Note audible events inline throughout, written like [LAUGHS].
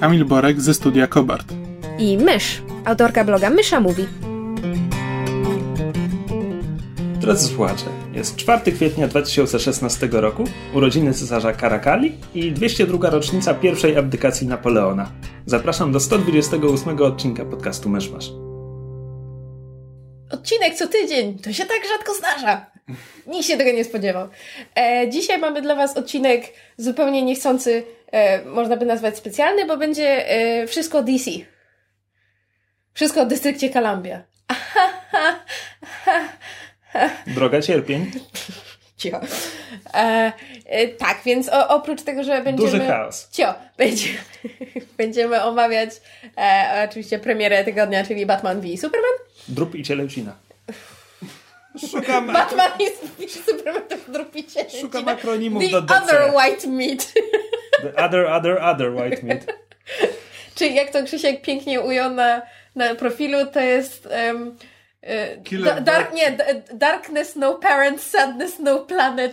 Kamil Borek ze studia Kobart. i Mysz, autorka bloga Mysza Mówi. Drodzy słuchacze, jest 4 kwietnia 2016 roku, urodziny cesarza Karakali i 202 rocznica pierwszej abdykacji Napoleona. Zapraszam do 128 odcinka podcastu Myszmasz. Odcinek co tydzień, to się tak rzadko zdarza. Nikt się tego nie spodziewał. E, dzisiaj mamy dla Was odcinek zupełnie niechcący, e, można by nazwać specjalny, bo będzie e, wszystko o DC. Wszystko o dystrykcie Columbia. Droga cierpień, Cicho. E, e, tak, więc o, oprócz tego, że będziemy... duży chaos. Cio, będzie, będziemy omawiać e, oczywiście premierę tygodnia, czyli Batman v Superman. Drup i cielęcina. Szukam, Batman i Superman to drupicie. szukam akronimów The do DC. other white meat. The other, other, other white meat. Czyli jak to Krzysiek pięknie ujął na, na profilu, to jest... Um, dark, nie, da, Darkness, No Parents, Sadness, No Planet,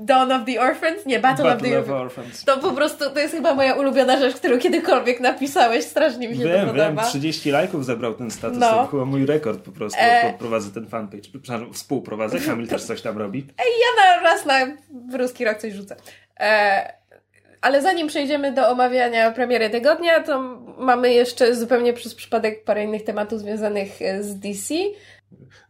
Dawn of the Orphans? Nie, Battle, of the Battle of Orphans. To po prostu, to jest chyba moja ulubiona rzecz, którą kiedykolwiek napisałeś. Strasznie mi się to Wiem, wiem, podoba. 30 lajków zebrał ten status, No. to chyba mój rekord po prostu, E. prowadzę ten fanpage. Przepraszam, współprowadzę, Kamil też coś tam robi. [LAUGHS] Ej, ja na raz na ruski rok coś rzucę. E, ale zanim przejdziemy do omawiania premiery tygodnia, to mamy jeszcze zupełnie przez przypadek parę innych tematów związanych e, z DC.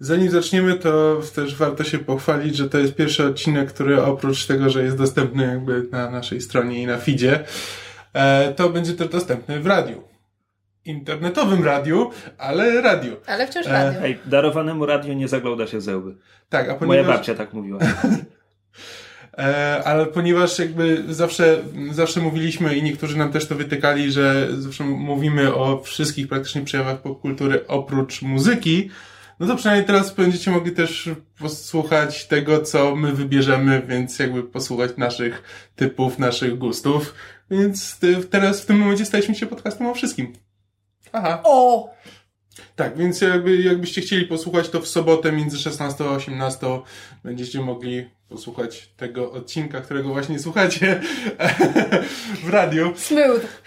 Zanim zaczniemy, to też warto się pochwalić, że to jest pierwszy odcinek, który oprócz tego, że jest dostępny jakby na naszej stronie i na feedzie, e, to będzie też dostępny w radiu. Internetowym radiu, ale radiu. Ale wciąż E, radio. Hej, darowanemu radiu nie zagląda się ze łby. Tak, a Moja ponieważ... babcia tak mówiła. [LAUGHS] E, ale ponieważ jakby zawsze, zawsze mówiliśmy i niektórzy nam też to wytykali, że zawsze mówimy o wszystkich praktycznie przejawach popkultury oprócz muzyki, no to przynajmniej teraz będziecie mogli też posłuchać tego, co my wybierzemy, więc jakby posłuchać naszych typów, naszych gustów. Więc teraz w tym momencie staliśmy się podcastem o wszystkim. Aha. O! Tak, więc jakby, jakbyście chcieli posłuchać, to w sobotę między 16 a 18 będziecie mogli posłuchać tego odcinka, którego właśnie słuchacie [LAUGHS] w radiu. Smooth.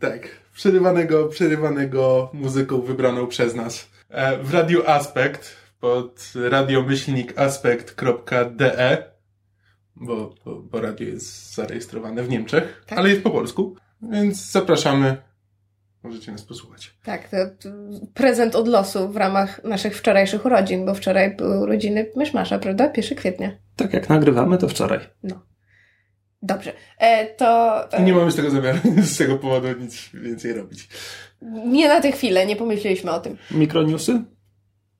Tak, przerywanego, przerywanego muzyką wybraną przez nas. E, W radiu Aspekt pod radiomyślnikaspekt.de bo, bo, bo radio jest zarejestrowane w Niemczech, Tak. ale jest po polsku, więc zapraszamy. Możecie nas posłuchać. Tak, to, prezent od losu w ramach naszych wczorajszych urodzin, bo wczoraj były urodziny Myszmasza, prawda? 1 kwietnia. Tak jak nagrywamy, to wczoraj. Dobrze. E, to... E, Nie mamy z tego zamiaru, [LAUGHS] z tego powodu nic więcej robić. nie na tę chwilę, nie pomyśleliśmy o tym. Mikroniusy?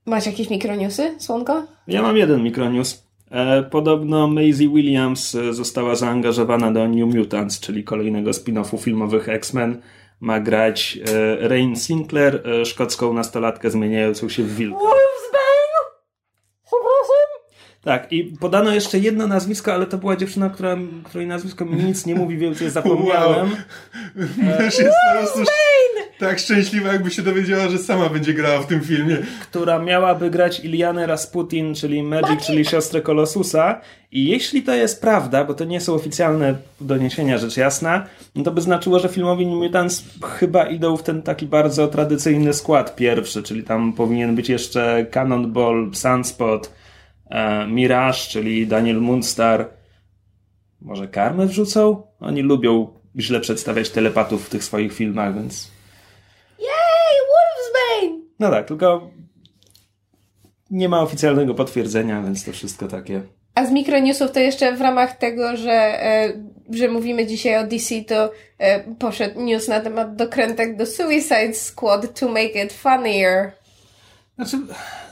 Masz jakieś mikroniusy, Słonko? Ja mam jeden mikronews. E, podobno Maisie Williams e, została zaangażowana do New Mutants, czyli kolejnego spin-offu filmowych X-Men. Ma grać e, Rain Sinclair, e, szkocką nastolatkę zmieniającą się w wilka. Tak, i podano jeszcze jedno nazwisko, ale to była dziewczyna, która, której nazwisko mi nic nie mówi, więc je [LAUGHS] zapomniałem. [LAUGHS] Też jest po prostu tak szczęśliwa, jakby się dowiedziała, że sama będzie grała w tym filmie. która miałaby grać Ilianę Rasputin, czyli Magic, czyli siostrę Kolosusa. I jeśli to jest prawda, bo to nie są oficjalne doniesienia, rzecz jasna, no to by znaczyło, że filmowi New Mutants chyba idą w ten taki bardzo tradycyjny skład pierwszy, czyli tam powinien być jeszcze Cannonball, Sunspot, Mirage, czyli Daniel Mundstar. Może karmę wrzucą? Oni lubią źle przedstawiać telepatów w tych swoich filmach, więc... Ej, Wolfsbane! No tak, tylko nie ma oficjalnego potwierdzenia, więc to wszystko takie. A z mikronewsów to jeszcze w ramach tego, że, e, że mówimy dzisiaj o DC, to e, poszedł news na temat dokrętek do Suicide Squad to make it funnier. Znaczy,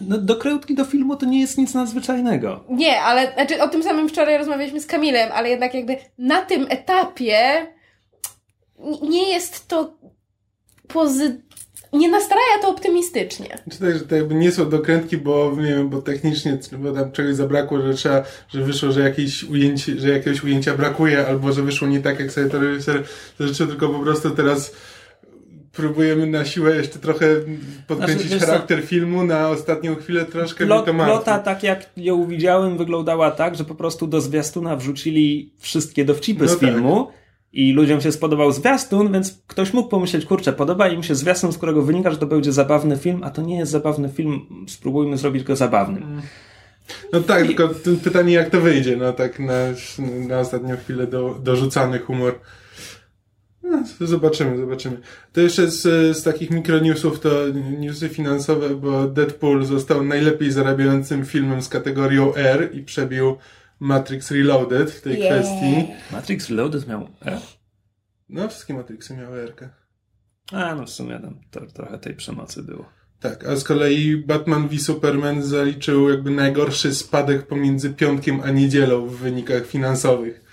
no, dokrętki do filmu to nie jest nic nadzwyczajnego. Nie, ale znaczy o tym samym wczoraj rozmawialiśmy z Kamilem, ale jednak jakby na tym etapie nie jest to pozy... nie nastraja to optymistycznie. Czy tak, że to jakby nie są dokrętki, bo nie wiem, bo technicznie bo tam czegoś zabrakło, że trzeba, że wyszło, że jakieś ujęcie, że jakiegoś ujęcia brakuje, albo że wyszło nie tak, jak sobie to reżyser życzył, tylko po prostu teraz próbujemy na siłę jeszcze trochę podkręcić Znaczy, charakter filmu, na ostatnią chwilę troszkę Plot, mi to martwi. plota, tak jak ją widziałem, wyglądała tak, że po prostu do zwiastuna wrzucili wszystkie dowcipy No z tak. filmu i ludziom się spodobał zwiastun, więc ktoś mógł pomyśleć, kurczę, podoba im się zwiastun, z którego wynika, że to będzie zabawny film, a to nie jest zabawny film, spróbujmy zrobić go zabawnym. No tak, tylko t- pytanie jak to wyjdzie, no tak na, na ostatnią chwilę do, dorzucany humor. No, zobaczymy, zobaczymy. To jeszcze z, z takich mikronewsów to newsy finansowe, bo Deadpool został najlepiej zarabiającym filmem z kategorią R i przebił Matrix Reloaded w tej Yeah. kwestii. Matrix Reloaded miał E? No, wszystkie Matrixy miały R. -kę. A, no w sumie tam to, trochę tej przemocy było. Tak, a z kolei Batman v Superman zaliczył jakby najgorszy spadek pomiędzy piątkiem a niedzielą w wynikach finansowych.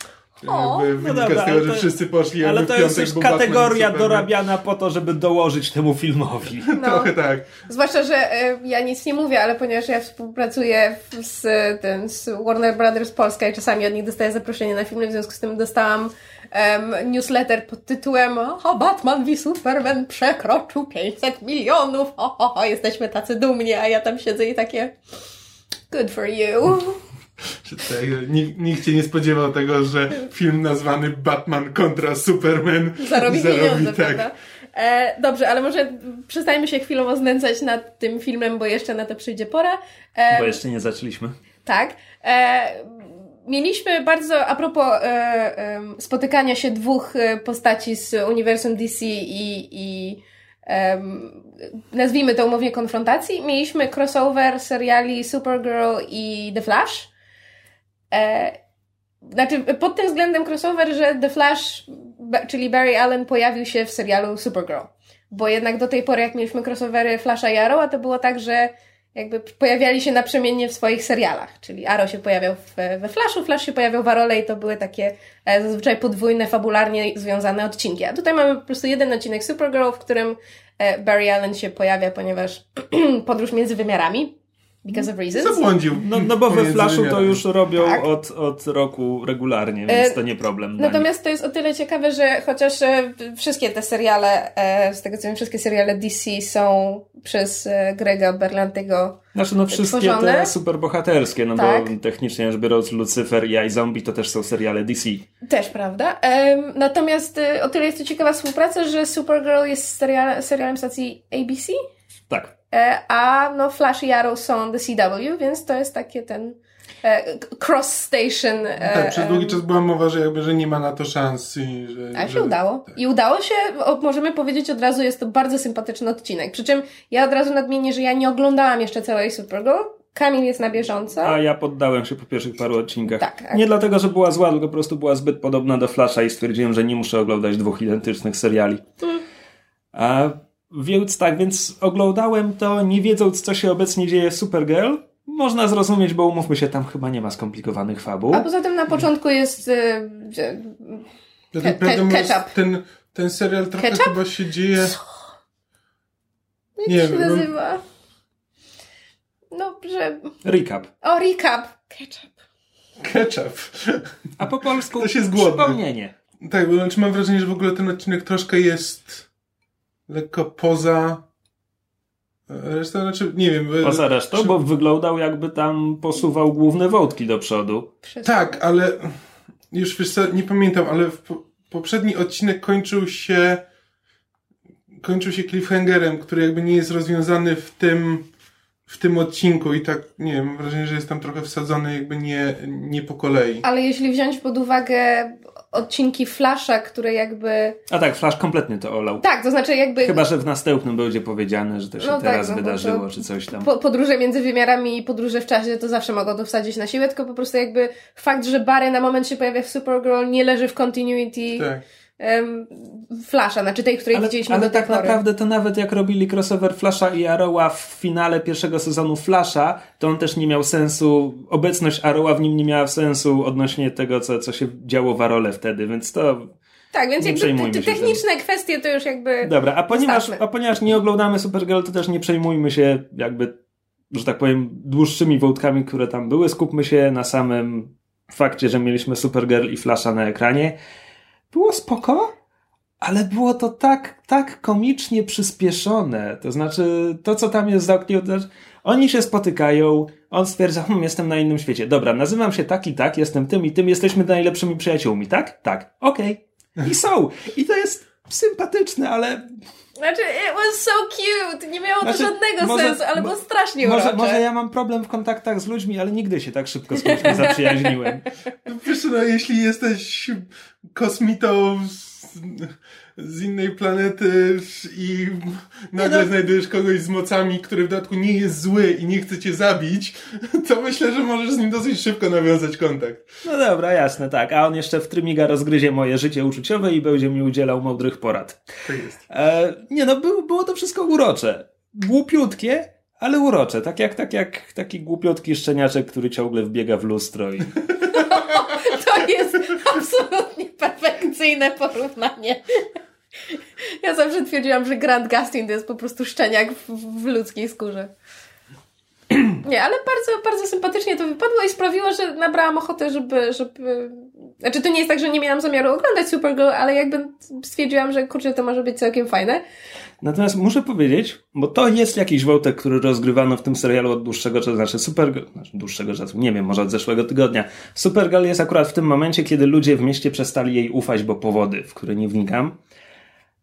O, jakby no wynika dobra, z tego, ale że to- wszyscy poszli Ale to jest już Batman kategoria Superman. dorabiana po to, żeby dołożyć temu filmowi. [LAUGHS] No. Trochę tak. Zwłaszcza, że e, ja nic nie mówię, ale ponieważ ja współpracuję z, ten, z Warner Brothers Polska i czasami od nich dostaję zaproszenie na filmy, w związku z tym dostałam em, newsletter pod tytułem O, Batman v Superman przekroczył 500 milionów, ho, ho, ho, jesteśmy tacy dumni, a ja tam siedzę i takie good for you. Tak, nikt, nikt się nie spodziewał tego, że film nazwany Batman kontra Superman Zarobi pieniądze, tak. prawda? E, dobrze, ale może przestańmy się chwilowo znęcać nad tym filmem, bo jeszcze na to przyjdzie pora. E, Bo jeszcze nie zaczęliśmy. Tak. E, mieliśmy bardzo, a propos e, em, spotykania się dwóch e, postaci z uniwersum DC i, i nazwijmy to umownie konfrontacji, mieliśmy crossover seriali Supergirl i The Flash. E, znaczy, pod tym względem crossover, że The Flash, czyli Barry Allen, pojawił się w serialu Supergirl. Bo jednak do tej pory, jak mieliśmy crossovery Flasha i Arrowa, to było tak, że jakby pojawiali się naprzemiennie w swoich serialach. Czyli Arrow się pojawiał w, we Flashu, Flash się pojawiał w Arrole i to były takie e, zazwyczaj podwójne, fabularnie związane odcinki. A tutaj mamy po prostu jeden odcinek Supergirl, w którym e, Barry Allen się pojawia, ponieważ [CLEARS THROAT] podróż między wymiarami. Because of reasons. Zabłądził. No, no bo we Flashu to już robią Tak. od, od roku regularnie, więc E, to nie problem. Natomiast to jest o tyle ciekawe, że chociaż e, wszystkie te seriale, e, z tego co wiem, wszystkie seriale DC są przez e, Grega Berlantego Znaczy no wszystkie tworzone. te superbohaterskie, no Tak. bo technicznie rzecz biorąc Lucyfer i iZombie to też są seriale DC. Też, prawda? Natomiast e, o tyle jest to ciekawa współpraca, że Supergirl jest serial, serialem stacji ABC, Tak. E, a no Flash i Arrow są The CW, więc to jest takie ten e, cross station. E, Tak, przez długi czas była mowa, że jakby, że nie ma na to szans i że... A że... się udało. I udało się, możemy powiedzieć od razu, jest to bardzo sympatyczny odcinek. Przy czym ja od razu nadmienię, że ja nie oglądałam jeszcze całej Supergirl. Kamil jest na bieżąco. A ja poddałem się po pierwszych paru odcinkach. Tak. Nie dlatego, że była zła, tylko po prostu była zbyt podobna do Flasha i stwierdziłem, że nie muszę oglądać dwóch identycznych seriali. Mm. A więc tak, więc oglądałem to nie wiedząc, co się obecnie dzieje w Supergirl. Można zrozumieć, bo umówmy się, tam chyba nie ma skomplikowanych fabuł. A poza tym na początku jest. e, Ja Ke- ke- ketchup. ten, ten serial trochę Ketchup? chyba się dzieje... Jak Nie się wiem, no- nazywa? No, że. Recap. O, recap. Ketchup. Ketchup. A po polsku jest głodny. przypomnienie. Tak, bo znaczy mam wrażenie, że w ogóle ten odcinek troszkę jest lekko poza resztą, znaczy nie wiem. e, Poza resztą, przy- bo wyglądał jakby tam posuwał główne wątki do przodu. Przez... Tak, ale już wiesz co, nie pamiętam, ale w po, poprzedni odcinek kończył się kończył się cliffhangerem, który jakby nie jest rozwiązany w tym w tym odcinku i tak, nie wiem, mam wrażenie, że jest tam trochę wsadzony jakby nie, nie po kolei. Ale jeśli wziąć pod uwagę odcinki Flasha, które jakby. A tak, Flash kompletnie to olał. Tak, to znaczy jakby. Chyba, że w następnym będzie powiedziane, że to się No tak, teraz no bo wydarzyło, to- czy coś tam. Po, podróże między wymiarami i podróże w czasie to zawsze mogą to wsadzić na siłę, tylko po prostu jakby fakt, że Barry na moment się pojawia w Supergirl nie leży w continuity Tak. Flasha, znaczy tej, której Ale, widzieliśmy ale tak pory. naprawdę to nawet jak robili crossover Flasha i Arrowa w finale pierwszego sezonu Flasha, to on też nie miał sensu, obecność Arrowa w nim nie miała sensu odnośnie tego, co, co się działo w Arole wtedy, więc to Tak, więc Nie jakby przejmujmy te, techniczne kwestie to już jakby... Dobra, a ponieważ, a ponieważ nie oglądamy Supergirl, to też nie przejmujmy się jakby, że tak powiem, dłuższymi wątkami, które tam były. Skupmy się na samym fakcie, że mieliśmy Supergirl i Flasha na ekranie. Było spoko, ale było to tak, tak komicznie przyspieszone. To znaczy, to co tam jest zamknięte, to znaczy, oni się spotykają, on stwierdza, hm, jestem na innym świecie. Dobra, nazywam się tak i tak, jestem tym i tym, jesteśmy najlepszymi przyjaciółmi, tak? Tak, okej. I są. I to jest sympatyczne, ale Znaczy, it was so cute! Nie miało Znaczy, to żadnego może- sensu, ale było strasznie może, urocze. może ja mam problem w kontaktach z ludźmi, ale nigdy się tak szybko z kimś nie zaprzyjaźniłem. [LAUGHS] Wiesz, no jeśli jesteś kosmitą z, innej planety i nagle no. znajdujesz kogoś z mocami, który w dodatku nie jest zły i nie chce cię zabić, to myślę, że możesz z nim dosyć szybko nawiązać kontakt. No dobra, jasne, tak. A on jeszcze w trymiga rozgryzie moje życie uczuciowe i będzie mi udzielał mądrych porad. Tak jest. E, nie no, było, było to wszystko urocze. Głupiutkie, ale urocze. Tak jak, tak jak taki głupiutki szczeniaczek, który ciągle wbiega w lustro i... [LAUGHS] To jest absolutnie perfekcyjne porównanie. Ja zawsze twierdziłam, że Grant Gustin to jest po prostu szczeniak w, w ludzkiej skórze. Nie, ale bardzo, bardzo sympatycznie to wypadło i sprawiło, że nabrałam ochotę, żeby, żeby... Znaczy, to nie jest tak, że nie miałam zamiaru oglądać Supergirl, ale jakby stwierdziłam, że kurczę, to może być całkiem fajne. Natomiast muszę powiedzieć, bo to jest jakiś wątek, który rozgrywano w tym serialu od dłuższego czasu, znaczy Supergirl, znaczy dłuższego czasu, nie wiem, może od zeszłego tygodnia. Supergirl jest akurat w tym momencie, kiedy ludzie w mieście przestali jej ufać, bo powody, w które nie wnikam.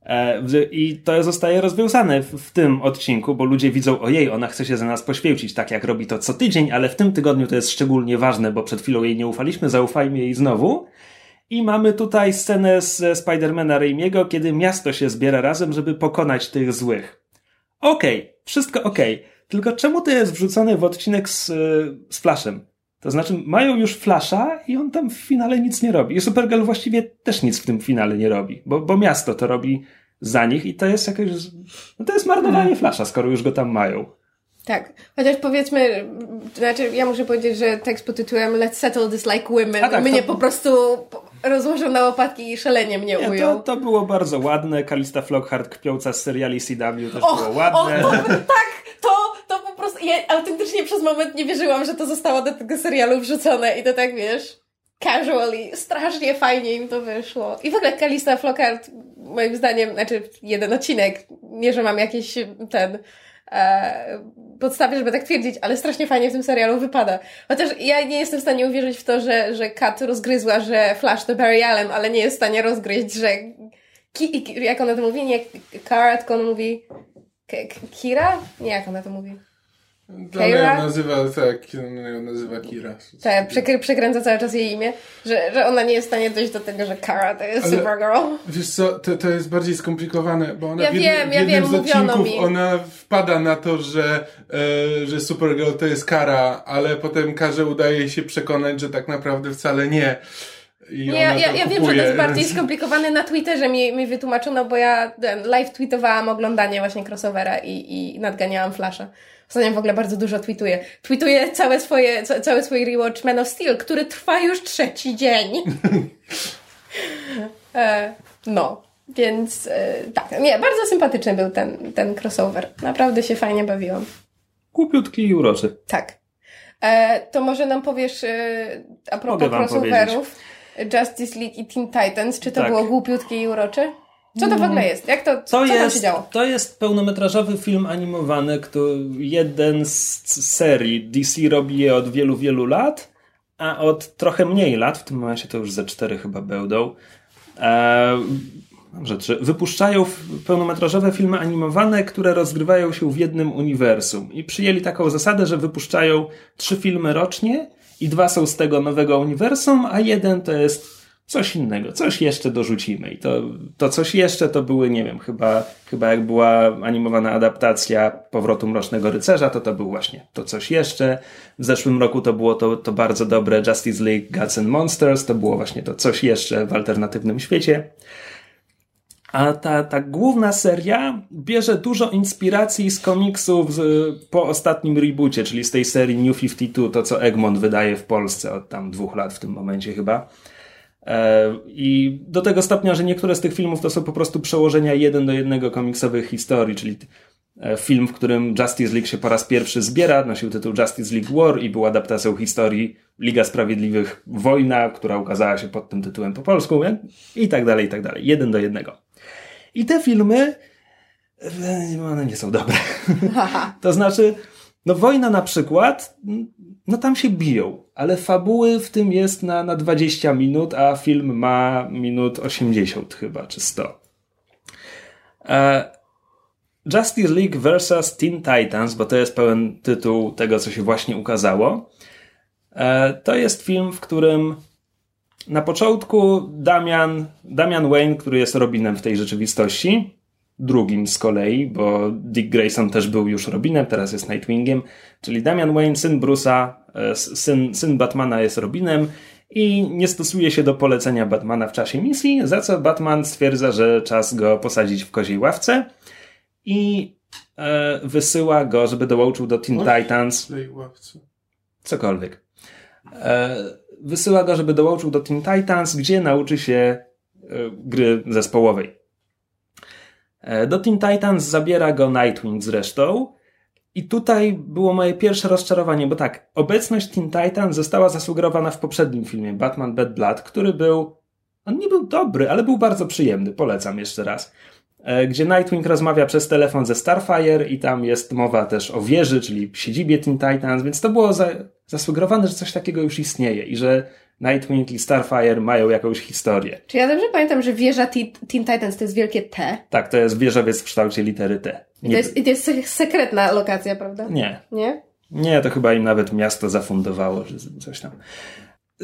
E, I to zostaje rozwiązane w tym odcinku, bo ludzie widzą, ojej, ona chce się za nas poświęcić, tak jak robi to co tydzień, ale w tym tygodniu to jest szczególnie ważne, bo przed chwilą jej nie ufaliśmy, zaufajmy jej znowu. I mamy tutaj scenę z Spidermana Raimiego, kiedy miasto się zbiera razem, żeby pokonać tych złych. Okej, wszystko okej. Tylko czemu to jest wrzucone w odcinek z, z Flashem? To znaczy, mają już Flasha i on tam w finale nic nie robi. I Supergirl właściwie też nic w tym finale nie robi, bo, bo miasto to robi za nich i to jest jakieś... No to jest marnowanie Flasha, skoro już go tam mają. Tak, chociaż powiedzmy, znaczy ja muszę powiedzieć, że tekst pod tytułem Let's settle this like women tak, mnie to- po prostu rozłożył na łopatki i szalenie mnie Nie, ujął. to, to było bardzo ładne. Kalista Flockhart kpiąca z seriali CW też Och, było och, ładne. to, tak, to, to po prostu, ja autentycznie przez moment nie wierzyłam, że to zostało do tego serialu wrzucone i to tak, wiesz, casually, strasznie fajnie im to wyszło. I w ogóle Kalista Flockhart, moim zdaniem, znaczy jeden odcinek, nie, że mam jakiś ten e, podstawy, żeby tak twierdzić, ale strasznie fajnie w tym serialu wypada. Chociaż ja nie jestem w stanie uwierzyć w to, że, że Kat rozgryzła, że Flash to Barry Allen, ale nie jest w stanie rozgryźć, że Ki, jak ona to mówi? Nie Kara, tylko ona mówi K- Kira? Nie, jak ona to mówi? Ona ją Keira? nazywa, tak, ona ją nazywa Kira. Tak, przekry, przekręca cały czas jej imię, że, że ona nie jest w stanie dojść do tego, że Kara to jest Ale- Supergirl. Wiesz co, to, to jest bardziej skomplikowane, bo ona Ja w jednym, wiem, w ja jednym wiem, z odcinków mi. ona wpada na to, że, e, że Supergirl to jest kara, ale potem każe udaje się przekonać, że tak naprawdę wcale nie. Nie, ja, ja, ja wiem, że to jest bardziej skomplikowane na Twitterze mi, mi wytłumaczono, bo ja ten, live tweetowałam oglądanie właśnie crossovera i, i nadganiałam Flasha. Ostatnio w ogóle bardzo dużo tweetuję. Tweetuję całe swoje, ca, cały swój rewatch Man of Steel, który trwa już trzeci dzień. [LAUGHS] e, no, więc e, tak, nie, bardzo sympatyczny był ten, ten crossover. Naprawdę się fajnie bawiłam. Głupiutki i uroczy. Tak. E, to może nam powiesz e, a propos crossoverów Justice League i Teen Titans, czy to Tak. było głupiutkie i urocze? Co to w ogóle jest? Jak to, To co tam się jest, działo? to jest pełnometrażowy film animowany, który jeden z serii. DC robi je od wielu, wielu lat, a od trochę mniej lat, w tym momencie to już ze cztery chyba będą, e, trzy, wypuszczają pełnometrażowe filmy animowane, które rozgrywają się w jednym uniwersum. I przyjęli taką zasadę, że wypuszczają trzy filmy rocznie i dwa są z tego nowego uniwersum, a jeden to jest coś innego, coś jeszcze dorzucimy. I to, to coś jeszcze to były, nie wiem, chyba, chyba jak była animowana adaptacja Powrotu Mrocznego Rycerza, to to był właśnie to coś jeszcze. W zeszłym roku to było to, to bardzo dobre Justice League Gods and Monsters, to było właśnie to coś jeszcze w alternatywnym świecie. A ta, ta główna seria bierze dużo inspiracji z komiksów z, po ostatnim reboocie, czyli z tej serii New 52, to co Egmont wydaje w Polsce od tam dwóch lat w tym momencie chyba. E, I do tego stopnia, że niektóre z tych filmów to są po prostu przełożenia jeden do jednego komiksowych historii, czyli e, film, w którym Justice League się po raz pierwszy zbiera, nosił tytuł Justice League War i był adaptacją historii Liga Sprawiedliwych Wojna, która ukazała się pod tym tytułem po polsku i tak dalej, i tak dalej. Jeden do jednego. I te filmy, e, one nie są dobre. [LAUGHS] to znaczy, no wojna na przykład, no tam się biją, ale fabuły w tym jest na, na 20 minut, a film ma minut 80 chyba, czy 100. E, Justice League vs. Teen Titans, bo to jest pełen tytuł tego, co się właśnie ukazało. E, to jest film, w którym na początku Damian, Damian Wayne, który jest Robinem w tej rzeczywistości, drugim z kolei, bo Dick Grayson też był już Robinem, teraz jest Nightwingiem, czyli Damian Wayne, syn Bruce'a, e, syn, syn Batmana jest Robinem i nie stosuje się do polecenia Batmana w czasie misji, za co Batman stwierdza, że czas go posadzić w koziej ławce i e, wysyła go, żeby dołączył do Teen Titans. Cokolwiek. E, wysyła go, żeby dołączył do Teen Titans, gdzie nauczy się e, gry zespołowej. E, do Teen Titans zabiera go Nightwing zresztą. I tutaj było moje pierwsze rozczarowanie, bo tak, obecność Teen Titans została zasugerowana w poprzednim filmie Batman Bad Blood, który był, on nie był dobry, ale był bardzo przyjemny, polecam jeszcze raz. E, gdzie Nightwing rozmawia przez telefon ze Starfire i tam jest mowa też o wieży, czyli siedzibie Teen Titans, więc to było za, zasugerowane, że coś takiego już istnieje i że Nightwing i Starfire mają jakąś historię. Czy ja dobrze pamiętam, że wieża Teen Titans to jest wielkie T? Tak, to jest wieżowiec w kształcie litery T. Nie... I, to jest, to jest sekretna lokacja, prawda? Nie. Nie? Nie, to chyba im nawet miasto zafundowało, że coś tam.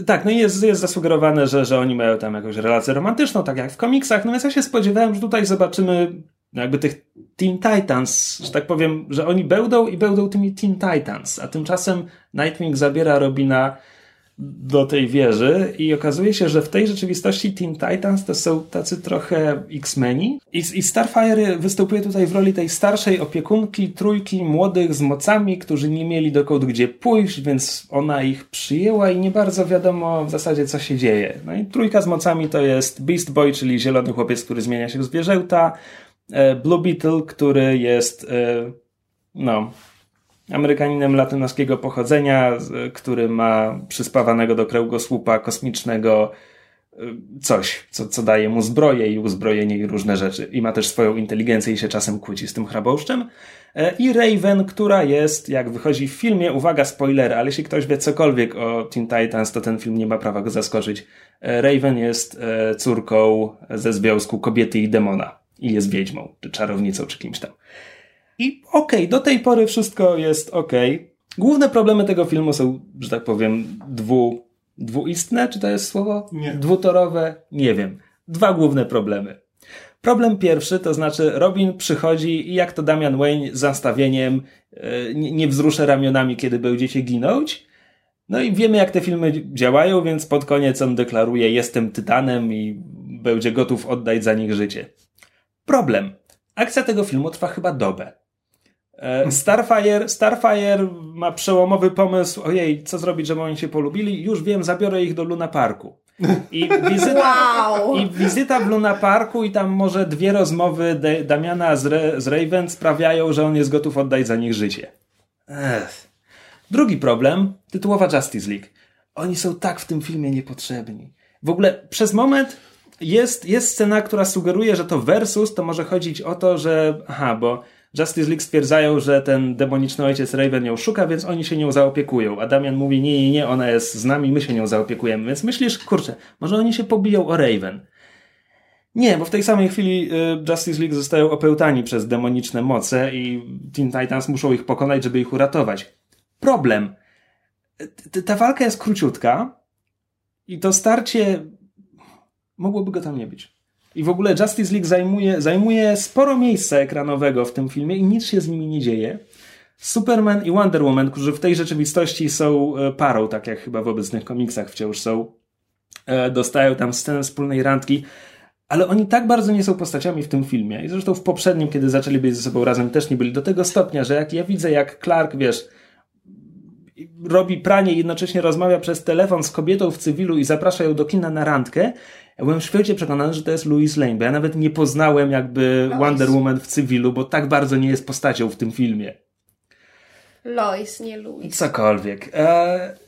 Tak, no i jest, jest zasugerowane, że, że oni mają tam jakąś relację romantyczną, tak jak w komiksach, no więc ja się spodziewałem, że tutaj zobaczymy jakby tych Teen Titans, że tak powiem, że oni będą i będą tymi Teen Titans, a tymczasem Nightwing zabiera Robina do tej wieży i okazuje się, że w tej rzeczywistości Teen Titans to są tacy trochę X-Meni I, i Starfire występuje tutaj w roli tej starszej opiekunki trójki młodych z mocami, którzy nie mieli dokąd gdzie pójść, więc ona ich przyjęła i nie bardzo wiadomo w zasadzie co się dzieje. No i trójka z mocami to jest Beast Boy, czyli zielony chłopiec, który zmienia się w zwierzęta, e, Blue Beetle, który jest e, no Amerykaninem latynoskiego pochodzenia, który ma przyspawanego do kręgosłupa kosmicznego y, coś, co, co daje mu zbroję i uzbrojenie i różne rzeczy. I ma też swoją inteligencję i się czasem kłóci z tym chrabąszczem. E, I Raven, która jest, jak wychodzi w filmie, uwaga, spoiler, ale jeśli ktoś wie cokolwiek o Teen Titans, to ten film nie ma prawa go zaskoczyć. E, Raven jest e, córką ze związku kobiety i demona. I jest wiedźmą, czy czarownicą, czy kimś tam. I okej, okay, do tej pory wszystko jest okej. Okay. Główne problemy tego filmu są, że tak powiem, dwu, dwuistne, czy to jest słowo? Nie. Dwutorowe? Nie wiem. Dwa główne problemy. Problem pierwszy, to znaczy Robin przychodzi i jak to Damian Wayne z nastawieniem yy, nie wzruszę ramionami, kiedy będziecie ginąć. No i wiemy, jak te filmy działają, więc pod koniec on deklaruje, jestem tytanem i będzie gotów oddać za nich życie. Problem. Akcja tego filmu trwa chyba dobę. E, Starfire, Starfire ma przełomowy pomysł, ojej, co zrobić, żeby oni się polubili? Już wiem, zabiorę ich do Luna Parku. I wizyta, wow. i wizyta w Luna Parku i tam może dwie rozmowy De Damiana z, Re z Raven sprawiają, że on jest gotów oddać za nich życie. Ech. Drugi problem, tytułowa Justice League. Oni są tak w tym filmie niepotrzebni. W ogóle przez moment jest, jest scena, która sugeruje, że to versus to może chodzić o to, że aha, bo Justice League stwierdzają, że ten demoniczny ojciec Raven ją szuka, więc oni się nią zaopiekują. A Damian mówi, nie, nie, nie, ona jest z nami, my się nią zaopiekujemy. Więc myślisz, kurczę, może oni się pobiją o Raven. Nie, bo w tej samej chwili y, Justice League zostają opełtani przez demoniczne moce i Teen Titans muszą ich pokonać, żeby ich uratować. Problem. Ta walka jest króciutka i to starcie mogłoby go tam nie być. I w ogóle Justice League zajmuje, zajmuje sporo miejsca ekranowego w tym filmie i nic się z nimi nie dzieje. Superman i Wonder Woman, którzy w tej rzeczywistości są e, parą, tak jak chyba w obecnych komiksach wciąż są, e, dostają tam scenę wspólnej randki, ale oni tak bardzo nie są postaciami w tym filmie. I zresztą w poprzednim, kiedy zaczęli być ze sobą razem, też nie byli do tego stopnia, że jak ja widzę, jak Clark, wiesz, robi pranie i jednocześnie rozmawia przez telefon z kobietą w cywilu i zaprasza ją do kina na randkę, ja byłem świecie przekonany, że to jest Louis Lane, bo ja nawet nie poznałem jakby Lois. Wonder Woman w cywilu, bo tak bardzo nie jest postacią w tym filmie. Lois, nie Louis. Cokolwiek. E...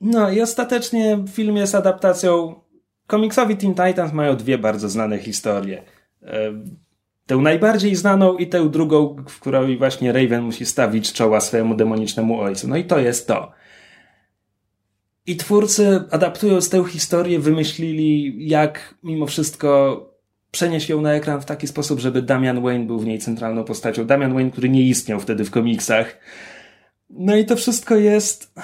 No i ostatecznie film jest adaptacją. Komiksowi Teen Titans mają dwie bardzo znane historie. E... Tę najbardziej znaną i tę drugą, w której właśnie Raven musi stawić czoła swojemu demonicznemu ojcu. No i to jest to. I twórcy, adaptując tę historię, wymyślili, jak mimo wszystko przenieść ją na ekran w taki sposób, żeby Damian Wayne był w niej centralną postacią. Damian Wayne, który nie istniał wtedy w komiksach. No i to wszystko jest.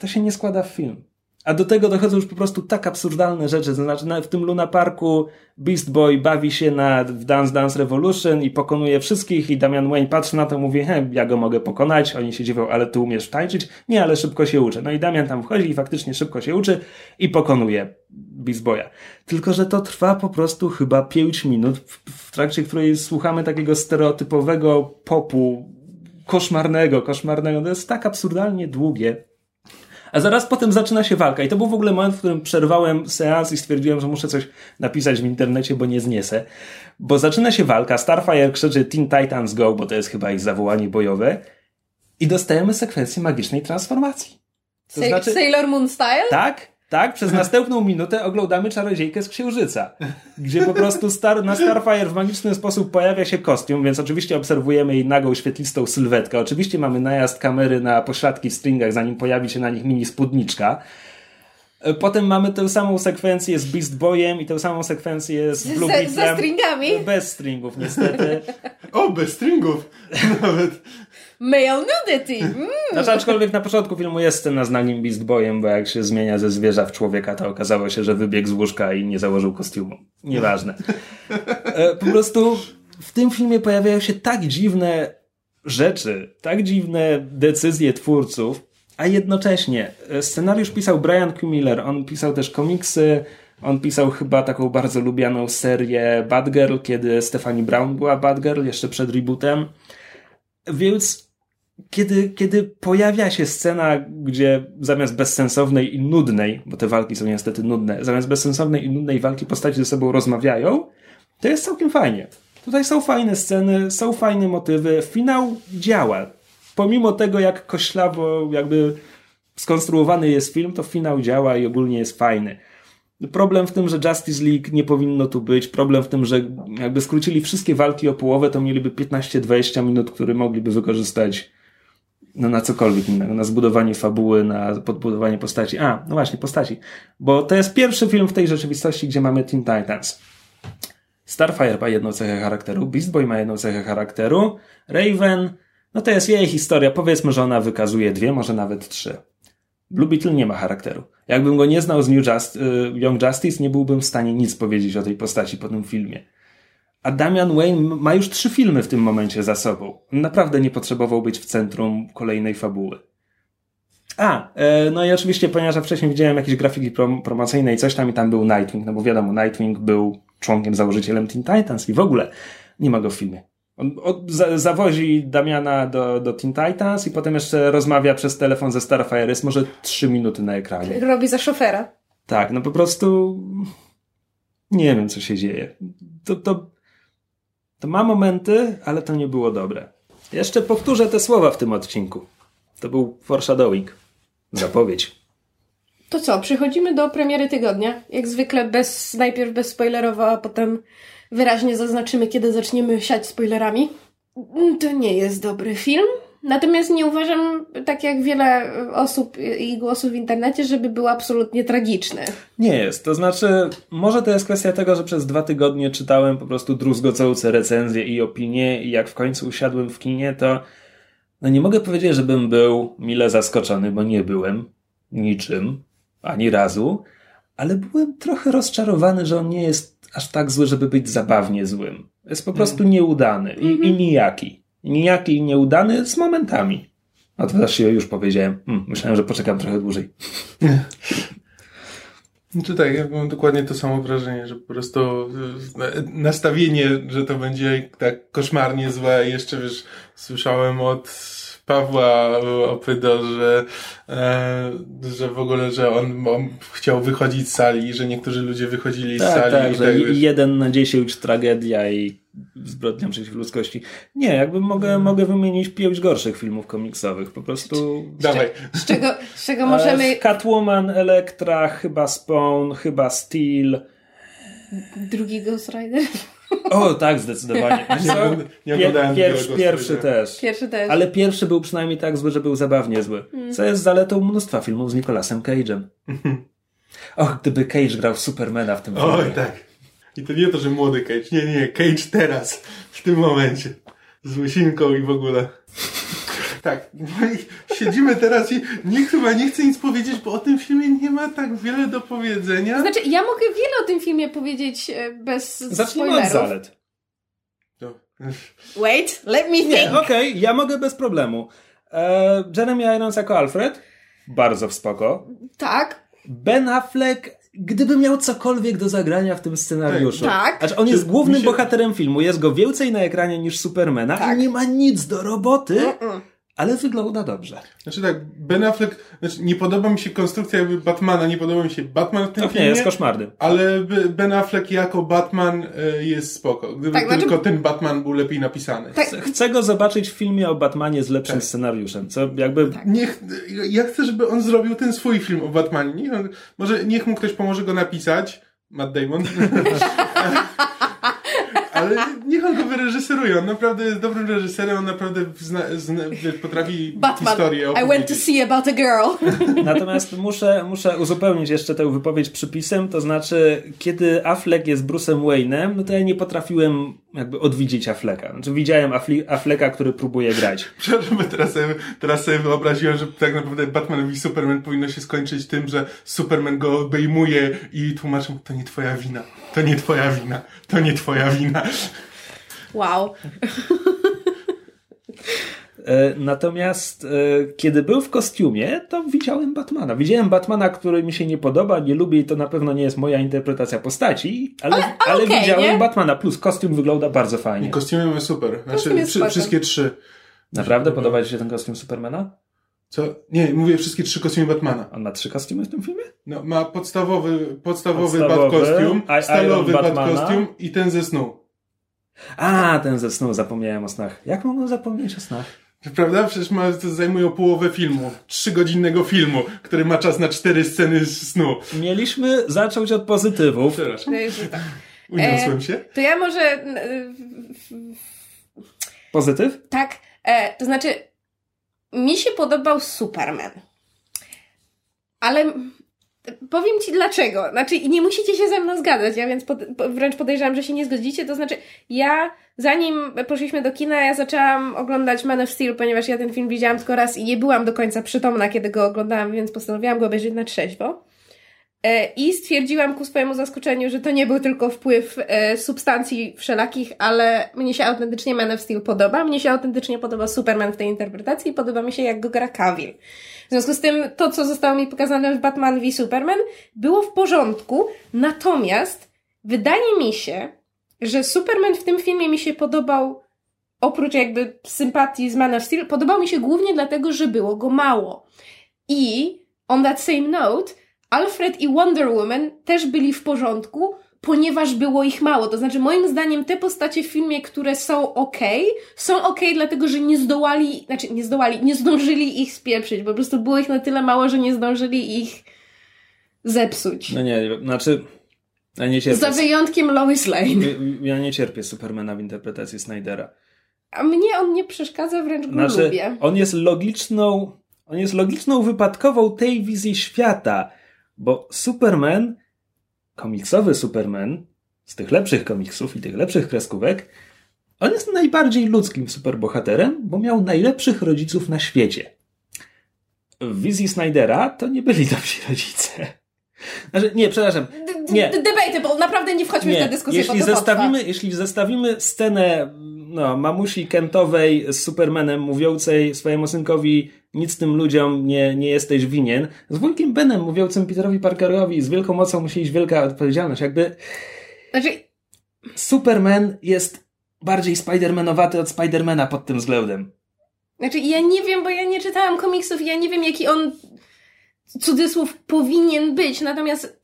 To się nie składa w film. A do tego dochodzą już po prostu tak absurdalne rzeczy. Znaczy, w tym Luna Parku Beast Boy bawi się na, w Dance Dance Revolution i pokonuje wszystkich, i Damian Wayne patrzy na to mówi: He, ja go mogę pokonać. Oni się dziwią, ale ty umiesz tańczyć? Nie, ale szybko się uczę. No i Damian tam wchodzi i faktycznie szybko się uczy i pokonuje Beast Boya. Tylko, że to trwa po prostu chyba 5 minut, w, w trakcie której słuchamy takiego stereotypowego popu, koszmarnego, koszmarnego. To jest tak absurdalnie długie. A zaraz potem zaczyna się walka. I to był w ogóle moment, w którym przerwałem seans i stwierdziłem, że muszę coś napisać w internecie, bo nie zniesę. Bo zaczyna się walka, Starfire krzyczy Teen Titans Go, bo to jest chyba ich zawołanie bojowe. I dostajemy sekwencję magicznej transformacji. To znaczy... Sailor Moon style? Tak, tak, przez następną minutę oglądamy czarodziejkę z księżyca, gdzie po prostu star, na Starfire w magiczny sposób pojawia się kostium, więc oczywiście obserwujemy jej nagą, świetlistą sylwetkę. Oczywiście mamy najazd kamery na pośladki w stringach, zanim pojawi się na nich mini spódniczka. Potem mamy tę samą sekwencję z Beast Boyem i tę samą sekwencję z Blue Beetlem. Ze stringami? Bez stringów, niestety. o, bez stringów! [LAUGHS] Nawet. Male nudity! Mm. Znaczy, aczkolwiek na początku filmu jest scena z nagim Beast Boyem, bo jak się zmienia ze zwierza w człowieka, to okazało się, że wybiegł z łóżka i nie założył kostiumu. Nieważne. Po prostu w tym filmie pojawiają się tak dziwne rzeczy, tak dziwne decyzje twórców, a jednocześnie scenariusz pisał Brian Q. Miller, on pisał też komiksy, on pisał chyba taką bardzo lubianą serię Batgirl, kiedy Stephanie Brown była Batgirl, jeszcze przed rebootem. Więc kiedy, kiedy pojawia się scena, gdzie zamiast bezsensownej i nudnej, bo te walki są niestety nudne, zamiast bezsensownej i nudnej walki postaci ze sobą rozmawiają, to jest całkiem fajnie. Tutaj są fajne sceny, są fajne motywy, finał działa. Pomimo tego, jak koślawo jakby skonstruowany jest film, to finał działa i ogólnie jest fajny. Problem w tym, że Justice League nie powinno tu być. Problem w tym, że jakby skrócili wszystkie walki o połowę, to mieliby 15-20 minut, które mogliby wykorzystać no, na cokolwiek innego. Na zbudowanie fabuły, na podbudowanie postaci. A, no właśnie, postaci. Bo to jest pierwszy film w tej rzeczywistości, gdzie mamy Teen Titans. Starfire ma jedną cechę charakteru, Beast Boy ma jedną cechę charakteru, Raven, no to jest jej historia. Powiedzmy, że ona wykazuje dwie, może nawet trzy. Blue Beetle nie ma charakteru. Jakbym go nie znał z New Just, y, Young Justice, nie byłbym w stanie nic powiedzieć o tej postaci po tym filmie. A Damian Wayne ma już trzy filmy w tym momencie za sobą. Naprawdę nie potrzebował być w centrum kolejnej fabuły. A, e, no i oczywiście, ponieważ ja wcześniej widziałem jakieś grafiki prom promocyjne i coś tam i tam był Nightwing, no bo wiadomo, Nightwing był członkiem, założycielem Teen Titans i w ogóle nie ma go w filmie. On od, za, zawozi Damiana do, do Teen Titans i potem jeszcze rozmawia przez telefon ze Starfire. Jest może trzy minuty na ekranie. Robi za szofera. Tak, no po prostu nie wiem, co się dzieje. To, to, to ma momenty, ale to nie było dobre. Jeszcze powtórzę te słowa w tym odcinku. To był foreshadowing. Zapowiedź. To co, przechodzimy do premiery tygodnia. Jak zwykle bez, najpierw bezspoilerowo, a potem wyraźnie zaznaczymy, kiedy zaczniemy siać spoilerami. To nie jest dobry film. Natomiast nie uważam, tak jak wiele osób i głosów w internecie, żeby był absolutnie tragiczny. Nie jest. To znaczy, może to jest kwestia tego, że przez dwa tygodnie czytałem po prostu druzgocące recenzje i opinie i jak w końcu usiadłem w kinie, to no nie mogę powiedzieć, żebym był mile zaskoczony, bo nie byłem niczym, ani razu, ale byłem trochę rozczarowany, że on nie jest aż tak zły, żeby być zabawnie złym. Jest po prostu mm. nieudany i, mm -hmm. i nijaki. Nijaki i nieudany z momentami. A to też już powiedziałem. Hmm, myślałem, że poczekam trochę dłużej. [LAUGHS] No tak, ja mam dokładnie to samo wrażenie, że po prostu nastawienie, że to będzie tak koszmarnie złe, jeszcze wiesz, słyszałem od Pawła Opydo, że, e, że w ogóle, że on, on chciał wychodzić z sali, że niektórzy ludzie wychodzili z Tak, sali. tak, i że tak, jeden na dziesięć tragedia i zbrodnia przeciw ludzkości. Nie, jakby mogę, mogę wymienić pięć gorszych filmów komiksowych. Po prostu... Dawaj. Z czego, z czego możemy... E, Catwoman, Elektra, chyba Spawn, chyba Steel. Drugi Ghost Rider? O, tak, zdecydowanie. Nie nie Pier- oglądałem pierwszy, pierwszy też. Pierwszy też. Ale pierwszy był przynajmniej tak zły, że był zabawnie zły. Co jest zaletą mnóstwa filmów z Nicolasem Cage'em. [LAUGHS] Och, gdyby Cage grał Supermana w tym filmie. Oj, tak. I to nie to, że młody Cage. Nie, nie, Cage teraz. W tym momencie. Z łysinką i w ogóle. [LAUGHS] Tak. No siedzimy teraz i nikt chyba nie chce nic powiedzieć, bo o tym filmie nie ma tak wiele do powiedzenia. Znaczy, ja mogę wiele o tym filmie powiedzieć e, bez Zacznijmy od zalet. To- Wait, let me think. Okej, ja mogę bez problemu. E, Jeremy Irons jako Alfred? Bardzo w spoko. Tak, Ben Affleck, gdyby miał cokolwiek do zagrania w tym scenariuszu. Tak. Acz on jest głównym się- bohaterem filmu, jest go więcej na ekranie niż Supermana Tak. i nie ma nic do roboty, Mm-mm. Ale wygląda dobrze. Znaczy tak, Ben Affleck, znaczy nie podoba mi się konstrukcja jakby Batmana, nie podoba mi się Batman w tym nie filmie. jest koszmarny. Ale Ben Affleck jako Batman e, jest spoko. Gdyby Tak, znaczy- tylko ten Batman był lepiej napisany. Tak. Chcę go zobaczyć w filmie o Batmanie z lepszym Tak. scenariuszem, co jakby... Niech, ja chcę, żeby on zrobił ten swój film o Batmanie. Niech on, może niech mu ktoś pomoże go napisać. Matt Damon. [LAUGHS] [LAUGHS] Ale niech on go wyreżyseruje. On naprawdę jest dobrym reżyserem, on naprawdę zna, zna, potrafi Batman, historię I went to opowiedzieć. see about a girl. [LAUGHS] Natomiast muszę, muszę uzupełnić jeszcze tę wypowiedź przypisem, to znaczy, kiedy Affleck jest Bruce'em Wayne'em, no to ja nie potrafiłem jakby odwiedzić Afflecka. Znaczy, widziałem Affli- Afflecka, który próbuje grać. [LAUGHS] Przepraszam, bo teraz sobie, teraz sobie wyobraziłem, że tak naprawdę Batman i Superman powinno się skończyć tym, że Superman go obejmuje i tłumaczy mu, to nie twoja wina, to nie twoja wina, to nie twoja wina. Wow. [LAUGHS] E, Natomiast e, kiedy był w kostiumie, to widziałem Batmana. Widziałem Batmana, który mi się nie podoba, nie lubię i to na pewno nie jest moja interpretacja postaci, ale, ale, okej, widziałem nie? Batmana. Plus kostium wygląda bardzo fajnie. Kostiumy były super. Znaczy, Kostium jest wszy- spoko. wszystkie trzy. Naprawdę podoba Ci się ten kostium Supermana? Co? Nie, mówię wszystkie trzy kostiumy Batmana. On ma trzy kostiumy w tym filmie? No, ma podstawowy, podstawowy, Podstawowy, bat kostium, I- stalowy Iron bat Batmana. kostium i ten ze snu. A, ten ze snu, zapomniałem o snach. Jak mogłem zapomnieć o snach? Prawda? Przecież ma, to zajmują połowę filmu. Trzygodzinnego filmu, który ma czas na cztery sceny z snu. Mieliśmy zacząć od pozytywów. Przepraszam. Tak. Uniosłem się. To ja może... e, Pozytyw? Tak, e, to znaczy mi się podobał Superman. Ale powiem ci dlaczego. Znaczy, nie musicie się ze mną zgadzać, ja więc pod, po- wręcz podejrzewam, że się nie zgodzicie. To znaczy, ja zanim poszliśmy do kina, ja zaczęłam oglądać Man of Steel, ponieważ ja ten film widziałam tylko raz i nie byłam do końca przytomna, kiedy go oglądałam, więc postanowiłam go obejrzeć na trzeźwo. E, I stwierdziłam ku swojemu zaskoczeniu, że to nie był tylko wpływ e, substancji wszelakich, ale mnie się autentycznie Man of Steel podoba. Mnie się autentycznie podoba Superman w tej interpretacji i podoba mi się, jak go gra Cavill. W związku z tym, to, co zostało mi pokazane w Batman v Superman, było w porządku, natomiast wydaje mi się, że Superman w tym filmie mi się podobał, oprócz jakby sympatii z Man of Steel, podobał mi się głównie dlatego, że było go mało. I on that same note, Alfred i Wonder Woman też byli w porządku, ponieważ było ich mało. To znaczy, moim zdaniem, te postacie w filmie, które są ok, są ok, dlatego że nie zdołali, znaczy nie zdołali, nie zdążyli ich spieprzyć. Po prostu było ich na tyle mało, że nie zdążyli ich zepsuć. No nie, znaczy... Ja nie cierpię. Za wyjątkiem Lois Lane. Ja nie cierpię Supermana w interpretacji Snydera. A mnie on nie przeszkadza, wręcz go Znaczy, lubię. on jest logiczną, on jest logiczną wypadkową tej wizji świata, bo Superman, komiksowy Superman, z tych lepszych komiksów i tych lepszych kreskówek, on jest najbardziej ludzkim superbohaterem, bo miał najlepszych rodziców na świecie. W wizji Snydera to nie byli dobrzy rodzice. Znaczy, nie, przepraszam. Nie. Debatable, naprawdę nie wchodźmy w tę Nie, dyskusję, jeśli zestawimy, jeśli zestawimy scenę no, mamusi Kentowej z Supermanem mówiącej swojemu synkowi nic tym ludziom nie, nie jesteś winien, z wujkiem Benem mówiącym Peterowi Parkerowi z wielką mocą musi iść wielka odpowiedzialność. Jakby Znaczy, Superman jest bardziej Spider-Manowaty od Spidermana pod tym względem. Znaczy, ja nie wiem, bo ja nie czytałam komiksów i ja nie wiem, jaki on cudzysłów powinien być, natomiast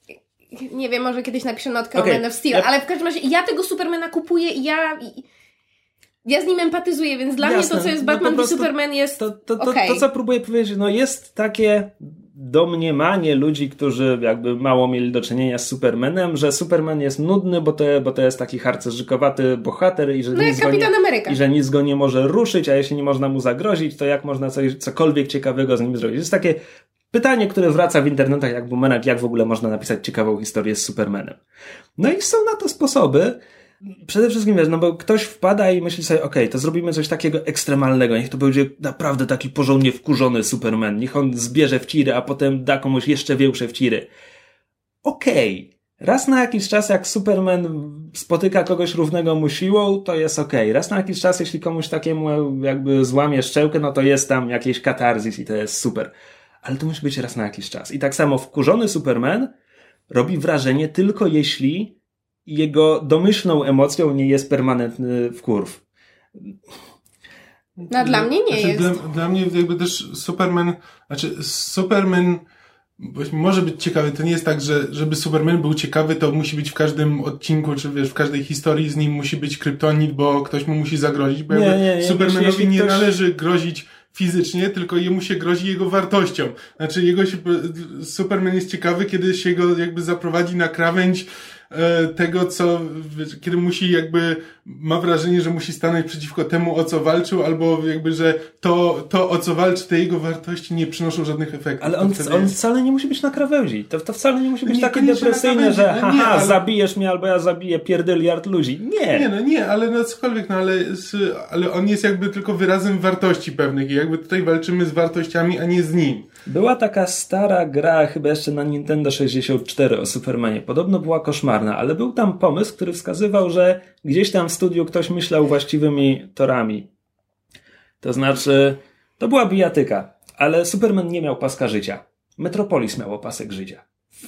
nie wiem, może kiedyś napiszę notkę Okej, o Man of Steel, ale w każdym razie ja tego Supermana kupuję i ja... Ja z nim empatyzuję, więc dla mnie Jasne, to, co jest no Batman prostu Superman jest To, to, to, okej. to, co próbuję powiedzieć, no jest takie domniemanie ludzi, którzy jakby mało mieli do czynienia z Supermanem, że Superman jest nudny, bo to, bo to jest taki harcerzykowaty bohater i że, No nic go nie, Ameryka. i że nic go nie może ruszyć, a jeśli nie można mu zagrozić, to jak można coś, cokolwiek ciekawego z nim zrobić? To jest takie pytanie, które wraca w internetach jak bumerang, jak w ogóle można napisać ciekawą historię z Supermanem. No i są na to sposoby. Przede wszystkim wiesz, no bo ktoś wpada i myśli sobie, okej, to zrobimy coś takiego ekstremalnego, niech to będzie naprawdę taki porządnie wkurzony Superman, niech on zbierze wciry, a potem da komuś jeszcze większe wciry. Okej, raz na jakiś czas jak Superman spotyka kogoś równego mu siłą, to jest okej. Raz na jakiś czas, jeśli komuś takiemu jakby złamie szczękę, no to jest tam jakieś katarzis i to jest super. Ale to musi być raz na jakiś czas. I tak samo wkurzony Superman robi wrażenie tylko jeśli jego domyślną emocją nie jest permanentny wkurw. No dla mnie nie Znaczy, jest. Dla, dla mnie jakby też Superman, znaczy Superman może być ciekawy. To nie jest tak, że żeby Superman był ciekawy, to musi być w każdym odcinku, czy wiesz, w każdej historii z nim musi być kryptonit, bo ktoś mu musi zagrozić. Bo Nie, jakby nie, nie, Supermanowi nie ktoś- należy grozić fizycznie, tylko jemu się grozi jego wartością. Znaczy jego się, Superman jest ciekawy, kiedy się go jakby zaprowadzi na krawędź e, tego, co, wiesz, kiedy musi jakby, ma wrażenie, że musi stanąć przeciwko temu, o co walczył, albo jakby, że to, to o co walczy, te jego wartości nie przynoszą żadnych efektów. Ale on, on jest- wcale nie musi być na krawędzi. To, to wcale nie musi być Nie, takie depresyjne, że. No nie, haha, ale- zabijesz mnie albo ja zabiję pierdyliard ludzi. Nie. Nie, no nie, ale no cokolwiek, no ale, ale on jest jakby tylko wyrazem wartości pewnych i jakby tutaj walczymy z wartościami, a nie z nim. Była taka stara gra, chyba jeszcze na Nintendo 64 o Supermanie. Podobno była koszmarna, ale był tam pomysł, który wskazywał, że gdzieś tam w studiu ktoś myślał właściwymi torami. To znaczy, to była bijatyka, ale Superman nie miał paska życia. Metropolis miało pasek życia. [LAUGHS]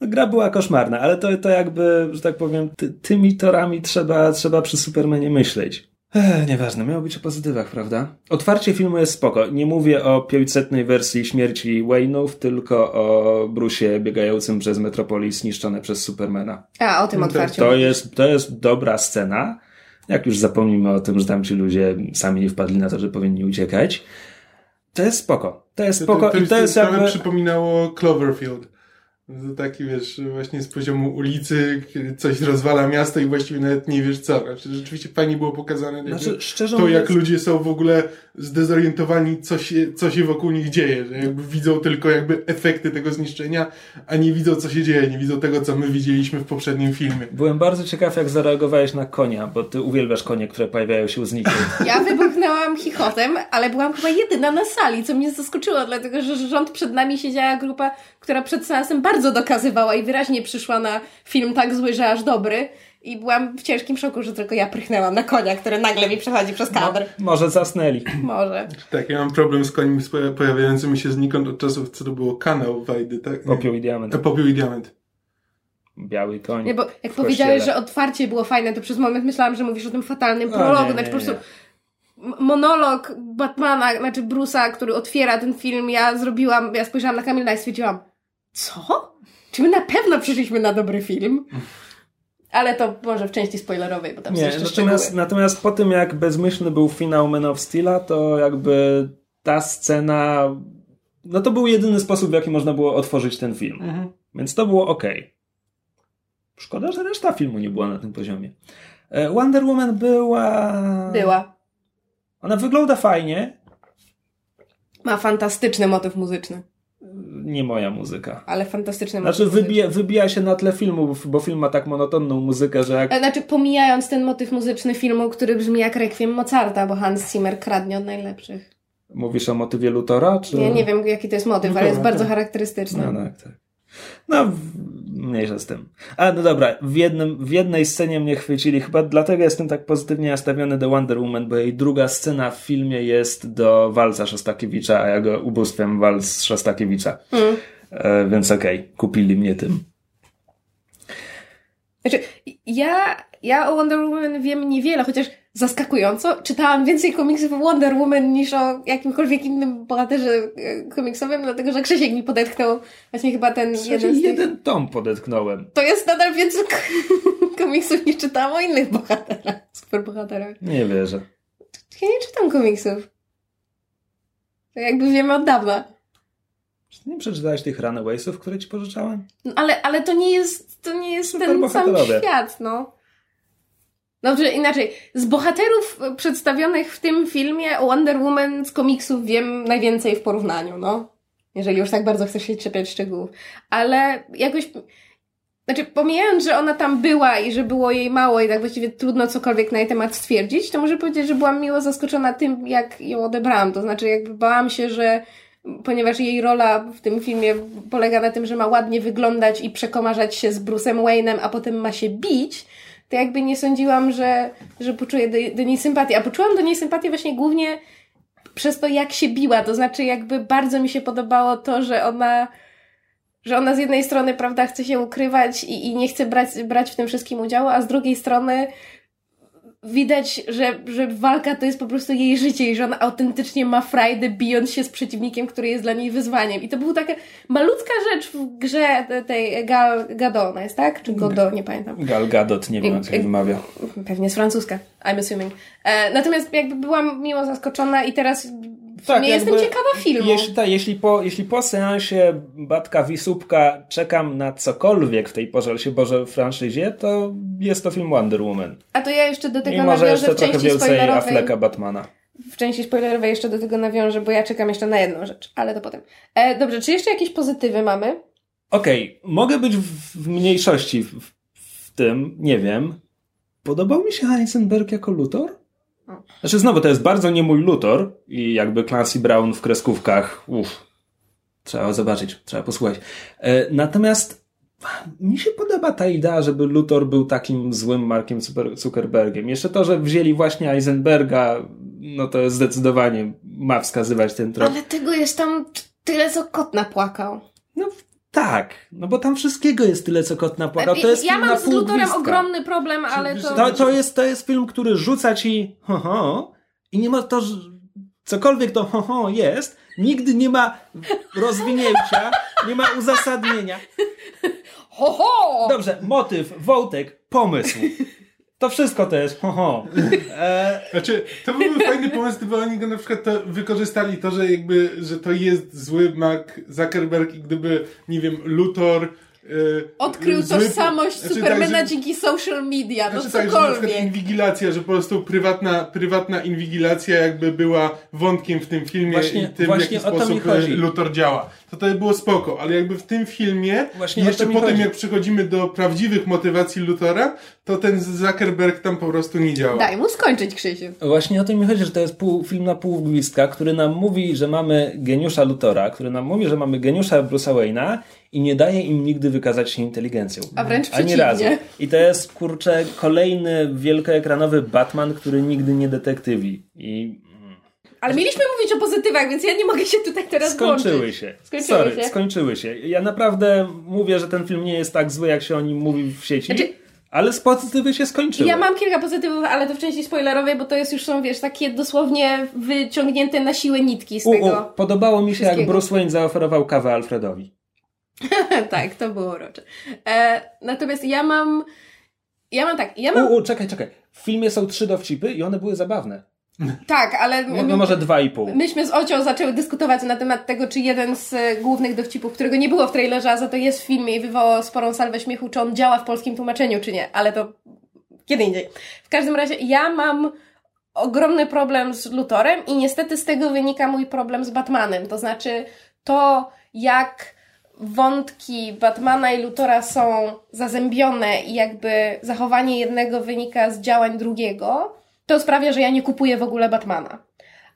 No, gra była koszmarna, ale to, to jakby, że tak powiem, ty, tymi torami trzeba, trzeba przy Supermanie myśleć. Ech, nieważne, miało być o pozytywach, prawda? Otwarcie filmu jest spoko. Nie mówię o 500 wersji śmierci Wayne'ów, tylko o Brusie biegającym przez Metropolis zniszczone przez Supermana. A, o tym To- otwarciu. To jest, to jest dobra scena. Jak już zapomnimy o tym, że tam ci ludzie sami nie wpadli na to, że powinni uciekać. To jest spoko. To jest spoko to, i to jest trochę jakby... przypominało Cloverfield. To taki, wiesz, właśnie z poziomu ulicy, kiedy coś rozwala miasto i właściwie nawet nie wiesz co. Znaczy, rzeczywiście fajnie było pokazane jakby Znaczy, szczerze to, jak mówiąc, ludzie są w ogóle zdezorientowani, co się, co się wokół nich dzieje, że jakby widzą tylko jakby efekty tego zniszczenia, a nie widzą, co się dzieje, nie widzą tego, co my widzieliśmy w poprzednim filmie. byłem bardzo ciekaw, jak zareagowałeś na konia, bo ty uwielbiasz konie, które pojawiają się znikąd. [LAUGHS] Ja wybuchnęłam chichotem, ale byłam chyba jedyna na sali, co mnie zaskoczyło, dlatego że rząd przed nami siedziała grupa, która przed seansem bardzo dokazywała i wyraźnie przyszła na film tak zły, że aż dobry. I byłam w ciężkim szoku, że tylko ja prychnęłam na konia, który nagle mi przechodzi przez kadr. Może zasnęli. Może. Tak, ja mam problem z końmi poja- pojawiającymi się znikąd od czasów, co to było kanał Wajdy, tak? Popiół i diament. A, Popiół i diament. Biały koń. Nie, bo jak powiedziałeś, że otwarcie było fajne, to przez moment myślałam, że mówisz o tym fatalnym prologu. nie, znaczy nie, po prostu monolog Batmana, znaczy Bruce'a, który otwiera ten film, ja zrobiłam, ja spojrzałam na Kamila i stwierdziłam, co? Czy my na pewno przyszliśmy na dobry film? Ale to może w części spoilerowej, bo tam są Nie, jeszcze natomiast, szczegóły. natomiast po tym jak bezmyślny był finał Man of Steel'a, to jakby ta scena, no to był jedyny sposób, w jaki można było otworzyć ten film. Mhm. Więc to było ok. Szkoda, że reszta filmu nie była na tym poziomie. E, Wonder Woman była... Była. Ona wygląda fajnie. Ma fantastyczny motyw muzyczny, Nie moja muzyka. ale fantastyczny Znaczy wybija, wybija się na tle filmu, bo film ma tak monotonną muzykę, że jak... muzyczny. Znaczy, pomijając ten motyw muzyczny filmu, który brzmi jak rekwiem Mozarta, bo Hans Zimmer kradnie od najlepszych. Mówisz o motywie Lutora? Czy... Ja nie wiem, jaki to jest motyw, ale jest Dobra, bardzo tak. charakterystyczny. No tak, tak. No, mniejsza z tym. A, no dobra, w, jednym, w jednej scenie mnie chwycili, chyba dlatego jestem tak pozytywnie nastawiony do Wonder Woman, bo jej druga scena w filmie jest do walca Szostakiewicza, a ja go ubóstwiam walc Szostakiewicza. E, więc okej, kupili mnie tym. Znaczy, ja, ja o Wonder Woman wiem niewiele, chociaż zaskakująco czytałam więcej komiksów o Wonder Woman niż o jakimkolwiek innym bohaterze e, komiksowym, dlatego że Krzysiek mi podetknął właśnie chyba ten jeden z tych... jeden tom podetknąłem. To jest nadal więcej [LAUGHS] komiksów niż czytałam o innych bohaterach, superbohaterach. Nie wierzę. Ja nie czytam komiksów. To jakby wiemy od dawna. Czy nie przeczytałeś tych Runawaysów, które ci pożyczałem? No, ale, ale to nie jest, to nie jest ten sam świat, no. Dobrze, inaczej. Z bohaterów przedstawionych w tym filmie o Wonder Woman z komiksów wiem najwięcej w porównaniu, no. Jeżeli już tak bardzo chcesz się czepiać szczegółów. Ale jakoś... Znaczy, pomijając, że ona tam była i że było jej mało i tak właściwie trudno cokolwiek na jej temat stwierdzić, to muszę powiedzieć, że byłam miło zaskoczona tym, jak ją odebrałam. To znaczy, jakby bałam się, że ponieważ jej rola w tym filmie polega na tym, że ma ładnie wyglądać i przekomarzać się z Bruce'em Wayne'em, a potem ma się bić, to jakby nie sądziłam, że, że poczuję do, do niej sympatię. A poczułam do niej sympatię właśnie głównie przez to, jak się biła. To znaczy, jakby bardzo mi się podobało to, że ona, że ona z jednej strony, prawda, chce się ukrywać i, i nie chce brać, brać w tym wszystkim udziału, a z drugiej strony widać, że, że walka to jest po prostu jej życie i że ona autentycznie ma frajdę bijąc się z przeciwnikiem, który jest dla niej wyzwaniem. I to była taka malutka rzecz w grze tej Gal Gadot, ona jest tak? Czy Godot, nie pamiętam. Gal Gadot, nie wiem jak się wymawia. Pewnie jest francuska, I'm assuming. E, natomiast jakby byłam miło zaskoczona i teraz tak, nie jestem ciekawa filmu. Jeśli, ta, jeśli, po, jeśli po seansie Batka Wisupka czekam na cokolwiek w tej porze się Boże franszyzie, to jest to film Wonder Woman. A to ja jeszcze do tego I może nawiążę jeszcze trochę więcej. Afflecka Batmana. W części spoilerowej jeszcze do tego nawiążę, bo ja czekam jeszcze na jedną rzecz, ale to potem. E, dobrze, czy jeszcze jakieś pozytywy mamy? Okej, mogę być w, w mniejszości w, w, w tym, nie wiem. Podobał mi się Heisenberg jako Luthor? Znaczy znowu, to jest bardzo nie mój Luthor i jakby Clancy Brown w kreskówkach, uff, trzeba zobaczyć, trzeba posłuchać. E, natomiast mi się podoba ta idea, żeby Luthor był takim złym Markiem Zucker- Zuckerbergiem. Jeszcze to, że wzięli właśnie Eisenberga, no to zdecydowanie ma wskazywać ten trop. Ale tego jest tam tyle, co kot napłakał. No tak, no bo tam wszystkiego jest tyle, co kot napłakał. To jest ja film mam na z pół gwizdka. ogromny problem, ale to... To, to, jest, to jest film, który rzuca ci ho, ho i nie ma to, że cokolwiek to ho, ho jest, nigdy nie ma rozwinięcia, nie ma uzasadnienia. [LAUGHS] Ho, ho! Dobrze, motyw, wątek, pomysł. To wszystko to jest ho, ho. [LAUGHS] E, Znaczy, to byłby fajny pomysł, gdyby oni go na przykład to wykorzystali to, że jakby, że to jest zły Mark Zuckerberg i gdyby, nie wiem, Luthor Odkrył zły- tożsamość znaczy, Supermana tak, że- dzięki social media, no Znaczy tak, że cokolwiek. inwigilacja, że po prostu prywatna, prywatna inwigilacja jakby była wątkiem w tym filmie Właśnie- i tym, w jaki sposób chodzi. Luthor działa. To to by było spoko, ale jakby w tym filmie, Właśnie jeszcze potem chodzi. jak przechodzimy do prawdziwych motywacji Luthora, to ten Zuckerberg tam po prostu nie działa. Daj mu skończyć, Krzysiu. Właśnie o tym mi chodzi, że to jest pół, film na pół gwizdka, który nam mówi, że mamy geniusza Lutora, który nam mówi, że mamy geniusza Bruce'a Wayne'a i nie daje im nigdy wykazać się inteligencją. A wręcz Ani przeciwnie. razu. I to jest, kurczę, kolejny wielkoekranowy Batman, który nigdy nie detektywi. I Ale mieliśmy mówić o pozytywach, więc ja nie mogę się tutaj teraz skończyły włączyć. się. Skończyły Sorry, się. skończyły się. Ja naprawdę mówię, że ten film nie jest tak zły, jak się o nim mówi w sieci, Znaczy- ale z pozytywy się skończyły. Ja mam kilka pozytywów, ale to w części spoilerowej, bo to jest już są, wiesz, takie dosłownie wyciągnięte na siłę nitki z U, u, tego. podobało mi się, jak. Bruce Wayne zaoferował kawę Alfredowi. [LAUGHS] tak, to było urocze. E, natomiast ja mam... Ja mam tak, ja mam... U, u, czekaj, czekaj. W filmie są trzy dowcipy i one były zabawne. Tak, ale... No, no może dwa i pół. Myśmy z Ocią zaczęły dyskutować na temat tego, czy jeden z e, głównych dowcipów, którego nie było w trailerze, a za to jest w filmie i wywołał sporą salwę śmiechu, czy on działa w polskim tłumaczeniu, czy nie, ale to kiedy indziej. W każdym razie ja mam ogromny problem z Lutorem i niestety z tego wynika mój problem z Batmanem. To znaczy to, jak wątki Batmana i Lutora są zazębione i jakby zachowanie jednego wynika z działań drugiego, to sprawia, że ja nie kupuję w ogóle Batmana.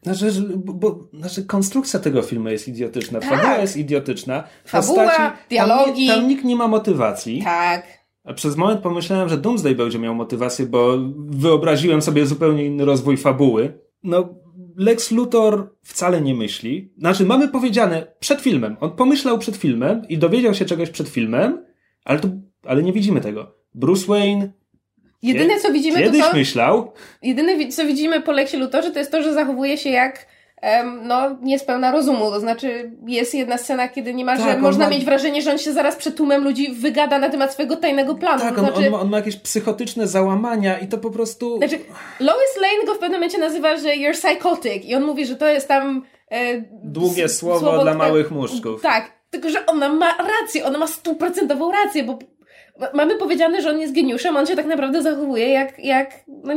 Znaczy, bo, znaczy, konstrukcja tego filmu jest idiotyczna. Tak. Fabuła jest idiotyczna. Fabuła, Postaci- dialogi. Tam, tam nikt nie ma motywacji. Tak. A przez moment pomyślałem, że Doomsday będzie miał motywację, bo wyobraziłem sobie zupełnie inny rozwój fabuły. No, Lex Luthor wcale nie myśli. Znaczy, mamy powiedziane przed filmem. On pomyślał przed filmem i dowiedział się czegoś przed filmem, ale, to, ale nie widzimy tego. Bruce Wayne Jedyne co widzimy Kiedyś to to, myślał, jedyne co widzimy po Leksie Lutorze to jest to, że zachowuje się jak no, niespełna rozumu. To znaczy jest jedna scena, kiedy niemalże Tak, on można ma- mieć wrażenie, że on się zaraz przed tłumem ludzi wygada na temat swojego tajnego planu. tak, to on, znaczy, on, ma, on ma jakieś psychotyczne załamania i to po prostu... Znaczy, Lois Lane go w pewnym momencie nazywa, że you're psychotic i on mówi, że to jest tam... E, Długie s- słowo dla które- małych muszczków. Tak, tylko że ona ma rację, ona ma stuprocentową rację, bo ma- mamy powiedziane, że on jest geniuszem, on się tak naprawdę zachowuje jak, jak no,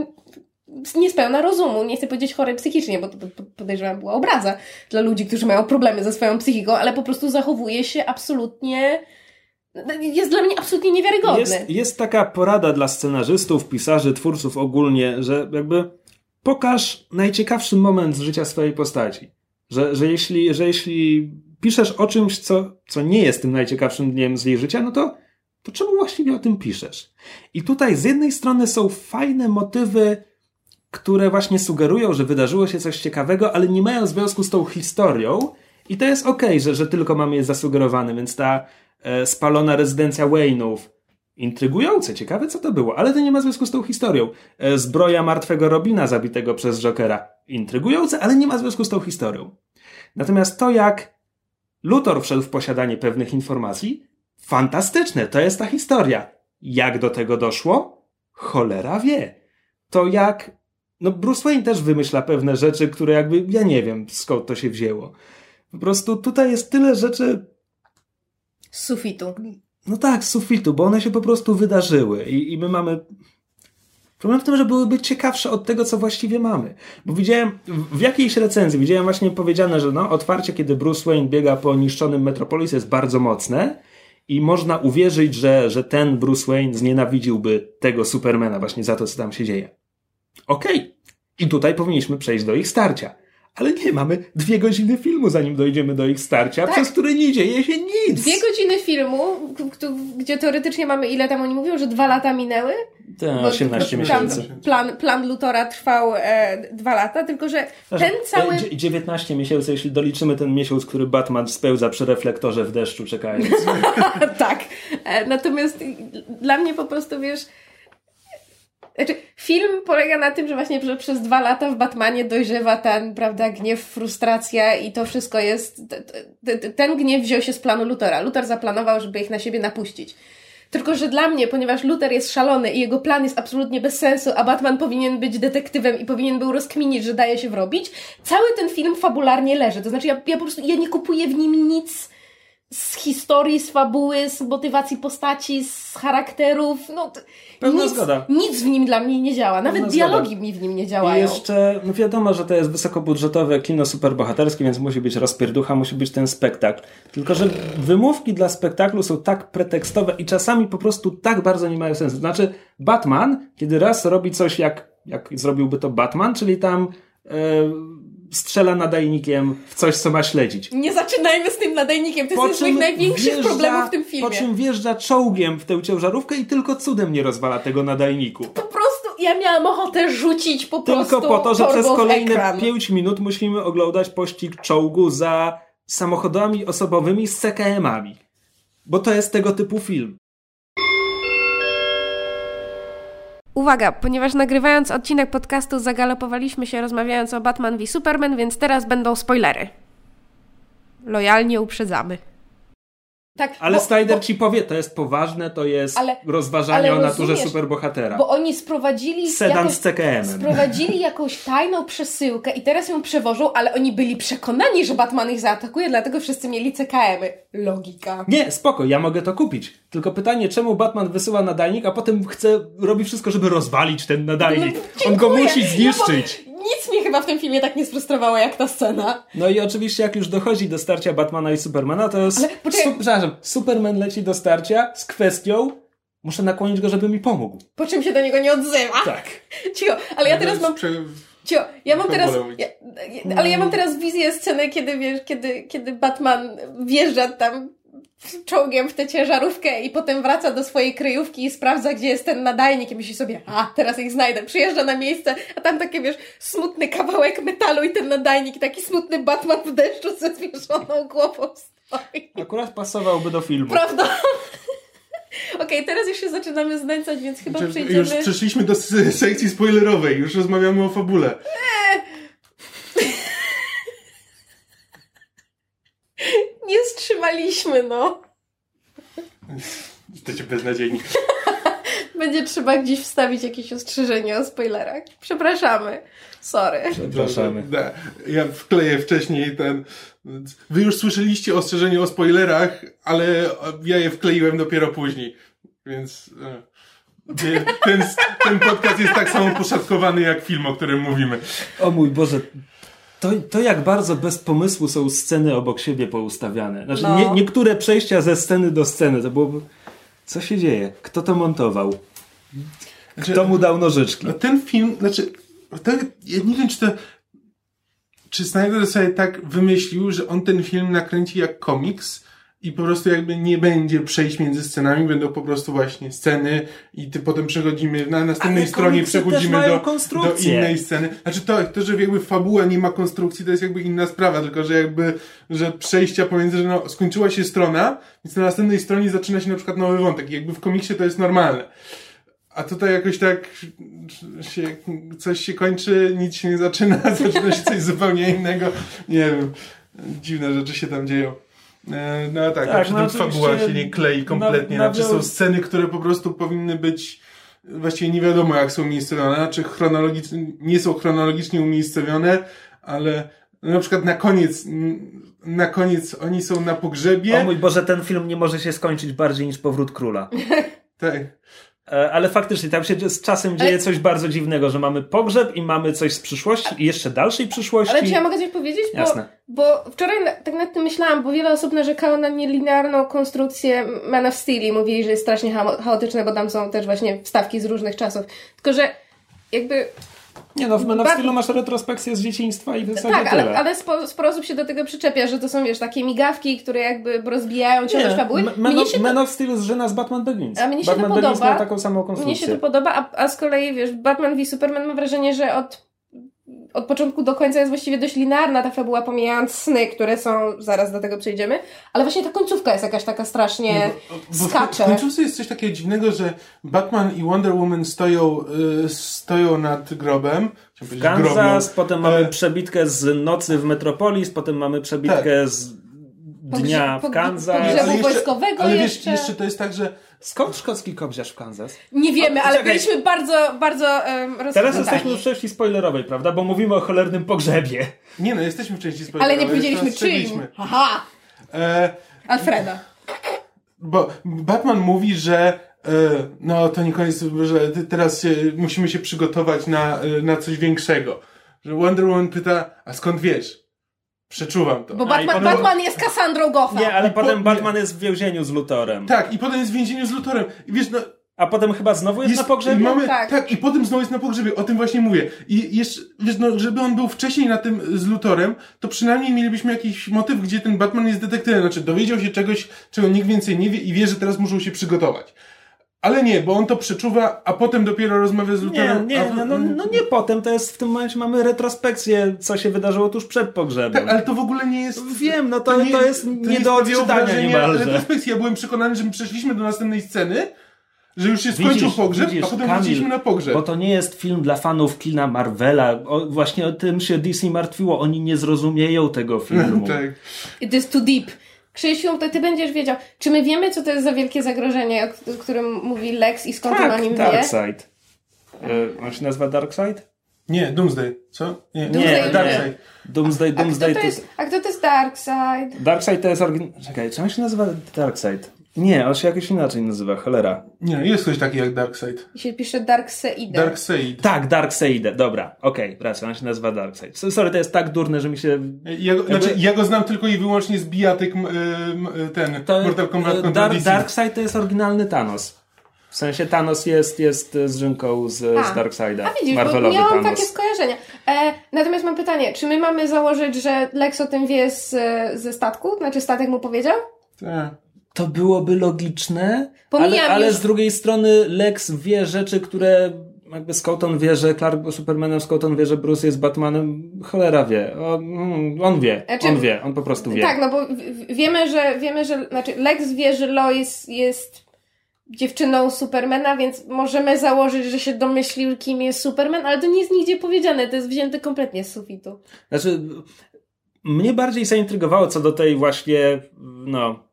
niespełna rozumu. Nie chcę powiedzieć chory psychicznie, bo to po- podejrzewam była obraza dla ludzi, którzy mają problemy ze swoją psychiką, ale po prostu zachowuje się absolutnie... Jest dla mnie absolutnie niewiarygodny. Jest, jest taka porada dla scenarzystów, pisarzy, twórców ogólnie, że jakby pokaż najciekawszy moment z życia swojej postaci. Że, że, jeśli, że jeśli piszesz o czymś, co, co nie jest tym najciekawszym dniem z jej życia, no to, to czemu właściwie o tym piszesz? I tutaj z jednej strony są fajne motywy, które właśnie sugerują, że wydarzyło się coś ciekawego, ale nie mają związku z tą historią. I to jest okej, że, że tylko mamy je zasugerowane, więc ta e, spalona rezydencja Wayne'ów, intrygujące, ciekawe co to było, ale to nie ma związku z tą historią. E, zbroja martwego Robina zabitego przez Jokera, intrygujące, ale nie ma związku z tą historią. Natomiast to, jak Luthor wszedł w posiadanie pewnych informacji, fantastyczne, to jest ta historia. Jak do tego doszło? Cholera wie. To jak no Bruce Wayne też wymyśla pewne rzeczy, które jakby, ja nie wiem skąd to się wzięło. Po prostu tutaj jest tyle rzeczy, Z sufitu. no tak, z sufitu, bo one się po prostu wydarzyły i, i my mamy... Problem w tym, że byłyby ciekawsze od tego, co właściwie mamy. Bo widziałem, w jakiejś recenzji widziałem właśnie powiedziane, że no, otwarcie, kiedy Bruce Wayne biega po niszczonym Metropolis jest bardzo mocne i można uwierzyć, że, że ten Bruce Wayne znienawidziłby tego Supermana właśnie za to, co tam się dzieje. Okej. I tutaj powinniśmy przejść do ich starcia. Ale nie, mamy dwie godziny filmu, zanim dojdziemy do ich starcia, Tak. przez które nie dzieje się nic. Dwie godziny filmu, gdzie teoretycznie mamy ile tam oni mówią, że dwa lata minęły? Tak, Bo 18 plan, miesięcy. plan, plan Lutora trwał e, dwa lata, tylko że ten cały... E, dzie- 19 miesięcy, jeśli doliczymy ten miesiąc, który Batman spełza przy reflektorze w deszczu czekając. [LAUGHS] tak. E, natomiast dla mnie po prostu, wiesz... Znaczy, film polega na tym, że właśnie że przez dwa lata w Batmanie dojrzewa ten, prawda, gniew, frustracja i to wszystko jest... Ten gniew wziął się z planu Lutora. Luthor zaplanował, żeby ich na siebie napuścić. Tylko, że dla mnie, ponieważ Luther jest szalony i jego plan jest absolutnie bez sensu, a Batman powinien być detektywem i powinien był rozkminić, że daje się wrobić, cały ten film fabularnie leży. To znaczy, ja, ja po prostu ja nie kupuję w nim nic z historii, z fabuły, z motywacji postaci, z charakterów. No, Pełna nic, zgoda. nic w nim dla mnie nie działa. Nawet Pełna dialogi zgoda. mi w nim nie I działają. jeszcze, no wiadomo, że to jest wysokobudżetowe kino superbohaterskie, więc musi być rozpierducha, musi być ten spektakl. Tylko, że wymówki dla spektaklu są tak pretekstowe i czasami po prostu tak bardzo nie mają sensu. Znaczy, Batman, kiedy raz robi coś jak, jak zrobiłby to Batman, czyli tam e, strzela nadajnikiem w coś, co ma śledzić. Nie zaczynajmy z tym nadajnikiem. To jest Po jeden z moich największych wjeżdża- problemów w tym filmie. Po czym wjeżdża czołgiem w tę ciężarówkę i tylko cudem nie rozwala tego nadajniku. Po prostu ja miałam ochotę rzucić po prostu Tylko po to, że przez kolejne ekran. 5 minut musimy oglądać pościg czołgu za samochodami osobowymi z CKM-ami. Bo to jest tego typu film. Uwaga, ponieważ nagrywając odcinek podcastu zagalopowaliśmy się rozmawiając o Batman v Superman, więc teraz będą spoilery. Lojalnie uprzedzamy. Tak, Ale bo, Snyder ci powie, to jest poważne, to jest Ale- rozważanie ale o naturze superbohatera. bo oni sprowadzili Sedan jakoś, z CKM-em. sprowadzili [LAUGHS] jakąś tajną przesyłkę i teraz ją przewożą, ale oni byli przekonani, że Batman ich zaatakuje, dlatego wszyscy mieli CKM-y. Logika. Nie, spoko, ja mogę to kupić. Tylko pytanie, czemu Batman wysyła nadajnik, a potem chce, robi wszystko, żeby rozwalić ten nadajnik. No, On go musi zniszczyć. No bo nic mnie chyba w tym filmie tak nie sfrustrowało jak ta scena. No i oczywiście jak już dochodzi do starcia Batmana i Supermana, to jest... Ale poczekaj. Su- przepraszam, Superman leci do starcia z kwestią muszę nakłonić go, żeby mi pomógł. Po czym się do niego nie odzywa. Tak. [LAUGHS] Cicho, ale ja teraz mam Cio, ja mam teraz. Ja, ja- ale ja mam teraz wizję sceny, kiedy wiesz, kiedy, kiedy Batman wjeżdża tam czołgiem w tę ciężarówkę i potem wraca do swojej kryjówki i sprawdza, gdzie jest ten nadajnik i myśli sobie, a teraz ich znajdę. Przyjeżdża na miejsce, a tam takie wiesz, smutny kawałek metalu i ten nadajnik, i taki smutny Batman w deszczu ze zwieszoną głową stoi. Akurat pasowałby do filmu. Prawda? [LAUGHS] Okej, teraz już się zaczynamy znęcać, więc chyba Znaczy, przejdziemy... Już przeszliśmy do sekcji spoilerowej, już rozmawiamy o fabule. Nie wstrzymaliśmy, no. Jesteście beznadziejni. [LAUGHS] Będzie trzeba gdzieś wstawić jakieś ostrzeżenie o spoilerach. Przepraszamy. Sorry. Przepraszamy. Da, ja wkleję wcześniej ten... Wy już słyszeliście ostrzeżenie o spoilerach, ale ja je wkleiłem dopiero później. Więc... e, Ten, ten podcast jest tak samo poszatkowany jak film, o którym mówimy. O mój Boże, to, to jak bardzo bez pomysłu są sceny obok siebie poustawiane. Znaczy, No. nie, niektóre przejścia ze sceny do sceny, to byłoby... Co się dzieje? Kto to montował? Kto mu dał nożyczki? No ten film, znaczy, to, ja nie wiem, czy to, czy Snyder sobie tak wymyślił, że on ten film nakręci jak komiks i po prostu jakby nie będzie przejść między scenami, będą po prostu właśnie sceny i ty potem przechodzimy, na następnej stronie przechodzimy do, do innej sceny. Znaczy to, to, że jakby fabuła nie ma konstrukcji, to jest jakby inna sprawa, tylko że jakby, że przejścia pomiędzy, że no, skończyła się strona, więc na następnej stronie zaczyna się na przykład nowy wątek i jakby w komiksie to jest normalne. A tutaj jakoś tak się, coś się kończy, nic się nie zaczyna, [LAUGHS] zaczyna się coś zupełnie innego. Nie wiem, dziwne rzeczy się tam dzieją. E, No tak, Tak, a przy no tym fabuła się nie klei kompletnie. na- Znaczy są sceny, które po prostu powinny być właściwie nie wiadomo jak są umiejscowione, znaczy chronologicznie, nie są chronologicznie umiejscowione, ale na przykład na koniec, na koniec oni są na pogrzebie. O mój Boże, ten film nie może się skończyć bardziej niż Powrót Króla. Tak. E, Ale faktycznie, tam się z czasem dzieje Ale- coś bardzo dziwnego, że mamy pogrzeb i mamy coś z przyszłości i jeszcze dalszej przyszłości. Ale czy ja mogę coś powiedzieć? Bo, Jasne. bo wczoraj na, tak nad tym myślałam, bo wiele osób narzekało na nielinearną konstrukcję Man of Steel i mówili, że jest strasznie cha- chaotyczne, bo tam są też właśnie wstawki z różnych czasów. Tylko, że jakby Nie no, w Man of Steelu masz retrospekcję z dzieciństwa i w zasadzie Tak, ale, ale spo, sporo osób się do tego przyczepia, że to są, wiesz, takie migawki, które jakby rozbijają ciągłość fabuły. Man, Mnie of, Man to, of Steel zżyna z Batman Begins. A mnie się to Batman Begins podoba. miał taką samą mnie konstrukcję. się to podoba, a, a z kolei, wiesz, Batman v Superman mam wrażenie, że od, od początku do końca jest właściwie dość linearna ta fabuła, pomijając sny, które są, zaraz do tego przejdziemy, ale właśnie ta końcówka jest jakaś taka strasznie Nie, bo, bo w- skacze. W końcówce jest coś takiego dziwnego, że Batman i Wonder Woman stoją, y, stoją nad grobem. Kansas, grobną. potem mamy przebitkę z nocy w Metropolis, potem mamy przebitkę z dnia w Kansas. pogrzebu ale jeszcze- wojskowego Ale wiesz, jeszcze. jeszcze to jest tak, że Skąd szkocki kobrzeż w Kansas? Nie wiemy, ale Czekaj. byliśmy bardzo, bardzo um, Teraz jesteśmy w części spoilerowej, prawda? Bo mówimy o cholernym pogrzebie. nie no, jesteśmy w części Ale spoilerowej. nie powiedzieliśmy czyim. Aha! E, Alfreda. bo Batman mówi, że e, no to nie koniec, że teraz się, musimy się przygotować na, e, na coś większego. Że Wonder Woman pyta, a skąd wiesz? Przeczuwam to. Bo Batman, potem- Batman jest Kassandrą Gotha. Nie, ale I potem. Batman jest w więzieniu z Lutorem. Tak, i potem jest w więzieniu z Lutorem. I wiesz, no, A potem chyba znowu jest, Jest, na pogrzebie? Mamy, Tak. tak. i potem znowu jest na pogrzebie, o tym właśnie mówię. I jeszcze, wiesz, no, żeby on był wcześniej na tym z Lutorem, to przynajmniej mielibyśmy jakiś motyw, gdzie ten Batman jest detektywem, znaczy dowiedział się czegoś, czego nikt więcej nie wie i wie, że teraz muszą się przygotować. Ale nie, bo on to przeczuwa, a potem dopiero rozmawia z Nie, Lutorem. nie, a, no, no, no nie potem, to jest w tym momencie mamy retrospekcję, co się wydarzyło tuż przed pogrzebem. Tak, ale to w ogóle nie jest... Wiem, no to- to jest nie do sprawiało odczytania niemalże. retrospekcji. Ja byłem przekonany, że my przeszliśmy do następnej sceny, że już się skończył Widzisz, pogrzeb, widzisz, a potem Kamil, wróciliśmy na pogrzeb. Bo to nie jest film dla fanów kina Marvela. O, właśnie o tym się DC martwiło. Oni nie zrozumieją tego filmu. [LAUGHS] tak. It is too deep. Krzysiu, to ty będziesz wiedział. Czy my wiemy, co to jest za wielkie zagrożenie, o którym mówi Lex i skąd on o Tak, nim wie? Darkseid. E, on się nazywa Darkseid? Nie, Doomsday. Co? Nie, Doomsday Nie, Darkseid. nie. Doomsday, A kto, Doomsday to jest, a kto to jest Darkseid? Darkseid to jest oryginał... Czekaj, czy on się nazywa Darkseid? Nie, on się jakoś inaczej nazywa, cholera. Nie, jest ktoś taki jak Darkseid. I się pisze Darkseid. Darkseid. Tak, Darkseid, dobra, okej, racja, on się nazywa Darkseid. Sorry, to jest tak durne, że mi się... Ja go, znaczy, ja go znam tylko i wyłącznie z bijatyk ten To, Mortal Kombat e, Dark, DC. Darkseid to jest oryginalny Thanos. W sensie Thanos jest, jest z Rzynką z, A, z Darkseida. A widzisz, bo Marvelowy miałam Thanos. takie skojarzenia. E, natomiast mam pytanie, czy my mamy założyć, że Lex o tym wie z, ze statku? Znaczy statek mu powiedział? Tak. To byłoby logiczne, Pomijam ale, ale już- z drugiej strony Lex wie rzeczy, które jakby Scotton wie, że Clark był Supermanem, Scotton wie, że Bruce jest Batmanem, cholera wie. On, mm, on wie, Znaczy- on wie, on po prostu wie. Tak, no bo wiemy, że wiemy, że znaczy Lex wie, że Lois jest dziewczyną Supermana, więc możemy założyć, że się domyślił, kim jest Superman, ale to nie jest nigdzie powiedziane, to jest wzięte kompletnie z sufitu. Znaczy, mnie bardziej zaintrygowało co do tej właśnie, no,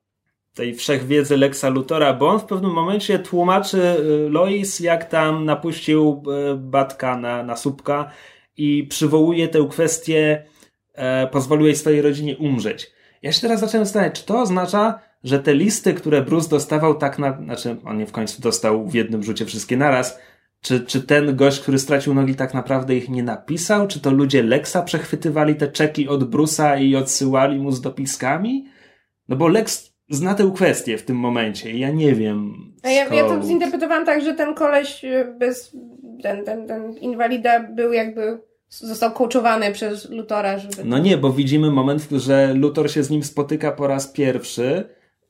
tej wszechwiedzy Lexa Lutora, bo on w pewnym momencie tłumaczy y, Lois, jak tam napuścił y, Batka na, na słupka i przywołuje tę kwestię, e, pozwolił jej swojej rodzinie umrzeć. Ja się teraz zacząłem zastanawiać, czy to oznacza, że te listy, które Bruce dostawał tak na, znaczy on nie w końcu dostał w jednym rzucie wszystkie naraz, czy, czy ten gość, który stracił nogi, tak naprawdę ich nie napisał? Czy to ludzie Lexa przechwytywali te czeki od Brusa i odsyłali mu z dopiskami? No bo Lex zna tę kwestię w tym momencie i ja nie wiem. A ja, ja to skąd. zinterpretowałam tak, że ten koleś y, bez, ten, ten, ten inwalida był jakby, został coachowany przez Lutora, żeby... No nie, bo widzimy moment, że Luthor się z nim spotyka po raz pierwszy,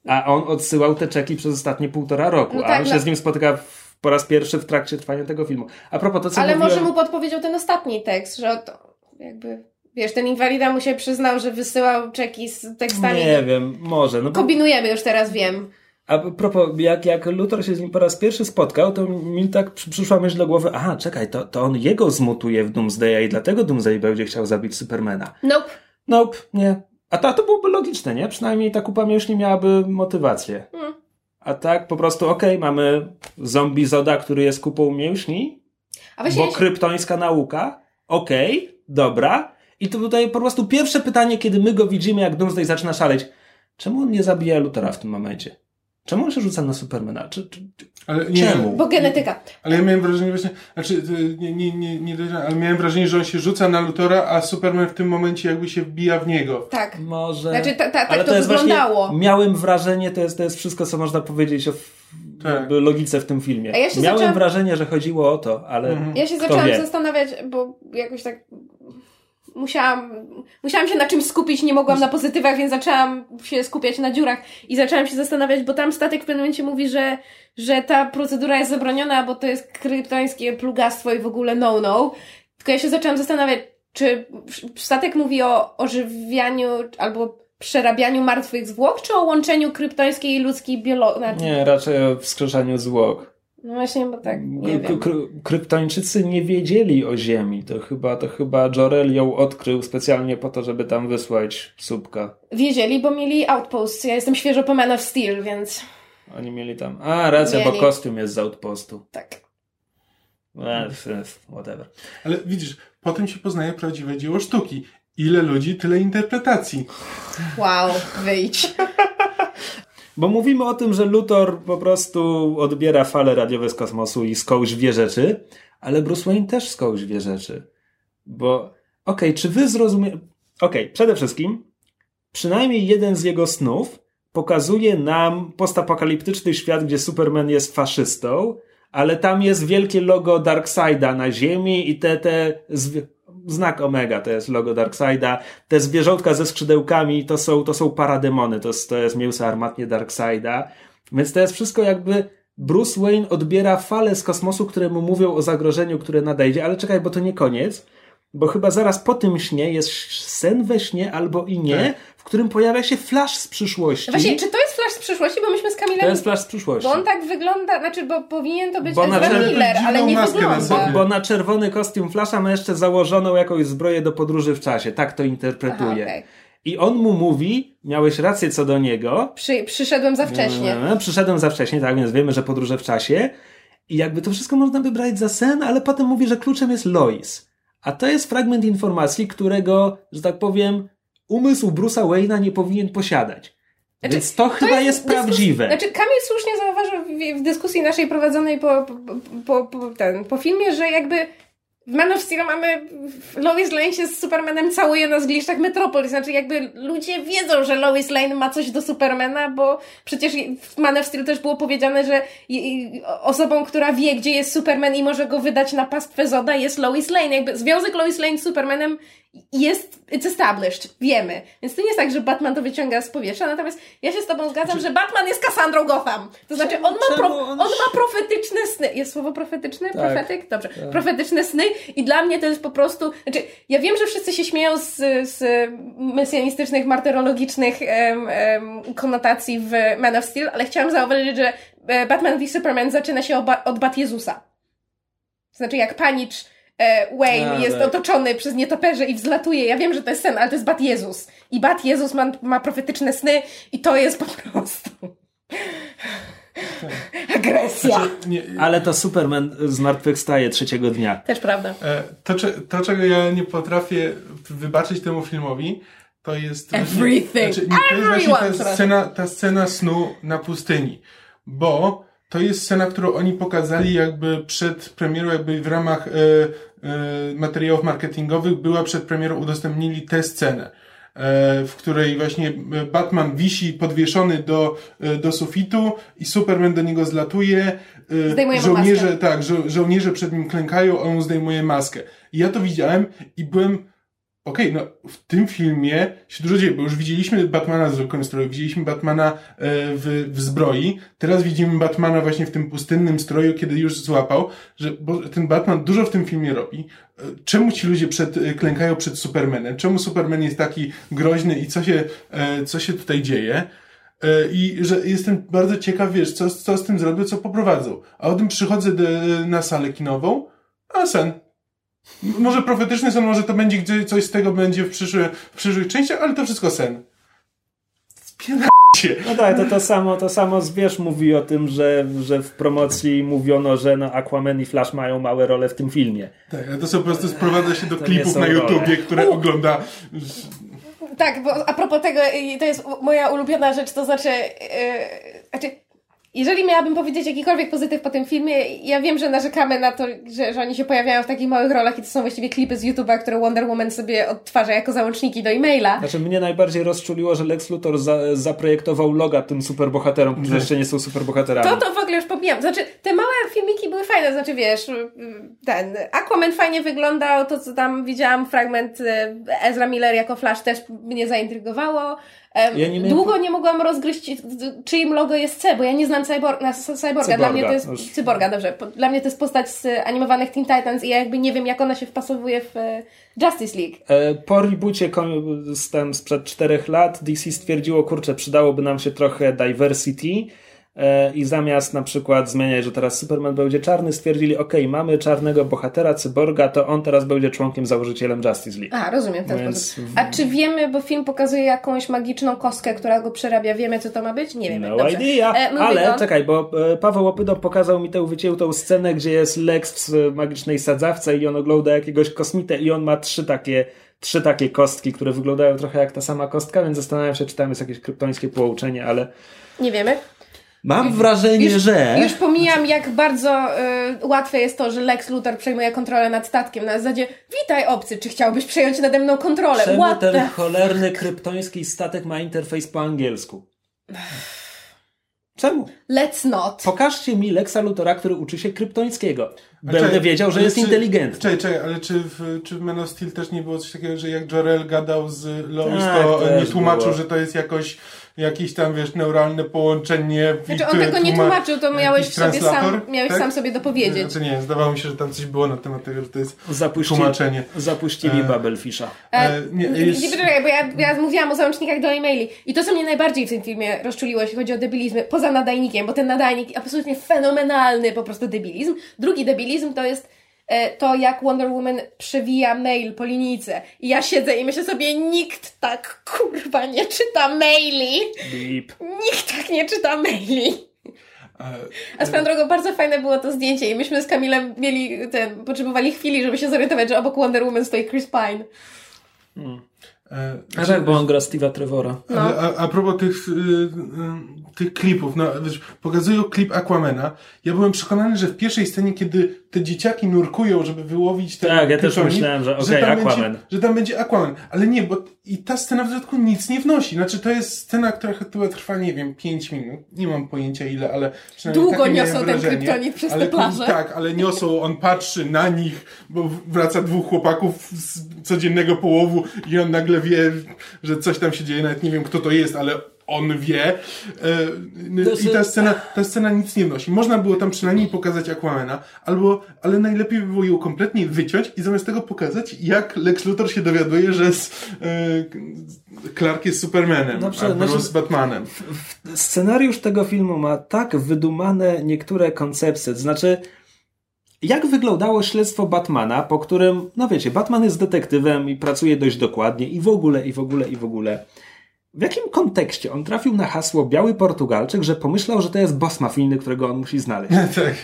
a on odsyłał te czeki przez ostatnie półtora roku, No a tak, on no- się z nim spotyka w, po raz pierwszy w trakcie trwania tego filmu. A propos to, co Ale mówiłem... może mu podpowiedział ten ostatni tekst, że to jakby, wiesz, ten inwalida mu się przyznał, że wysyłał czeki z tekstami. Nie wiem, może. No bo... Kombinujemy, już teraz wiem. A propos, jak, jak Luthor się z nim po raz pierwszy spotkał, to mi tak przy- przyszła myśl do głowy, aha, czekaj, to, to on jego zmutuje w Doomsdaya i dlatego Doomsday będzie chciał zabić Supermana. Nope. Nope, nie. A to, to byłoby logiczne, nie? Przynajmniej ta kupa mięśni miałaby motywację. Mm. A tak po prostu, okej, mamy zombie Zoda, który jest kupą mięśni, A bo się- kryptońska nauka, okej, dobra. I to tutaj po prostu pierwsze pytanie, kiedy my go widzimy, jak Doomsday zaczyna szaleć. Czemu on nie zabija Luthora w tym momencie? Czemu on się rzuca na Supermana? Czy, czy, czy, Ale nie, czemu? Bo genetyka. Ale ja miałem wrażenie właśnie, znaczy to nie, nie, nie, nie ale miałem wrażenie, że on się rzuca na Lutora, a Superman w tym momencie jakby się wbija w niego. Tak. Może. Znaczy, ta- ta- tak Ale to jest wyglądało. Właśnie, miałem wrażenie, to jest, to jest wszystko, co można powiedzieć o Tak. logice w tym filmie. Ja miałem zaczęłam- wrażenie, że chodziło o to, ale. Mhm. Ja się Kto zaczęłam wie? zastanawiać, bo jakoś tak musiałam, musiałam się na czymś skupić, nie mogłam na pozytywach, więc zaczęłam się skupiać na dziurach i zaczęłam się zastanawiać, bo tam statek w pewnym momencie mówi, że, że ta procedura jest zabroniona, bo to jest kryptońskie plugastwo i w ogóle no-no. Tylko ja się zaczęłam zastanawiać, czy statek mówi o ożywianiu albo przerabianiu martwych zwłok, czy o łączeniu kryptońskiej i ludzkiej biologii? Nie, raczej o wskrzeszaniu zwłok. No właśnie, bo tak, nie K- k- kryptończycy nie wiedzieli o Ziemi. To chyba, to chyba Jorel ją odkrył specjalnie po to, żeby tam wysłać słupka. Wiedzieli, bo mieli outposts. Ja jestem świeżo po Man of Steel, więc Oni mieli tam. A, racja, Mieli. bo kostium jest z outpostu. tak. F- whatever. Ale widzisz, potem się poznaje prawdziwe dzieło sztuki. Ile ludzi, tyle interpretacji. Wow, wyjdź. Bo mówimy o tym, że Luthor po prostu odbiera fale radiowe z kosmosu i skądś wie rzeczy, ale Bruce Wayne też skądś wie rzeczy. Bo, okej, czy wy zrozumiecie... Okej, przede wszystkim, przynajmniej jeden z jego snów pokazuje nam postapokaliptyczny świat, gdzie Superman jest faszystą, ale tam jest wielkie logo Darkseida na ziemi i te, te znak Omega to jest logo Darkseida, te zwierzątka ze skrzydełkami to są, to są parademony, to jest, to jest mięso armatnie Darkseida, więc to jest wszystko jakby Bruce Wayne odbiera fale z kosmosu, które mu mówią o zagrożeniu, które nadejdzie, ale czekaj, bo to nie koniec, bo chyba zaraz po tym śnie jest sen we śnie albo i nie, Tak. w którym pojawia się flash z przyszłości. Właśnie, czy to jest z przyszłości? Bo myśmy z Kamilem... To jest flash z przyszłości. Bo on tak wygląda, znaczy, bo powinien to być Bo Ezra Miller, ale nie wygląda. sobie. Bo na czerwony kostium Flasha ma jeszcze założoną jakąś zbroję do podróży w czasie. Tak to interpretuje. Aha, okej. I on mu mówi, miałeś rację co do niego. Przy, przyszedłem za wcześnie. E, Przyszedłem za wcześnie, tak, więc wiemy, że podróże w czasie. I jakby to wszystko można by brać za sen, ale potem mówi, że kluczem jest Lois. A to jest fragment informacji, którego, że tak powiem, umysł Bruce'a Wayne'a nie powinien posiadać. Znaczy, Więc to, chyba jest, dyskus- prawdziwe. Znaczy, Kamil słusznie zauważył w, w dyskusji naszej prowadzonej po, po, po, ten, po filmie, że jakby w Man of Steel mamy Lois Lane się z Supermanem całuje na zgliszczach Metropolis. Znaczy jakby ludzie wiedzą, że Lois Lane ma coś do Supermana, bo przecież w Man of Steel też było powiedziane, że osobą, która wie, gdzie jest Superman i może go wydać na pastwę Zoda jest Lois Lane. Jakby związek Lois Lane z Supermanem jest, it's established, wiemy. Więc to nie jest tak, że Batman to wyciąga z powietrza, natomiast ja się z tobą zgadzam, że Batman jest Cassandrą Gotham. To znaczy, on ma, pro, on- ma profetyczne sny. Jest słowo profetyczne? Tak. Profetyk? Dobrze. Profetyczne sny i dla mnie to jest po prostu, znaczy, ja wiem, że wszyscy się śmieją z, z mesjanistycznych, martyrologicznych em, em, konotacji w Man of Steel, ale chciałam zauważyć, że e, Batman v Superman zaczyna się od Bat Jezusa. Znaczy jak panicz Wayne A, jest tak. otoczony przez nietoperze i wzlatuje. Ja wiem, że to jest sen, ale to jest Bat Jezus. I Bat Jezus ma, ma profetyczne sny i to jest po prostu... [LAUGHS] Agresja. Znaczy, nie, Ale to Superman zmartwychwstaje trzeciego dnia. Też prawda. e, to, to, czego ja nie potrafię wybaczyć temu filmowi, to jest... właśnie- Everything. Znaczy, nie, to jest właśnie ta scena, ta scena snu na pustyni. Bo to jest scena, którą oni pokazali jakby przed premierą, jakby w ramach e, e, materiałów marketingowych była przed premierą, udostępnili tę scenę. e, W której właśnie Batman wisi podwieszony do, e, do sufitu i Superman do niego zlatuje. e, Zdejmuje mu żołnierze, maskę. tak, żo- żołnierze przed nim klękają, a on zdejmuje maskę. I ja to widziałem i byłem Okej, no w tym filmie się dużo dzieje, bo już widzieliśmy Batmana z zwykłym stroju, widzieliśmy Batmana e, w, w zbroi, teraz widzimy Batmana właśnie w tym pustynnym stroju, kiedy już złapał, że bo ten Batman dużo w tym filmie robi. E, Czemu ci ludzie przed, e, klękają przed Supermanem? Czemu Superman jest taki groźny i co się, co się tutaj dzieje? I że jestem bardzo ciekaw, wiesz, co, co z tym zrobią, co poprowadzą. A o tym przychodzę na salę kinową, a sen. Może profetyczny sen, może to będzie gdzie coś z tego będzie w, przyszły, w przyszłych częściach, ale to wszystko sen. Spierdajcie. No tak, to to samo, to samo Zwierz mówi o tym, że, że w promocji mówiono, że no Aquaman i Flash mają małe role w tym filmie. Tak, ale to są po prostu sprowadza się do To klipów na role. YouTubie, które ogląda. Tak, bo a propos tego, i to jest u- moja ulubiona rzecz, to znaczy, yy, znaczy, jeżeli miałabym powiedzieć jakikolwiek pozytyw po tym filmie, ja wiem, że narzekamy na to, że, że oni się pojawiają w takich małych rolach i to są właściwie klipy z YouTube'a, które Wonder Woman sobie odtwarza jako załączniki do e-maila. Znaczy mnie najbardziej rozczuliło, że Lex Luthor za, zaprojektował loga tym superbohaterom, którzy jeszcze nie są superbohaterami. To to w ogóle już pomijam. Znaczy, te małe filmiki były fajne, znaczy wiesz, ten Aquaman fajnie wyglądał, to co tam widziałam, fragment e, Ezra Miller jako Flash też mnie zaintrygowało. Ja nie miałem- Długo nie mogłam rozgryźć, z- czyim logo jest C, bo ja nie znam cyborg, na, cyborga. Dla Cyborga, mnie to jest już. cyborga, dobrze. Dla mnie to jest postać z animowanych Teen Titans i ja jakby nie wiem, jak ona się wpasowuje w e, Justice League. E, Po reboocie z tam sprzed czterech lat DC stwierdziło, kurczę, przydałoby nam się trochę diversity i zamiast na przykład zmieniać, że teraz Superman będzie czarny, stwierdzili, ok, mamy czarnego bohatera, cyborga, to on teraz będzie członkiem, założycielem Justice League. A, rozumiem ten Więc sposób. w- A czy wiemy, bo film pokazuje jakąś magiczną kostkę, która go przerabia, wiemy co to ma być? Nie wiemy. No Dobrze. idea, E, ale on. czekaj, bo e, Paweł Opydo pokazał mi tę wyciętą scenę, gdzie jest Lex w e, magicznej sadzawce i on ogląda jakiegoś kosmitę i on ma trzy takie, trzy takie kostki, które wyglądają trochę jak ta sama kostka, więc zastanawiam się, czy tam jest jakieś kryptońskie połączenie, ale Nie wiemy. Mam wrażenie, Już, że... już pomijam, jak bardzo y, łatwe jest to, że Lex Luthor przejmuje kontrolę nad statkiem. Na zasadzie, witaj obcy, czy chciałbyś przejąć nade mną kontrolę? Czemu What ten the... cholerny kryptoński statek ma interfejs po angielsku? Czemu? Let's not. Pokażcie mi Lexa Luthora, który uczy się kryptońskiego. Będę czekaj, wiedział, że jest czy- inteligentny. Czekaj, czekaj, ale czy w, czy w Man of Steel też nie było coś takiego, że jak Jor-El gadał z Lois, Tak, to nie tłumaczył, było. że to jest jakoś jakieś tam, wiesz, neuralne połączenie. Znaczy on tego nie tłuma- tłumaczył, to miałeś sobie sam, miałeś tak? sam sobie dopowiedzieć. Znaczy nie, zdawało mi się, że tam coś było na temat tego, że to jest Zapuścili, tłumaczenie. zapuścili E, Babelfisha. E, E, nie, nie, jest- bo ja, ja mówiłam o załącznikach do e-maili. I to, co mnie najbardziej w tym filmie rozczuliło, jeśli chodzi o debilizmy, poza nadajnikiem, bo ten nadajnik absolutnie fenomenalny po prostu debilizm. Drugi debilizm to jest to, jak Wonder Woman przewija mail po linijce. I ja siedzę i myślę sobie, nikt tak kurwa nie czyta maili. Beep. Nikt tak nie czyta maili. e, A swoją drogą bardzo fajne było to zdjęcie i myśmy z Kamilem mieli ten, potrzebowali chwili, żeby się zorientować, że obok Wonder Woman stoi Chris Pine. e, A tak, bo on gra Steve'a Trevora. No. Ale a, a propos tych, y, y, tych klipów, no wiesz, pokazują klip Aquamana. Ja byłem przekonany, że w pierwszej scenie, kiedy te dzieciaki nurkują, żeby wyłowić ten Tak, ja też myślałem, że okej, tam Aquaman. Będzie, że tam będzie Aquaman. Ale nie, bo i ta scena w dodatku nic nie wnosi. Znaczy to jest scena, która chyba trwa, nie wiem, 5 minut. Nie mam pojęcia ile, ale przynajmniej Długo takie niosą ten wrażenie. kryptonit przez ale, te plaże. Tak, ale niosą, on patrzy na nich, bo wraca dwóch chłopaków z codziennego połowu i on nagle wie, że coś tam się dzieje, nawet nie wiem kto to jest, ale on wie. E, I ta scena, ta scena nic nie wnosi. Można było tam przynajmniej pokazać Aquamana, albo, ale najlepiej by było ją kompletnie wyciąć i zamiast tego pokazać, jak Lex Luthor się dowiaduje, że z, e, Clark jest Supermanem, Dobrze, a Bruce znaczy, Batmanem. W, w, scenariusz tego filmu ma tak wydumane niektóre koncepcje, to znaczy jak wyglądało śledztwo Batmana, po którym, no wiecie, Batman jest detektywem i pracuje dość dokładnie i w ogóle, i w ogóle, i w ogóle. W jakim kontekście on trafił na hasło Biały Portugalczyk, że pomyślał, że to jest boss mafijny, którego on musi znaleźć? [LAUGHS] tak.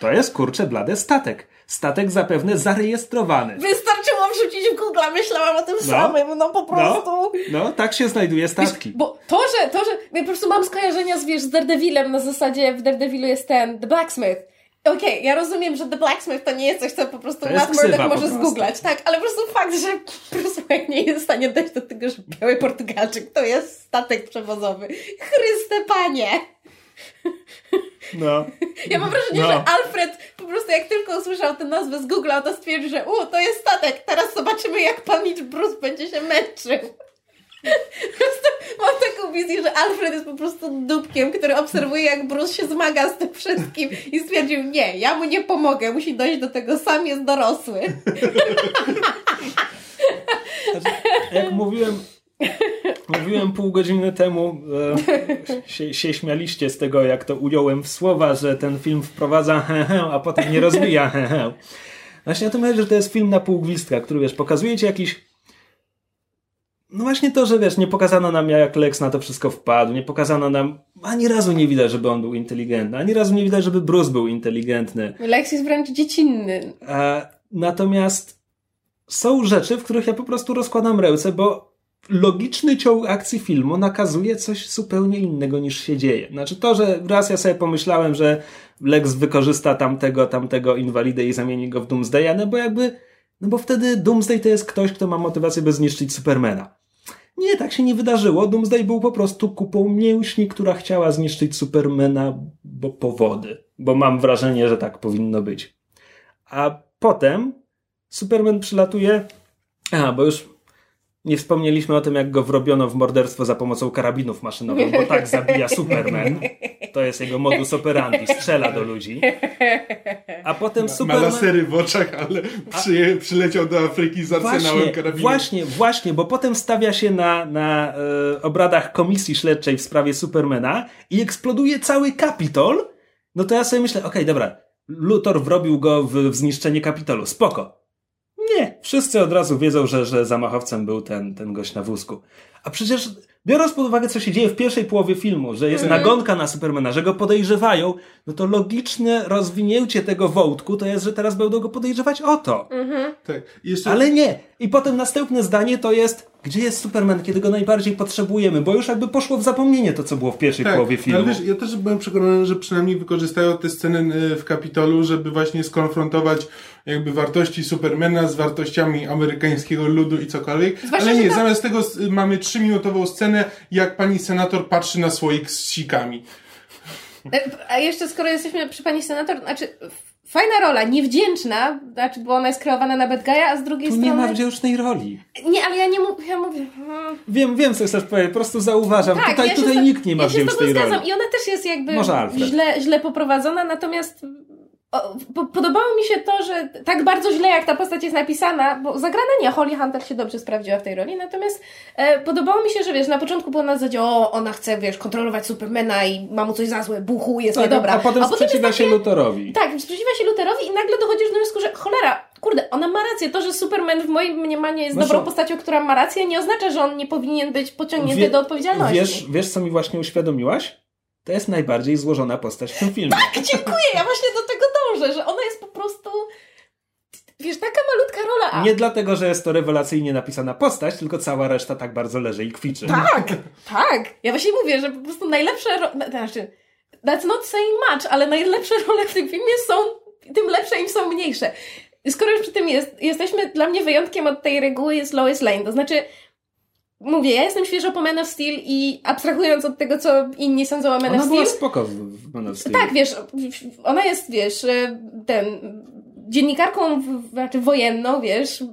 To jest kurczę blade statek. Statek zapewne zarejestrowany. Wystarczyło wrzucić w Google, myślałam o tym no, samym, no po no. prostu. No, no tak się znajduje statki. Wiesz, bo to, że, to, że ja po prostu mam skojarzenia z, wiesz, z Daredevilem na zasadzie w Daredevilu jest ten The Blacksmith Okej, okay, ja rozumiem, że The Blacksmith to nie jest coś, co po prostu Matt Murdock może zgooglać, tak, ale po prostu fakt, że Bruce Wayne nie jest w stanie dojść do tego, że Biały Portugalczyk to jest statek przewozowy. Chryste panie! No. Ja mam wrażenie, no. że Alfred po prostu jak tylko usłyszał tę nazwę z Google'a, to stwierdził, że u, to jest statek, teraz zobaczymy jak pan Bruce będzie się męczył. Mam taką wizję, że Alfred jest po prostu dupkiem, który obserwuje, jak Bruce się zmaga z tym wszystkim i stwierdził, nie, ja mu nie pomogę, musi dojść do tego, sam jest dorosły. Znaczy, jak mówiłem, mówiłem pół godziny temu, e, się, się, śmialiście z tego, jak to ująłem w słowa, że ten film wprowadza he, he a potem nie rozwija he, he. Właśnie o tym że to jest film na pół gwizdka, który wiesz, pokazuje ci jakiś no właśnie to, że wiesz, nie pokazano nam jak Lex na to wszystko wpadł, nie pokazano nam, ani razu nie widać, żeby on był inteligentny, ani razu nie widać, żeby Bruce był inteligentny. Lex jest wręcz dziecinny. A, natomiast są rzeczy, w których ja po prostu rozkładam ręce, bo logiczny ciąg akcji filmu nakazuje coś zupełnie innego niż się dzieje. Znaczy to, że raz ja sobie pomyślałem, że Lex wykorzysta tamtego, tamtego inwalidę i zamieni go w Doomsdaya, no bo jakby, no bo wtedy Doomsday to jest ktoś, kto ma motywację, by zniszczyć Supermana. Nie, tak się nie wydarzyło. Doomsday był po prostu kupą mięśni, która chciała zniszczyć Supermana bo powody. Bo mam wrażenie, że tak powinno być. A potem Superman przylatuje. A, bo już nie wspomnieliśmy o tym, jak go wrobiono w morderstwo za pomocą karabinów maszynowych, bo tak zabija Superman. To jest jego modus operandi. Strzela do ludzi. A potem ma, Superman... Ma lasery w oczach, ale przy, przyleciał do Afryki z arsenałem karabinów. Właśnie, właśnie, bo potem stawia się na, na e, obradach komisji śledczej w sprawie Supermana i eksploduje cały Kapitol. No to ja sobie myślę, okej, okay, dobra, Luthor wrobił go w, w zniszczenie Kapitolu. Spoko. Wszyscy od razu wiedzą, że, że zamachowcem był ten, ten gość na wózku. A przecież biorąc pod uwagę, co się dzieje w pierwszej połowie filmu, że jest mhm. nagonka na Supermana, że go podejrzewają, no to logiczne rozwinięcie tego wątku to jest, że teraz będą go podejrzewać o to. Mhm. Tak. Jeszcze... Ale nie. I potem następne zdanie to jest, gdzie jest Superman, kiedy go najbardziej potrzebujemy, bo już jakby poszło w zapomnienie to, co było w pierwszej tak, połowie filmu. Ale wiesz, ja też byłem przekonany, że przynajmniej wykorzystają te sceny y, w Kapitolu, żeby właśnie skonfrontować jakby wartości Supermana z wartościami amerykańskiego ludu i cokolwiek. Zwłaszcza, ale nie, zamiast tego mamy trzyminutową scenę, jak pani senator patrzy na słoik z sikami. E, a jeszcze skoro jesteśmy przy pani senator, znaczy fajna rola, niewdzięczna, znaczy, bo ona jest kreowana na Bad Guy'a, a z drugiej tu strony... nie ma wdzięcznej roli. Nie, ale ja nie mówię, ja mówię... Hmm. Wiem, wiem, co chcesz powiedzieć, po prostu zauważam. Tak, tutaj ja tutaj nikt nie ma ja wdzięcznej roli. I ona też jest jakby źle, źle poprowadzona, natomiast podobało mi się to, że tak bardzo źle jak ta postać jest napisana, bo zagrana nie, Holly Hunter się dobrze sprawdziła w tej roli, natomiast e, podobało mi się, że wiesz, na początku było na zasadzie, o, ona chce, wiesz, kontrolować Supermana i ma mu coś za złe, buchu, jest tak, niedobra. A potem a sprzeciwia się Luthorowi. Tak, sprzeciwia się Luthorowi i nagle dochodzisz do wniosku, że cholera, kurde, ona ma rację. To, że Superman w moim mniemaniu jest dobrą postacią, która ma rację, nie oznacza, że on nie powinien być pociągnięty Wie, do odpowiedzialności. Wiesz, wiesz, co mi właśnie uświadomiłaś? To jest najbardziej złożona postać w tym filmie. Tak, dziękuję, ja właśnie do tego dążę, że ona jest po prostu wiesz, taka malutka rola. Nie dlatego, że jest to rewelacyjnie napisana postać, tylko cała reszta tak bardzo leży i kwiczy. Tak, tak. Ja właśnie mówię, że po prostu najlepsze, ro... znaczy, that's not saying much, ale najlepsze role w tym filmie są, tym lepsze im są mniejsze. Skoro już przy tym jest, jesteśmy, dla mnie wyjątkiem od tej reguły jest Lois Lane, to znaczy mówię, ja jestem świeżo po Man of Steel i abstrahując od tego, co inni sądzą o Man ona of Steel... Ona była spoko w Man of Steel. Tak, wiesz, ona jest, wiesz, ten, dziennikarką, znaczy wojenną, wiesz,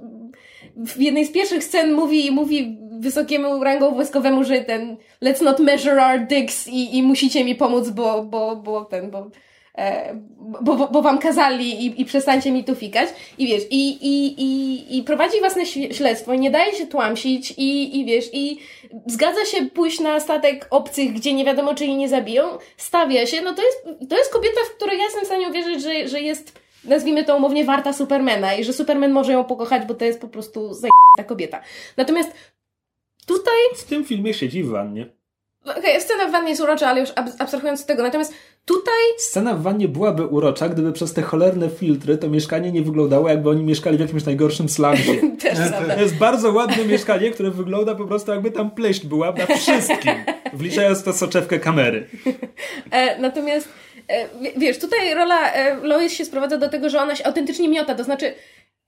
w jednej z pierwszych scen mówi, mówi wysokiemu rangą wojskowemu, że ten let's not measure our dicks i, i musicie mi pomóc, bo, bo, bo ten, bo, e, bo, bo, bo wam kazali i, i przestańcie mi tu fikać. I wiesz, i, i, i, i prowadzi własne śle- śledztwo i nie daje się tłamsić i, i wiesz, i zgadza się pójść na statek obcych, gdzie nie wiadomo, czy jej nie zabiją, stawia się, no to jest, to jest kobieta, w której ja jestem w stanie uwierzyć, że, że jest, nazwijmy to umownie, warta Supermana i że Superman może ją pokochać, bo to jest po prostu ta kobieta. Natomiast tutaj W tym filmie siedzi w wannie. Okej, scena w wannie jest urocza, ale już ab- abstrahując od tego. Natomiast tutaj Scena w wannie byłaby urocza, gdyby przez te cholerne filtry to mieszkanie nie wyglądało, jakby oni mieszkali w jakimś najgorszym slumsie. [LAUGHS] też. To jest bardzo ładne mieszkanie, które wygląda po prostu jakby tam pleść była na wszystkim, wliczając to soczewkę kamery. E, natomiast e, w- wiesz, tutaj rola e, Lois się sprowadza do tego, że ona się autentycznie miota. To znaczy,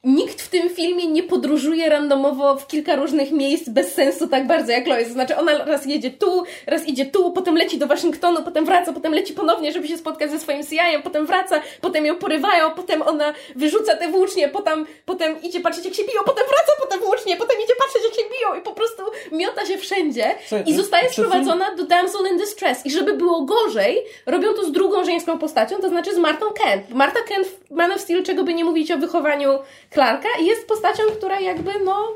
nikt w tym filmie nie podróżuje randomowo w kilka różnych miejsc bez sensu tak bardzo jak Lois. Znaczy, ona raz jedzie tu, raz idzie tu, potem leci do Waszyngtonu, potem wraca, potem leci ponownie, żeby się spotkać ze swoim CIA, potem wraca, potem ją porywają, potem ona wyrzuca te włócznie, potem, potem idzie patrzeć jak się biją, potem wraca po te włócznie, potem idzie patrzeć jak się biją i po prostu miota się wszędzie Słuchaj, i zostaje film- sprowadzona do Damsel in Distress. I żeby było gorzej, robią to z drugą żeńską postacią, to znaczy z Martą Kent. Marta Kent Man of Steel, czego by nie mówić o wychowaniu Clarka, jest postacią, która jakby, no...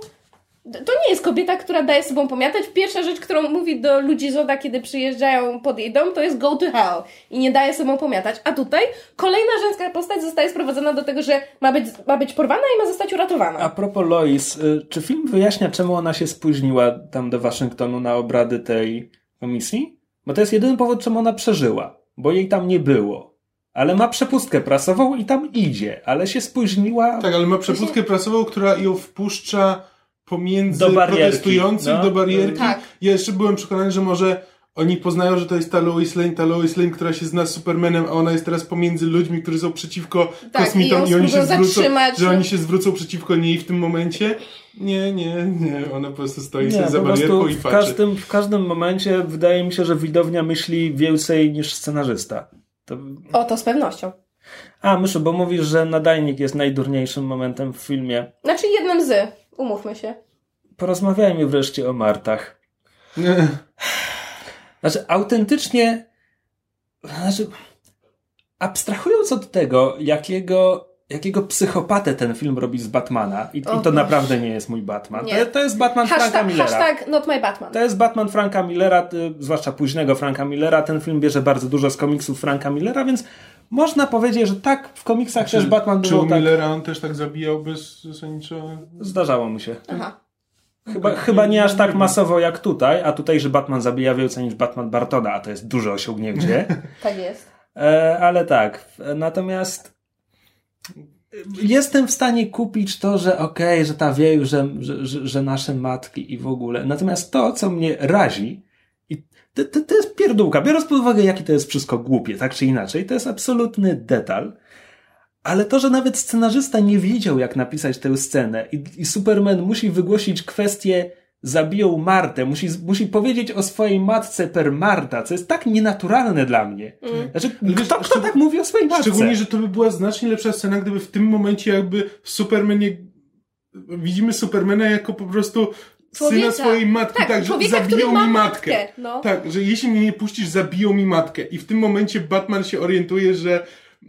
To nie jest kobieta, która daje sobą pomiatać. Pierwsza rzecz, którą mówi do ludzi Zoda, kiedy przyjeżdżają pod jej dom, to jest go to hell. I nie daje sobą pomiatać. A tutaj kolejna żeńska postać zostaje sprowadzona do tego, że ma być, ma być porwana i ma zostać uratowana. A propos Lois, y, czy film wyjaśnia, czemu ona się spóźniła tam do Waszyngtonu na obrady tej komisji? Bo to jest jedyny powód, czemu ona przeżyła. Bo jej tam nie było. Ale ma przepustkę prasową i tam idzie, ale się spóźniła. Tak, ale ma przepustkę prasową, która ją wpuszcza pomiędzy Do barierki, protestujących no. do barierki. Tak. Ja jeszcze byłem przekonany, że może oni poznają, że to jest ta Lois Lane, ta Lois Lane, która się zna z Supermanem, a ona jest teraz pomiędzy ludźmi, którzy są przeciwko Tak, kosmitom i i, oni się zwrócą, że oni się zwrócą przeciwko niej w tym momencie. Nie, nie, nie, ona po prostu stoi Nie, sobie za barierką i w patrzy. każdym, w każdym momencie wydaje mi się, że widownia myśli więcej niż scenarzysta. To... O, to z pewnością. A, Myszu, bo mówisz, że nadajnik jest najdurniejszym momentem w filmie. Znaczy jednym z, umówmy się. Porozmawiajmy wreszcie o Martach. [LAUGHS] Znaczy, autentycznie, znaczy, abstrahując od tego, jakiego, jakiego psychopatę ten film robi z Batmana, i, i to naprawdę nie jest mój Batman. To, to jest Batman Franka Hashtag, Millera. hashtag not my Batman. To jest Batman Franka Millera, y, zwłaszcza późnego Franka Millera. Ten film bierze bardzo dużo z komiksów Franka Millera, więc można powiedzieć, że tak, w komiksach też Batman Czy był tak... Millera on też tak zabijał bez zasadniczo... Zdarzało mu się. Aha. Chyba, chyba nie aż tak masowo jak tutaj, a tutaj, że Batman zabija więcej niż Batman Bartona, a to jest duże osiągnięcie. [LAUGHS] Tak jest. E, ale tak, natomiast jestem w stanie kupić to, że okej, że ta wieju, że, że, że nasze matki i w ogóle. Natomiast to, co mnie razi, i to, to, to jest pierdółka, biorąc pod uwagę, jakie to jest wszystko głupie, tak czy inaczej, to jest absolutny detal. Ale to, że nawet scenarzysta nie wiedział, jak napisać tę scenę i, i Superman musi wygłosić kwestię zabiją Martę, musi, musi powiedzieć o swojej matce per Marta, co jest tak nienaturalne dla mnie. Znaczy, Ale wiesz, kto, kto tak mówi o swojej matce? Szczególnie, że to by była znacznie lepsza scena, gdyby w tym momencie jakby Supermanie... Widzimy Supermana jako po prostu syna Człowieka. swojej matki, Tak, tak, że zabiją ma mi matkę. matkę, no. Tak, że jeśli mnie nie puścisz, zabiją mi matkę. I w tym momencie Batman się orientuje, że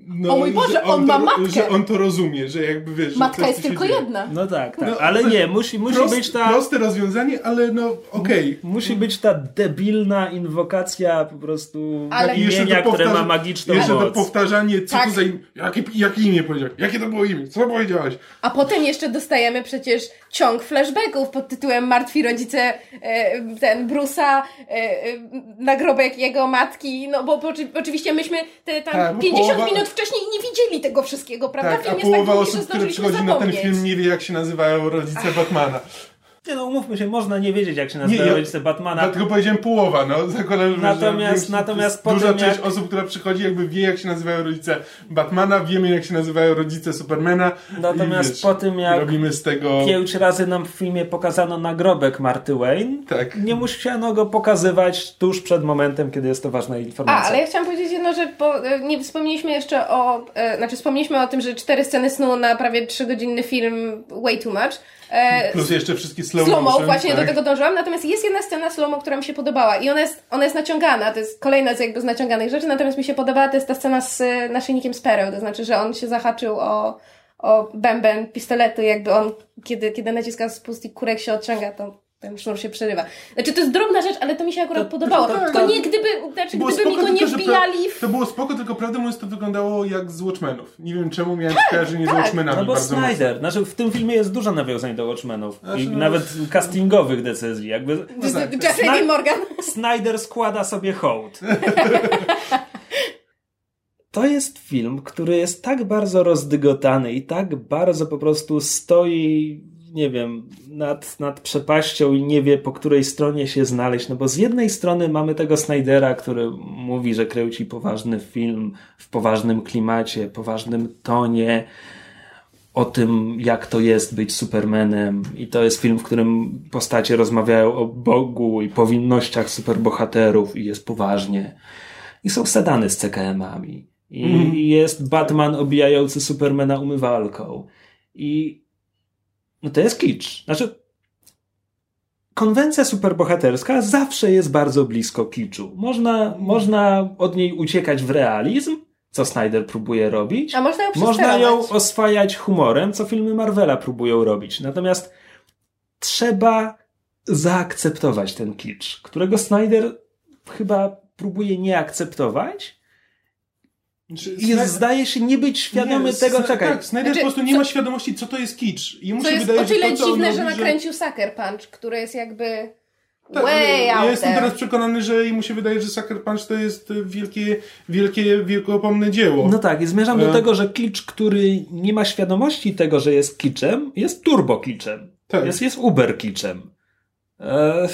no, O mój Boże, że on to, ma matkę. Że on to rozumie, że jakby wiesz... że Matka to, jest tylko dzieje. jedna. No tak, tak. No, ale to- nie, musi, musi Prost, być ta... Proste rozwiązanie, ale no okej. Musi być ta debilna inwokacja po prostu Ale- jeszcze imienia, to które ma magiczną Jeszcze to moc. powtarzanie, co Tak. to za imię, jakie, jakie imię powiedziałeś, jakie to było imię, co powiedziałeś? A potem jeszcze dostajemy przecież ciąg flashbacków pod tytułem Martwi rodzice e, ten Brusa, e, e, nagrobek jego matki, no bo, bo oczy- oczywiście myśmy te tam Tak, bo 50 połowa- minut wcześniej nie widzieli tego wszystkiego, prawda? Tak, a Film jest połowa tak osób, które przychodzi na ten film nie wie jak się nazywają rodzice [LAUGHS] Batmana. Nie no, umówmy się, można nie wiedzieć, jak się nazywa ja- rodzice Batmana. Dlatego powiedziałem połowa, no. [LAUGHS] Zakładam, że Natomiast- że natomiast duża potem część jak- osób, która przychodzi, jakby wie jak się nazywają rodzice Batmana, wiemy jak się nazywają rodzice Supermana. Natomiast i, wiesz, po tym, jak robimy z tego... Pięć razy nam w filmie pokazano nagrobek Marty Wayne. Tak. Nie musiano go pokazywać tuż przed momentem, kiedy jest to ważna A, informacja. ale ja chciałam powiedzieć jedno, że bo, e, nie wspomnieliśmy jeszcze o, e, znaczy wspomnieliśmy o tym, że cztery sceny snu na prawie trzygodzinny film way too much. E, Plus jeszcze wszystkie slow, slow motion, właśnie tak. do tego dążyłam. Natomiast jest jedna scena slow która mi się podobała i ona jest, ona jest naciągana, to jest kolejna z jakby z naciąganych rzeczy, natomiast mi się podobała, to jest ta scena z naszyjnikiem Sparrow, to znaczy, że on się zahaczył o, o bęben pistoletu, jakby on, kiedy, kiedy naciska spust i kurek się odciąga, to ten sznur się przerywa. Znaczy, to jest drobna rzecz, ale to mi się akurat To- podobało. tak, tylko tak. nie gdyby, znaczy, gdyby mi spoko, go nie wbijali w... To było spoko, tylko prawdę mówiąc to wyglądało jak z Watchmenów. Nie wiem czemu miałem skojarzenie z tak. Watchmenami No bo bardzo Snyder, znaczy w tym filmie jest dużo nawiązań do Watchmenów Znaczy, i no- nawet castingowych decyzji, jakby z- tak. Jeffrey Sna- Dean Morgan. Snyder składa sobie hołd. [LAUGHS] To jest film, który jest tak bardzo rozdygotany i tak bardzo po prostu stoi, nie wiem, nad, nad przepaścią i nie wie po której stronie się znaleźć. No bo z jednej strony mamy tego Snydera, który mówi, że kręci poważny film w poważnym klimacie, poważnym tonie, o tym, jak to jest być Supermanem. I to jest film, w którym postacie rozmawiają o Bogu i powinnościach superbohaterów i jest poważnie. I są sedany z CKM-ami. I Mhm. jest Batman obijający Supermana umywalką. I no to jest kicz. Znaczy, konwencja superbohaterska zawsze jest bardzo blisko kiczu. Można, można od niej uciekać w realizm, co Snyder próbuje robić. A można ją Można ją oswajać humorem, co filmy Marvela próbują robić. Natomiast trzeba zaakceptować ten kicz, którego Snyder chyba próbuje nie akceptować Znaczy, i Sny- zdaje się nie być świadomy Nie, tego, czekaj. Tak, Snyder Znaczy, po prostu nie co- ma świadomości, co to jest kicz. I mu To się jest wydaje, o tyle że to, dziwne, robi, że nakręcił Sucker Punch, który jest jakby Tak, way ale out ja jestem there. teraz przekonany, że mu się wydaje, że Sucker Punch to jest e, wielkie, wielkie, wielkopomne dzieło. No tak, i zmierzam do E. tego, że kicz, który nie ma świadomości tego, że jest kiczem, jest turbo kiczem. Tak. Jest, jest uber kiczem. Eee,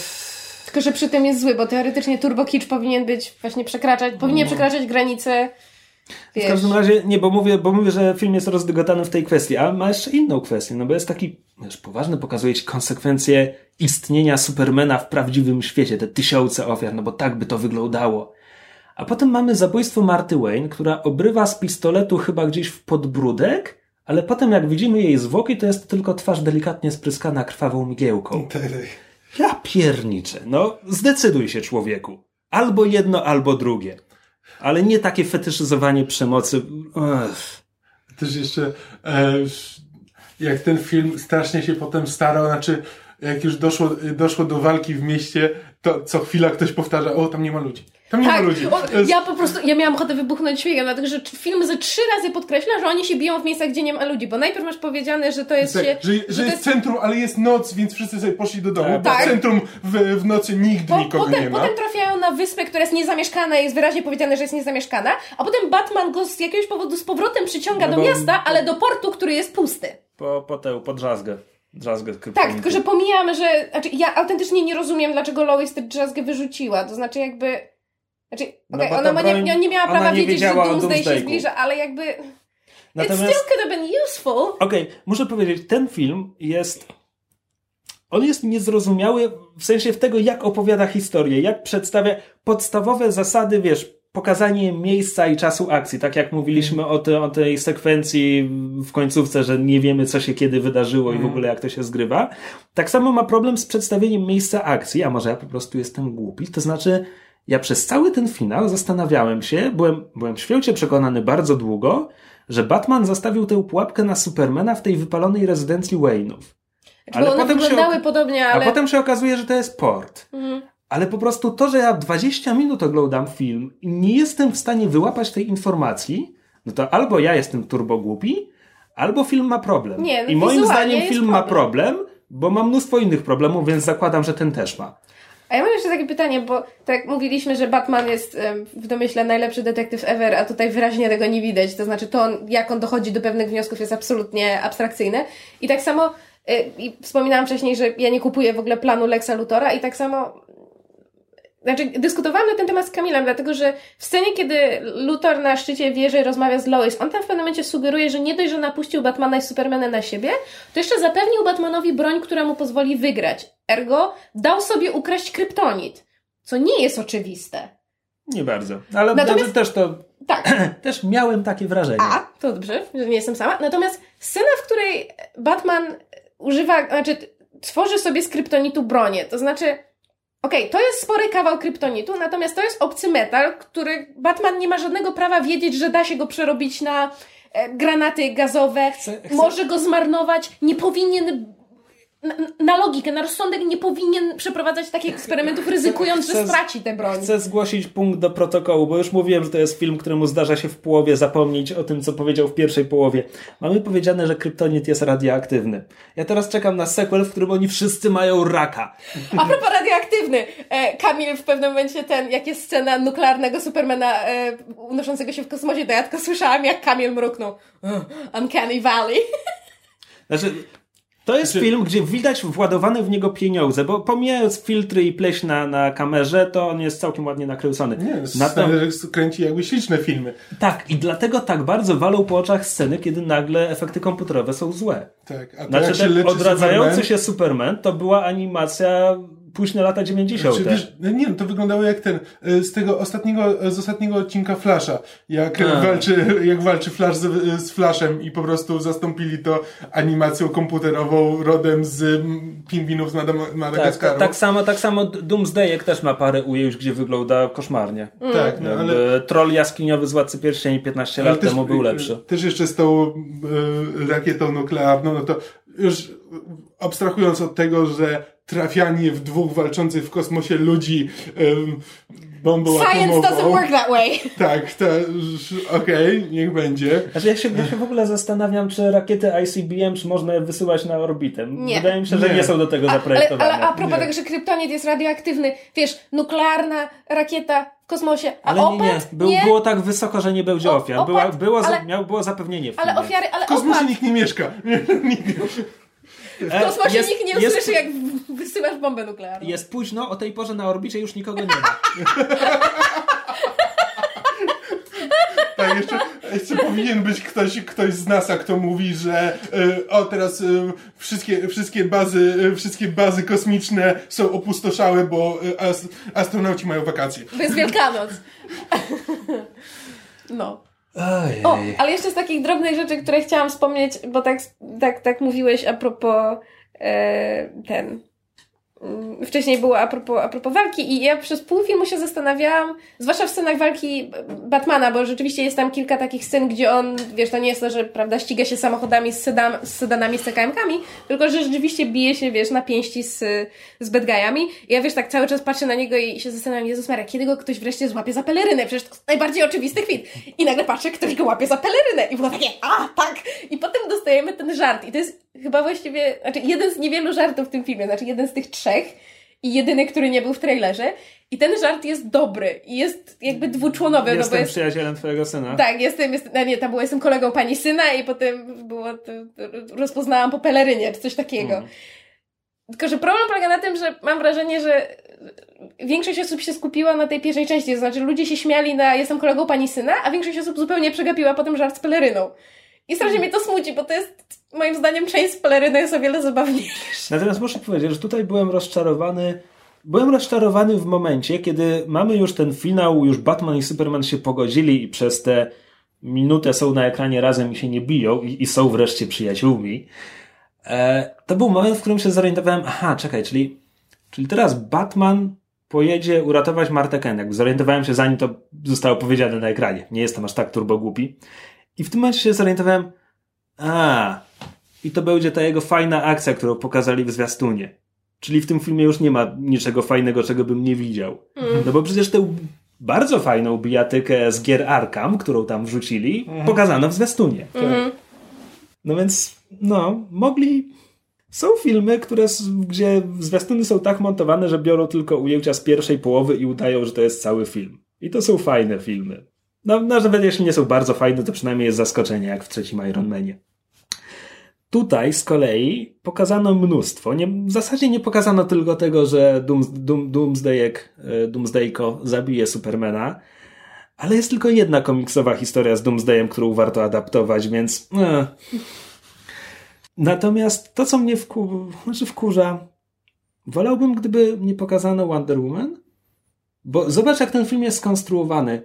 Tylko, że przy tym jest zły, bo teoretycznie Turbo Kitsch powinien być właśnie przekraczać, powinien przekraczać granice W każdym razie, nie, bo mówię, bo mówię, że film jest rozdygotany w tej kwestii, a ma jeszcze inną kwestię, no bo jest taki, wiesz, poważny, pokazuje ci konsekwencje istnienia Supermana w prawdziwym świecie, te tysiące ofiar, no bo tak by to wyglądało. A potem mamy zabójstwo Marty Wayne, która obrywa z pistoletu chyba gdzieś w podbródek, ale potem jak widzimy jej zwłoki, to jest tylko twarz delikatnie spryskana krwawą mgiełką. [LAUGHS] Ja pierniczę, no zdecyduj się człowieku. Albo jedno, albo drugie. Ale nie takie fetyszyzowanie przemocy. Ech. Też jeszcze, e, jak ten film strasznie się potem starał, znaczy, jak już doszło, doszło do walki w mieście, to co chwila ktoś powtarza, o, tam nie ma ludzi. Tam nie Tak, ma ludzi. o, To jest- ja po prostu, ja miałam ochotę wybuchnąć śmiechem, dlatego że film ze trzy razy podkreśla, że oni się biją w miejscach, gdzie nie ma ludzi, bo najpierw masz powiedziane, że to jest Tak, się, że, że, to jest centrum, ale jest noc, więc wszyscy sobie poszli do domu. Tak. bo centrum w, w nocy nigdy Po, nikogo potem, nie ma. potem trafiają na wyspę, która jest niezamieszkana i jest wyraźnie powiedziane, że jest niezamieszkana, a potem Batman go z jakiegoś powodu z powrotem przyciąga No do bo- miasta, ale do portu, który jest pusty. Po, po tę, po drzazgę. Drzazgę Tak, tylko że pomijam, że. Znaczy, ja autentycznie nie rozumiem, dlaczego Lois tę drzazgę wyrzuciła. To znaczy, jakby. Znaczy, No okej, bo ona ma nie, nie miała prawa nie wiedzieć, że Doomsday się zbliża, ale jakby. It Natomiast, still could have been useful. okej, muszę powiedzieć, ten film jest, on jest niezrozumiały w sensie w tego, jak opowiada historię, jak przedstawia podstawowe zasady, wiesz, pokazanie miejsca i czasu akcji, tak jak mówiliśmy o, te, o tej sekwencji w końcówce, że nie wiemy, co się kiedy wydarzyło i w ogóle jak to się zgrywa. Tak samo ma problem z przedstawieniem miejsca akcji, a może ja po prostu jestem głupi, to znaczy ja przez cały ten finał zastanawiałem się, byłem, byłem święcie przekonany bardzo długo, że Batman zastawił tę pułapkę na Supermana w tej wypalonej rezydencji Wayne'ów. Znaczy, one potem się wyglądały ok- podobnie, A ale. potem się okazuje, że to jest port. Mhm. Ale po prostu to, że ja 20 minut oglądam film i nie jestem w stanie wyłapać tej informacji, no to albo ja jestem turbo głupi, albo film ma problem. Nie, no I moim zdaniem film ma problem. problem, bo ma mnóstwo innych problemów, więc zakładam, że ten też ma. A ja mam jeszcze takie pytanie, bo tak mówiliśmy, że Batman jest w domyśle najlepszy detektyw ever, a tutaj wyraźnie tego nie widać. To znaczy to, on, jak on dochodzi do pewnych wniosków jest absolutnie abstrakcyjne. I tak samo, y, i wspominałam wcześniej, że ja nie kupuję w ogóle planu Lexa Lutora i tak samo znaczy, dyskutowałam na ten temat z Kamilem, dlatego że w scenie, kiedy Luthor na szczycie wieży rozmawia z Lois, on tam w pewnym momencie sugeruje, że nie dość, że napuścił Batmana i Supermana na siebie, to jeszcze zapewnił Batmanowi broń, która mu pozwoli wygrać. Ergo, dał sobie ukraść kryptonit, co nie jest oczywiste. Nie bardzo. Ale Natomiast- też to, Tak, [CLEARS THROAT] też miałem takie wrażenie. a, to dobrze, że nie jestem sama. Natomiast scena, w której Batman używa, znaczy tworzy sobie z kryptonitu bronię. To znaczy, okej, okay, to jest spory kawał kryptonitu, natomiast to jest obcy metal, który Batman nie ma żadnego prawa wiedzieć, że da się go przerobić na e, granaty gazowe, chcę, chcę... może go zmarnować, nie powinien na, na, logikę, na rozsądek nie powinien przeprowadzać takich eksperymentów, ryzykując, chcę, że straci tę broń. Chcę zgłosić punkt do protokołu, bo już mówiłem, że to jest film, któremu zdarza się w połowie zapomnieć o tym, co powiedział w pierwszej połowie. Mamy powiedziane, że kryptonit jest radioaktywny. Ja teraz czekam na sequel, w którym oni wszyscy mają raka. A propos radioaktywny. E, Kamil w pewnym momencie ten, jak jest scena nuklearnego Supermana e, unoszącego się w kosmosie, to ja tylko słyszałam, jak Kamil mruknął. Uncanny Valley. [LAUGHS] Znaczy, to jest znaczy... film, gdzie widać władowane w niego pieniądze, bo pomijając filtry i pleś na, na kamerze, to on jest całkiem ładnie nakręcony. Nie, Natom... kręci jakby śliczne filmy. Tak, i dlatego tak bardzo walą po oczach sceny, kiedy nagle efekty komputerowe są złe. Tak, a znaczy, ten odradzający Superman... się Superman to była animacja późne lata 90. Znaczy, wiesz, no nie wiem, to wyglądało jak ten, e, z tego ostatniego, e, z ostatniego odcinka Flasha, jak A. walczy, jak walczy Flash z, z Flashem i po prostu zastąpili to animacją komputerową rodem z pingwinów z Madagaskaru. Tak, tak samo, tak samo Doomsday też ma parę ujęć, gdzie wygląda koszmarnie. Mm. Tak, no, ale... Troll jaskiniowy z Władcy Pierścieni 15 lat też, temu był lepszy. Też jeszcze z tą y, rakietą nuklearną, no to już abstrahując od tego, że trafianie w dwóch walczących w kosmosie ludzi um, bombą Science atomową. doesn't work that way. Tak, okej, okay, niech będzie. Znaczy ja się, ja się w ogóle zastanawiam, czy rakiety ICBM, czy można je wysyłać na orbitę. Nie. Wydaje mi się, że nie, nie są do tego a, zaprojektowane. Ale, ale a propos tego, że kryptonit jest radioaktywny, wiesz, nuklearna rakieta w kosmosie, a ale opad, nie, nie. Był, nie. Było tak wysoko, że nie będzie ofiar. Była, było, ale, miał, było zapewnienie w Ale ofiary, ale W kosmosie opad. nikt nie mieszka. nikt nie... W kosmosie jest, nikt nie usłyszy, jest, jak wysyłasz bombę nuklearną. Jest późno, o tej porze na orbicie już nikogo nie ma. [LAUGHS] tak, jeszcze, jeszcze powinien być ktoś, ktoś z NASA, kto mówi, że y, o teraz y, wszystkie, wszystkie, bazy, y, wszystkie bazy kosmiczne są opustoszałe, bo ast astronauci mają wakacje. To jest Wielkanoc. [LAUGHS] no. Ojej. O, ale jeszcze z takich drobnych rzeczy, które chciałam wspomnieć, bo tak, tak, tak mówiłeś a propos e, ten wcześniej było a propos, a propos walki i ja przez pół filmu się zastanawiałam, zwłaszcza w scenach walki Batmana, bo rzeczywiście jest tam kilka takich scen, gdzie on, wiesz, to nie jest to, że prawda, ściga się samochodami z, sedan, z sedanami, z CKM-kami, tylko że rzeczywiście bije się, wiesz, na pięści z, z bad guyami. I ja, wiesz, tak cały czas patrzę na niego i się zastanawiam, Jezus Maria, kiedy go ktoś wreszcie złapie za pelerynę? Przecież to najbardziej oczywisty kwit. I nagle patrzę, ktoś go łapie za pelerynę i było takie, a, tak! I potem dostajemy ten żart i to jest chyba właściwie, znaczy jeden z niewielu żartów w tym filmie, znaczy jeden z tych trzech i jedyny, który nie był w trailerze. I ten żart jest dobry i jest jakby dwuczłonowy. Jestem no bo jest, przyjacielem twojego syna. Tak, jestem, jest, no nie, tam było, jestem kolegą pani syna i potem było, to, rozpoznałam po pelerynie, czy coś takiego. Mm. Tylko, że problem polega na tym, że mam wrażenie, że większość osób się skupiła na tej pierwszej części, to znaczy ludzie się śmiali na jestem kolegą pani syna, a większość osób zupełnie przegapiła potem żart z peleryną. I strasznie mnie to smuci, bo to jest moim zdaniem część z peleryną jest o wiele zabawniejsza. Natomiast muszę powiedzieć, że tutaj byłem rozczarowany Byłem rozczarowany w momencie, kiedy mamy już ten finał, już Batman i Superman się pogodzili i przez tę minutę są na ekranie razem i się nie biją i, i są wreszcie przyjaciółmi. E, to był moment, w którym się zorientowałem, aha, czekaj, czyli, czyli teraz Batman pojedzie uratować Martę Kent. Zorientowałem się zanim to zostało powiedziane na ekranie. Nie jestem aż tak turbo głupi. I w tym momencie się zorientowałem, a, i to będzie ta jego fajna akcja, którą pokazali w zwiastunie. Czyli w tym filmie już nie ma niczego fajnego, czego bym nie widział. Mm. No bo przecież tę bardzo fajną bijatykę z gier Arkham, którą tam wrzucili, mm. pokazano w zwiastunie. Mm. No więc, no, mogli... Są filmy, które, gdzie zwiastuny są tak montowane, że biorą tylko ujęcia z pierwszej połowy i udają, że to jest cały film. I to są fajne filmy. No, no nawet jeśli nie są bardzo fajne, to przynajmniej jest zaskoczenie, jak w trzecim Iron Manie. Tutaj z kolei pokazano mnóstwo. Nie, w zasadzie nie pokazano tylko tego, że Dooms, Doom, Doomsdayek, e, Doomsdayko zabije Supermana, ale jest tylko jedna komiksowa historia z Doomsdayem, którą warto adaptować, więc... Eh. Natomiast to, co mnie wku, znaczy wkurza, wolałbym, gdyby nie pokazano Wonder Woman, bo zobacz, jak ten film jest skonstruowany.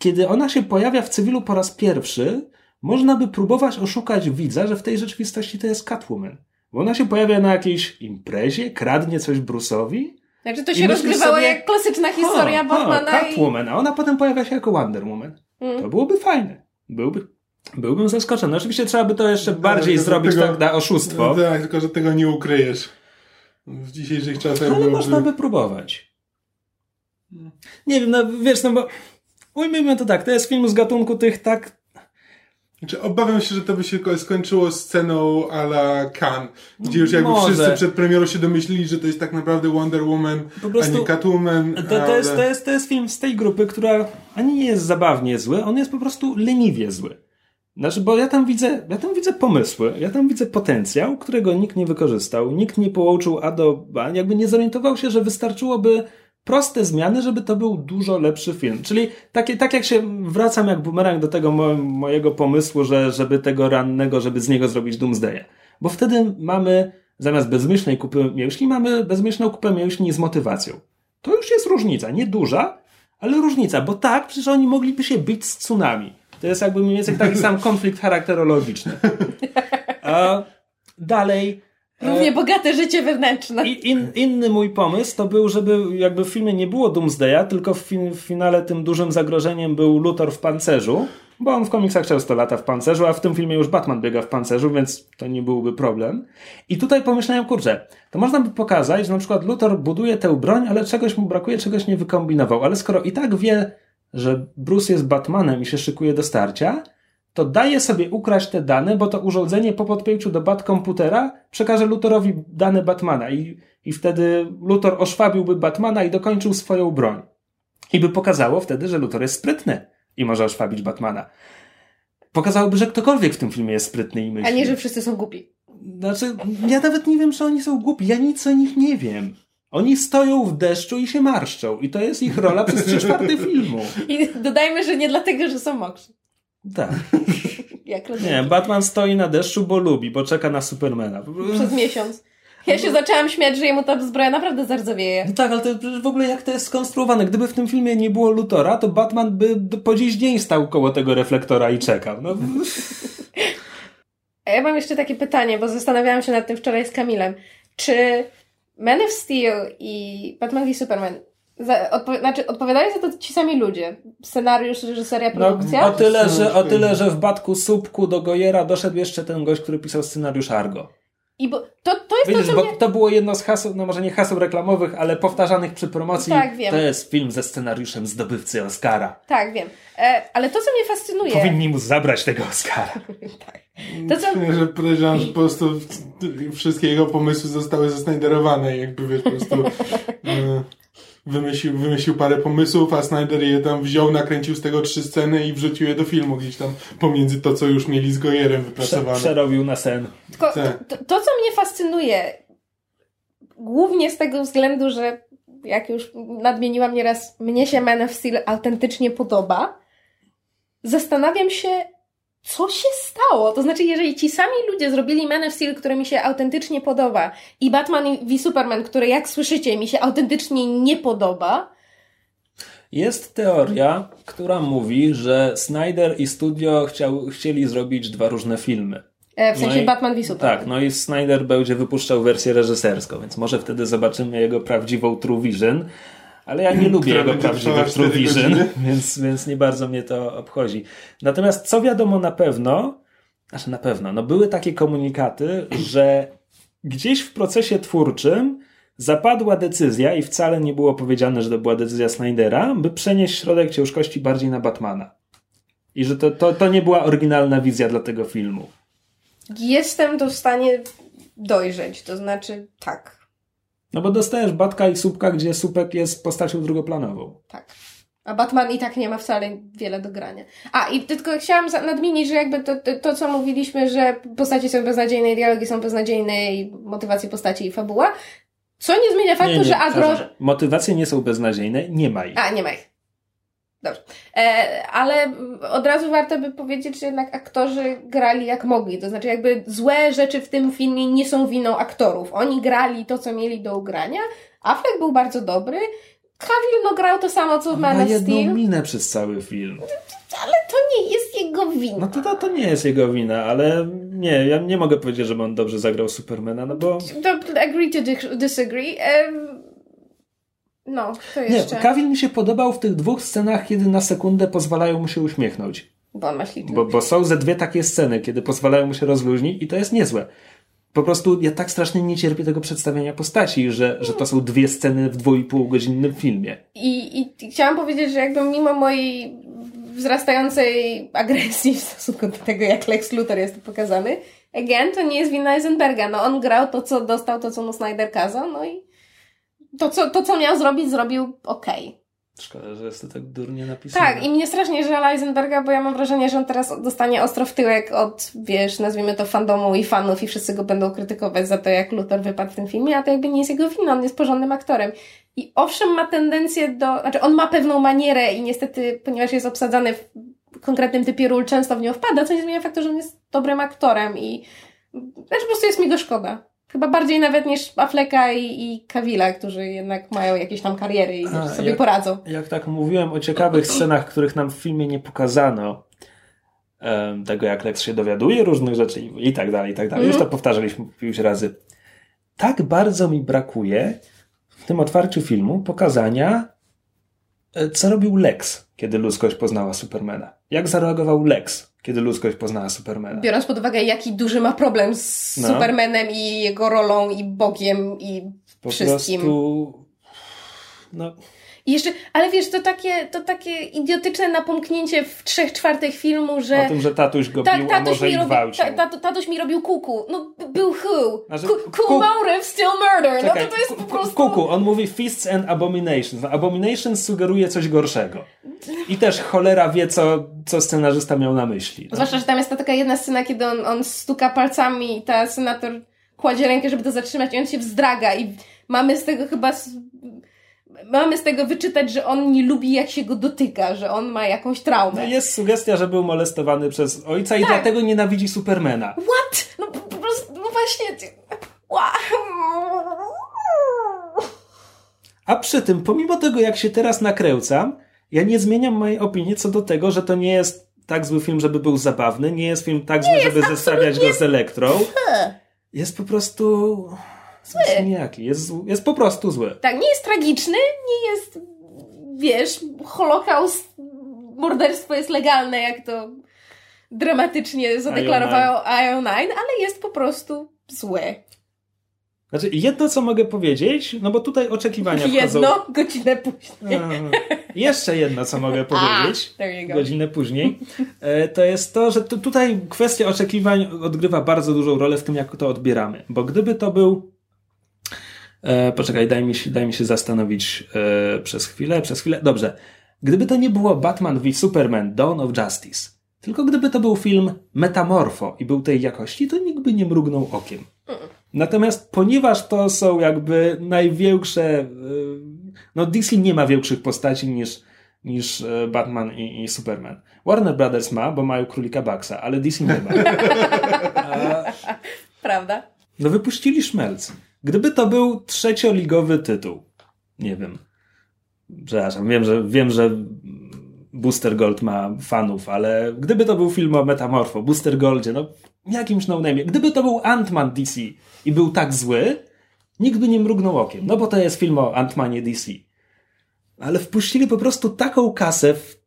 Kiedy ona się pojawia w cywilu po raz pierwszy, można by próbować oszukać widza, że w tej rzeczywistości to jest Catwoman. Bo ona się pojawia na jakiejś imprezie, kradnie coś Bruce'owi. Znaczy to się rozgrywało sobie, jak klasyczna historia Batmana i... Catwoman, a ona potem pojawia się jako Wonder Woman. Mm. To byłoby fajne. Byłby, byłbym zaskoczony. Oczywiście trzeba by to jeszcze bardziej tylko zrobić tego- tak na oszustwo. No, tak, tylko że tego nie ukryjesz. W dzisiejszych czasach Ale byłoby... można by próbować. Nie wiem, no wiesz, no bo ujmijmy to tak, to jest film z gatunku tych tak Znaczy, obawiam się, że to by się ko- skończyło sceną a la Khan, gdzie już jakby Może. wszyscy przed premierą się domyślili, że to jest tak naprawdę Wonder Woman, a nie Catwoman. To, to, ale- jest, to, jest, to jest film z tej grupy, która ani nie jest zabawnie zły, on jest po prostu leniwie zły. Znaczy, bo ja tam widzę, ja tam widzę pomysły, ja tam widzę potencjał, którego nikt nie wykorzystał, nikt nie połączył A do B, jakby nie zorientował się, że wystarczyłoby proste zmiany, żeby to był dużo lepszy film. Czyli takie, tak jak się wracam jak bumerang do tego mo, mojego pomysłu, że żeby tego rannego, żeby z niego zrobić Doomsdaya. Bo wtedy mamy, zamiast bezmyślnej kupy mięśni, mamy bezmyślną kupę mięśni z motywacją. To już jest różnica, nie duża, ale różnica, bo tak, przecież oni mogliby się bić z tsunami. To jest jakby mniej więcej taki sam [LAUGHS] konflikt charakterologiczny. A dalej. E, Równie bogate życie wewnętrzne. i in, inny mój pomysł to był, żeby jakby w filmie nie było Doomsdaya, tylko w, fin, w finale tym dużym zagrożeniem był Luthor w pancerzu, bo on w komiksach często lata w pancerzu, a w tym filmie już Batman biega w pancerzu, więc to nie byłby problem. I tutaj pomyślałem, kurczę, to można by pokazać, że na przykład Luthor buduje tę broń, ale czegoś mu brakuje, czegoś nie wykombinował. Ale skoro i tak wie, że Bruce jest Batmanem i się szykuje do starcia, to daje sobie ukraść te dane, bo to urządzenie po podpięciu do Batkomputera przekaże Luthorowi dane Batmana i, i wtedy Luthor oszwabiłby Batmana i dokończył swoją broń. I by pokazało wtedy, że Luthor jest sprytny i może oszwabić Batmana. Pokazałoby, że ktokolwiek w tym filmie jest sprytny i myśli. A nie, że wszyscy są głupi. Znaczy, ja nawet nie wiem, czy oni są głupi. Ja nic o nich nie wiem. Oni stoją w deszczu i się marszczą. I to jest ich rola przez trzy czwarte filmu. I dodajmy, że nie dlatego, że są mokrzy. Tak. [LAUGHS] Jak. Nie, Batman stoi na deszczu, bo lubi, bo czeka na Supermana. Przez miesiąc. Ja się zaczęłam śmiać, że jemu ta zbroja naprawdę zardzawieje. No tak, ale to w ogóle jak to jest skonstruowane? Gdyby w tym filmie nie było Lutora, to Batman by po dziś dzień stał koło tego reflektora i czekał. No, A ja mam jeszcze takie pytanie, bo zastanawiałam się nad tym wczoraj z Kamilem. Czy Man of Steel i Batman v Superman za, odpo, znaczy, odpowiadają za to ci sami ludzie? Scenariusz, reżyseria, no, produkcja? o, tyle, że, o tyle, że w Batku Słupku do Gojera doszedł jeszcze ten gość, który pisał scenariusz Argo. I bo to, to jest Widzisz, to, co bo mnie... to było jedno z haseł, no może nie haseł reklamowych, ale powtarzanych przy promocji. Tak, wiem. To jest film ze scenariuszem zdobywcy Oscara. Tak, wiem. E, ale to, co mnie fascynuje... Powinni mu zabrać tego Oscara. [LAUGHS] tak. To, co... Że że po prostu wszystkie jego pomysły zostały zasnajderowane i jakby wiesz, po prostu [LAUGHS] e, wymyślił, wymyślił parę pomysłów, a Snyder je tam wziął, nakręcił z tego trzy sceny i wrzucił je do filmu gdzieś tam pomiędzy to, co już mieli z Gojerem Prze- wypracowane. przerobił na sen. Tylko Tak. to, to, co mnie fascynuje, głównie z tego względu, że jak już nadmieniłam nieraz, mnie się Man of Steel autentycznie podoba, zastanawiam się, co się stało. To znaczy, jeżeli ci sami ludzie zrobili Man of Steel, który mi się autentycznie podoba, i Batman v Superman, który jak słyszycie, mi się autentycznie nie podoba, Jest teoria, która mówi, że Snyder i studio chciał, chcieli zrobić dwa różne filmy. e, w sensie No i- Batman v Superman. Tak, no i Snyder będzie wypuszczał wersję reżyserską, więc może wtedy zobaczymy jego prawdziwą True Vision. Ale ja nie lubię jego prawdziwych True Vision, więc, więc nie bardzo mnie to obchodzi. Natomiast co wiadomo na pewno, znaczy na pewno, no były takie komunikaty, że gdzieś w procesie twórczym zapadła decyzja i wcale nie było powiedziane, że to była decyzja Snydera, by przenieść środek ciężkości bardziej na Batmana. I że to, to, to nie była oryginalna wizja dla tego filmu. Jestem to w stanie dojrzeć, to znaczy tak. No bo dostajesz Batka i Słupka, gdzie Słupek jest postacią drugoplanową. Tak. A Batman i tak nie ma wcale wiele do grania. A, i tylko chciałam nadmienić, że jakby to, to, to, co mówiliśmy, że postacie są beznadziejne, dialogi są beznadziejne, i motywacje postaci i fabuła, co nie zmienia faktu, że Agro... przepraszam. Motywacje nie są beznadziejne, nie ma ich. A, nie ma ich. Dobrze. E, ale od razu warto by powiedzieć, że jednak aktorzy grali jak mogli. To znaczy, jakby złe rzeczy w tym filmie nie są winą aktorów. Oni grali to, co mieli do ugrania. Affleck był bardzo dobry. Cavill no grał to samo, co w Ma Man of jedną Steel. minę przez cały film. Ale to nie jest jego wina. No to, to, to nie jest jego wina, ale nie, ja nie mogę powiedzieć, że on dobrze zagrał Supermana, no bo... To agree to disagree. No, to jeszcze. Nie, Cavill mi się podobał w tych dwóch scenach, kiedy na sekundę pozwalają mu się uśmiechnąć. Bo on ma śliczny. Bo, bo są ze dwie takie sceny, kiedy pozwalają mu się rozluźnić i to jest niezłe. Po prostu ja tak strasznie nie cierpię tego przedstawienia postaci, że, że to są dwie sceny w dwu i pół godzinnym filmie. I, I chciałam powiedzieć, że jakby mimo mojej wzrastającej agresji w stosunku do tego, jak Lex Luthor jest pokazany, again, to nie jest wina Eisenberga. No on grał to, co dostał, to, co mu Snyder kazał, no i to, co, to, co miał zrobić, zrobił okej. Okay. Szkoda, że jest to tak durnie napisane. Tak, i mnie strasznie żal Eisenberga, bo ja mam wrażenie, że on teraz dostanie ostro w tyłek od, wiesz, nazwijmy to fandomu i fanów i wszyscy go będą krytykować za to, jak Luther wypadł w tym filmie, a to jakby nie jest jego wina, on jest porządnym aktorem. I owszem ma tendencję do, znaczy on ma pewną manierę i niestety, ponieważ jest obsadzany w konkretnym typie ról, często w nią wpada, co nie zmienia faktu, że on jest dobrym aktorem i znaczy po prostu jest mi go szkoda. Chyba bardziej nawet niż Afflecka i, i Kawila, którzy jednak mają jakieś tam kariery i A, sobie jak, poradzą. Jak tak mówiłem o ciekawych scenach, których nam w filmie nie pokazano, um, tego jak Lex się dowiaduje różnych rzeczy i, i tak dalej, i tak dalej. Mm. Już to mhm. powtarzaliśmy już razy. Tak bardzo mi brakuje w tym otwarciu filmu pokazania, e, co robił Lex, kiedy ludzkość poznała Supermana. Jak zareagował Lex, kiedy ludzkość poznała Supermana. Biorąc pod uwagę, jaki duży ma problem z no. Supermanem i jego rolą i Bogiem i po wszystkim. Prostu... No, i jeszcze, ale wiesz, to takie, to takie idiotyczne napomknięcie w trzech czwartych filmu, że... O tym, że tatuś go ta, bił, a może i gwałcił. Ta, ta, tatuś mi robił kuku. No, był who? Znaczy, cool motive, still murder. Czekaj, no to to jest po prostu... Kuku, on mówi fists and abominations. Abominations sugeruje coś gorszego. I też cholera wie, co, co scenarzysta miał na myśli. No. Zwłaszcza, że tam jest ta taka jedna scena, kiedy on, on stuka palcami i ta senator kładzie rękę, żeby to zatrzymać i on się wzdraga i mamy z tego chyba mamy z tego wyczytać, że on nie lubi, jak się go dotyka, że on ma jakąś traumę. No jest sugestia, że był molestowany przez ojca tak. i dlatego nienawidzi Supermana. What? No po prostu, no właśnie... A przy tym, pomimo tego, jak się teraz nakręcam, ja nie zmieniam mojej opinii co do tego, że to nie jest tak zły film, żeby był zabawny, nie jest film tak zły, żeby zestawiać go z Elektrą. Jest po prostu zły. Nijaki. Jest, jest po prostu zły. Tak, nie jest tragiczny, nie jest, wiesz, Holokaust, morderstwo jest legalne, jak to dramatycznie zadeklarowało IO9, ale jest po prostu złe. Znaczy, jedno co mogę powiedzieć, no bo tutaj oczekiwania Jedno, wchodzą... godzinę później. Jeszcze jedno co mogę [LAUGHS] powiedzieć, A, godzinę później, e, to jest to, że tutaj kwestia oczekiwań odgrywa bardzo dużą rolę w tym, jak to odbieramy. Bo gdyby to był E, poczekaj, daj mi, się, daj mi się zastanowić e, przez chwilę, przez chwilę. Dobrze. Gdyby to nie było Batman v Superman Dawn of Justice, tylko gdyby to był film Metamorfo i był tej jakości, to nikt by nie mrugnął okiem. Natomiast ponieważ to są jakby największe, e, no DC nie ma większych postaci niż, niż e, Batman i, i, Superman. Warner Brothers ma, bo mają królika Baxa, ale DC nie ma. A, [LAUGHS] Prawda? No wypuścili szmelc. Gdyby to był trzecioligowy tytuł, nie wiem, przepraszam, wiem, że, wiem, że Booster Gold ma fanów, ale gdyby to był film o Metamorfo, Booster Goldzie, no jakimś no name gdyby to był Ant-Man DC i był tak zły, nikt by nie mrugnął okiem, no bo to jest film o Ant-Manie DC. Ale wpuścili po prostu taką kasę w,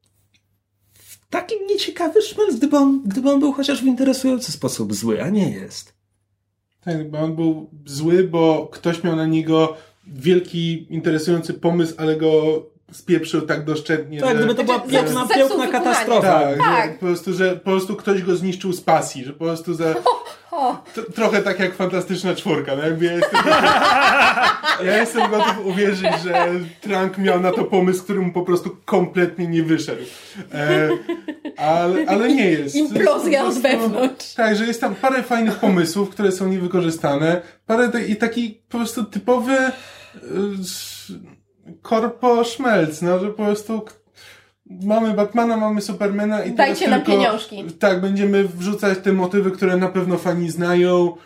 w taki nieciekawy szmelc, gdyby on, gdyby on był chociaż w interesujący sposób zły, a nie jest. Tak, bo on był zły, bo ktoś miał na niego wielki, interesujący pomysł, ale go spieprzył tak doszczętnie. Tak, gdyby to była piękna, piękna katastrofa. Tak, tak. po prostu, że po prostu ktoś go zniszczył z pasji, że po prostu za... [LAUGHS] trochę tak jak fantastyczna czwórka, no jakby ja jestem, ja jestem gotów uwierzyć, że Trank miał na to pomysł, który mu po prostu kompletnie nie wyszedł. E, ale, ale nie jest. Implozja od wewnątrz. Tak, że jest tam parę fajnych pomysłów, które są niewykorzystane, parę i taki po prostu typowy y, korpo szmelc, no, że po prostu mamy Batmana, mamy Supermana i Dajcie nam tylko, pieniążki. Tak, będziemy wrzucać te motywy, które na pewno fani znają,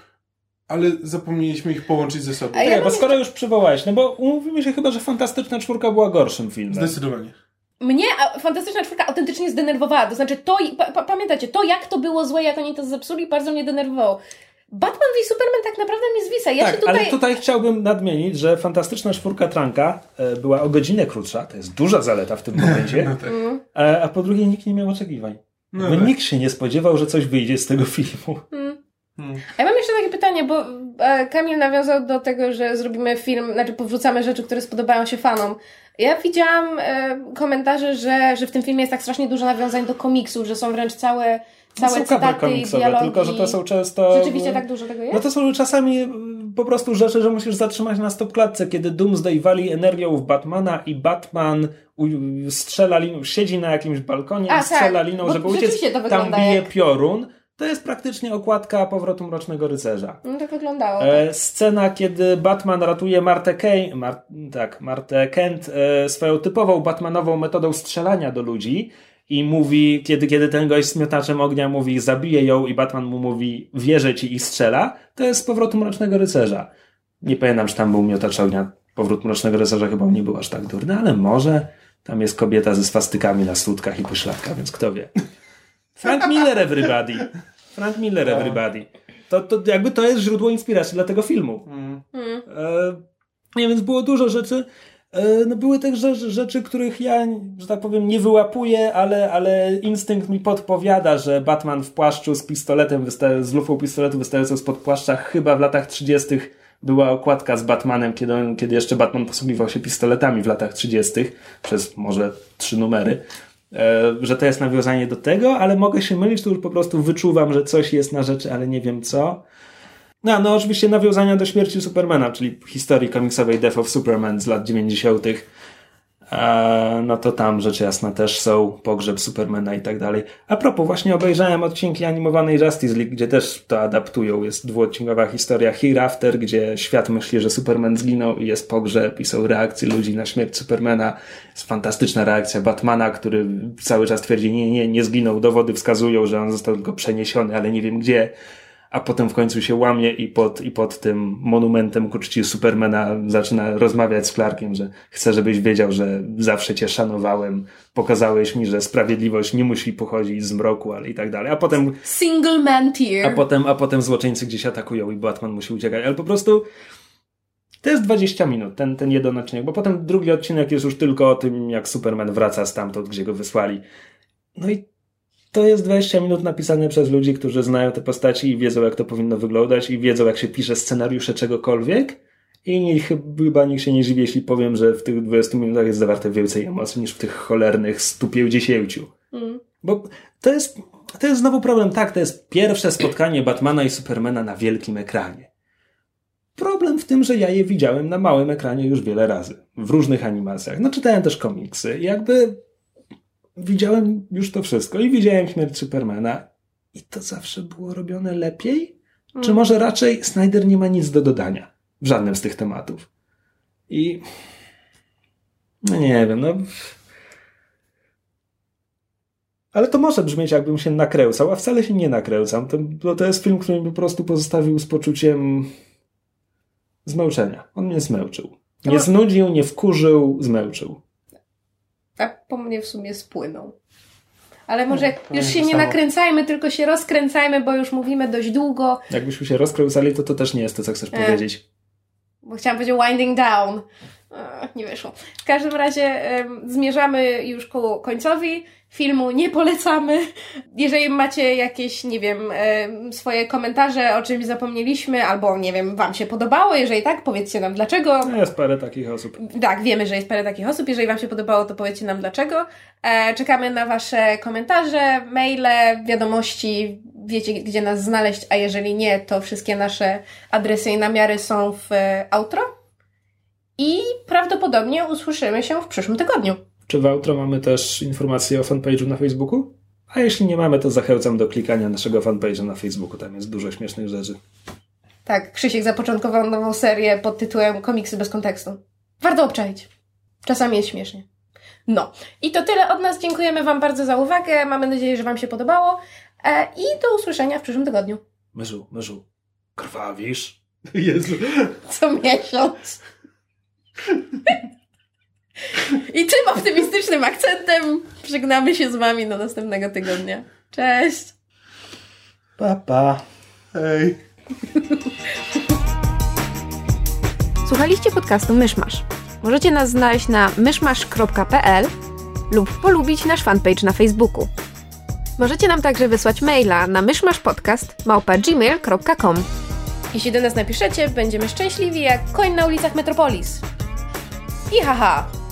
ale zapomnieliśmy ich połączyć ze sobą. Ja tak, bo skoro już przywołałeś, no bo umówimy się chyba, że Fantastyczna Czwórka była gorszym filmem. Zdecydowanie. mnie Fantastyczna Czwórka autentycznie zdenerwowała. To znaczy, to, pa, pamiętacie, to jak to było złe, jak oni to zepsuli, bardzo mnie denerwowało. Batman v Superman tak naprawdę mnie zwisa. Ja tak, się tutaj... ale tutaj chciałbym nadmienić, że Fantastyczna Czwórka Tranka e, była o godzinę krótsza, to jest duża zaleta w tym [LAUGHS] momencie, no tak. a, a, po drugie nikt nie miał oczekiwań. No tak. Nikt się nie spodziewał, że coś wyjdzie z tego filmu. Hmm. Hmm. Ja mam jeszcze takie pytanie, bo e, Kamil nawiązał do tego, że zrobimy film, znaczy powrzucamy rzeczy, które spodobają się fanom. Ja widziałam e, komentarze, że, że w tym filmie jest tak strasznie dużo nawiązań do komiksu, że są wręcz całe całe no są cytaty i dialogi. Tylko, że to są często... Rzeczywiście tak dużo tego jest? No to są czasami po prostu rzeczy, że musisz zatrzymać na stopklatce, kiedy Doomsday wali energią w Batmana i Batman strzela liną, siedzi na jakimś balkonie A, i strzela tak, liną, żeby uciec, tam bije jak... piorun. To jest praktycznie okładka powrotu Mrocznego Rycerza. No tak wyglądało. E, scena, kiedy Batman ratuje Martę, Mar tak, Martę Kent e, swoją typową Batmanową metodą strzelania do ludzi i mówi, kiedy, kiedy ten gość z miotaczem ognia mówi zabije ją i Batman mu mówi wierzę ci i strzela, to jest z powrotu Mrocznego Rycerza. Nie pamiętam, czy tam był miotacz ognia. Powrót Mrocznego Rycerza chyba nie był aż tak durny, ale może tam jest kobieta ze swastykami na sutkach i pośladka, więc kto wie. Frank Miller everybody. Frank Miller no. everybody. To, to jakby to jest źródło inspiracji dla tego filmu. Mm. E, nie, więc było dużo rzeczy. E, no były także rzeczy, których ja, że tak powiem, nie wyłapuję, ale, ale instynkt mi podpowiada, że Batman w płaszczu z pistoletem, z lufą pistoletu wystającą spod płaszcza, chyba w latach 30. była okładka z Batmanem, kiedy, on, kiedy jeszcze Batman posługiwał się pistoletami w latach 30. przez może trzy numery. E, że to jest nawiązanie do tego, ale mogę się mylić, to już po prostu wyczuwam, że coś jest na rzeczy, ale nie wiem co. No, no oczywiście nawiązania do śmierci Supermana, czyli historii komiksowej Death of Superman z lat 90. E, no to tam rzecz jasna też są pogrzeb Supermana i tak dalej. A propos, właśnie obejrzałem odcinki animowanej Justice League, gdzie też to adaptują. Jest dwuodcinkowa historia Hereafter, gdzie świat myśli, że Superman zginął i jest pogrzeb i są reakcje ludzi na śmierć Supermana. Jest fantastyczna reakcja Batmana, który cały czas twierdzi, nie, nie, nie zginął. Dowody wskazują, że on został tylko przeniesiony, ale nie wiem gdzie a potem w końcu się łamie i pod, i pod tym monumentem ku czci Supermana zaczyna rozmawiać z Clarkiem, że chce, żebyś wiedział, że zawsze cię szanowałem, pokazałeś mi, że sprawiedliwość nie musi pochodzić z mroku, ale i tak dalej. A potem... Single man tear. A potem, a potem złoczyńcy gdzieś atakują i Batman musi uciekać, ale po prostu to jest 20 minut, ten, ten jeden odcinek, bo potem drugi odcinek jest już tylko o tym, jak Superman wraca stamtąd, gdzie go wysłali. No i to jest 20 minut napisane przez ludzi, którzy znają te postaci i wiedzą, jak to powinno wyglądać i wiedzą, jak się pisze scenariusze czegokolwiek. I nie, chyba nikt się nie dziwi, jeśli powiem, że w tych 20 minutach jest zawarte więcej emocji niż w tych cholernych 150. Mm. Bo to jest, to jest znowu problem. Tak, to jest pierwsze spotkanie Batmana i Supermana na wielkim ekranie. Problem w tym, że ja je widziałem na małym ekranie już wiele razy. W różnych animacjach. No czytałem też komiksy. Jakby widziałem już to wszystko i widziałem śmierć Supermana i to zawsze było robione lepiej? Mm. Czy może raczej Snyder nie ma nic do dodania w żadnym z tych tematów? I no nie wiem, no ale to może brzmieć, jakbym się nakręcał, a wcale się nie nakręcam. To, bo to jest film, który mnie po prostu pozostawił z poczuciem zmęczenia. On mnie zmęczył. Nie znudził, nie wkurzył, zmęczył a po mnie w sumie spłynął. Ale może no, już się nie samo. nakręcajmy, tylko się rozkręcajmy, bo już mówimy dość długo. Jakbyśmy się rozkręcali, to to też nie jest to, co chcesz e, powiedzieć. Bo chciałam powiedzieć winding down. Nie wyszło. W każdym razie zmierzamy już ku końcowi filmu nie polecamy. Jeżeli macie jakieś, nie wiem, swoje komentarze, o czymś zapomnieliśmy, albo nie wiem, Wam się podobało, jeżeli tak, powiedzcie nam dlaczego. No jest parę takich osób. Tak, wiemy, że jest parę takich osób. Jeżeli Wam się podobało, to powiedzcie nam dlaczego. E, czekamy na Wasze komentarze, maile, wiadomości. Wiecie, gdzie nas znaleźć, a jeżeli nie, to wszystkie nasze adresy i namiary są w e, outro. I prawdopodobnie usłyszymy się w przyszłym tygodniu. Czy w outro mamy też informacje o fanpage'u na Facebooku? A jeśli nie mamy, to zachęcam do klikania naszego fanpage'a na Facebooku. Tam jest dużo śmiesznych rzeczy. Tak, Krzysiek zapoczątkował nową serię pod tytułem Komiksy bez kontekstu. Warto obczaić. Czasami jest śmiesznie. No. I to tyle od nas. Dziękujemy Wam bardzo za uwagę. Mamy nadzieję, że Wam się podobało. E, I do usłyszenia w przyszłym tygodniu. Myżu, myżu. Krwawisz? [LAUGHS] Jezu. Co miesiąc. I tym optymistycznym akcentem żegnamy się z wami do następnego tygodnia. Cześć! Pa, pa. Hej. Słuchaliście podcastu Myszmasz. Możecie nas znaleźć na myszmasz.pl lub polubić nasz fanpage na Facebooku. Możecie nam także wysłać maila na myszmaszpodcast.gmail.com Jeśli do nas napiszecie, będziemy szczęśliwi jak koń na ulicach Metropolis. I haha!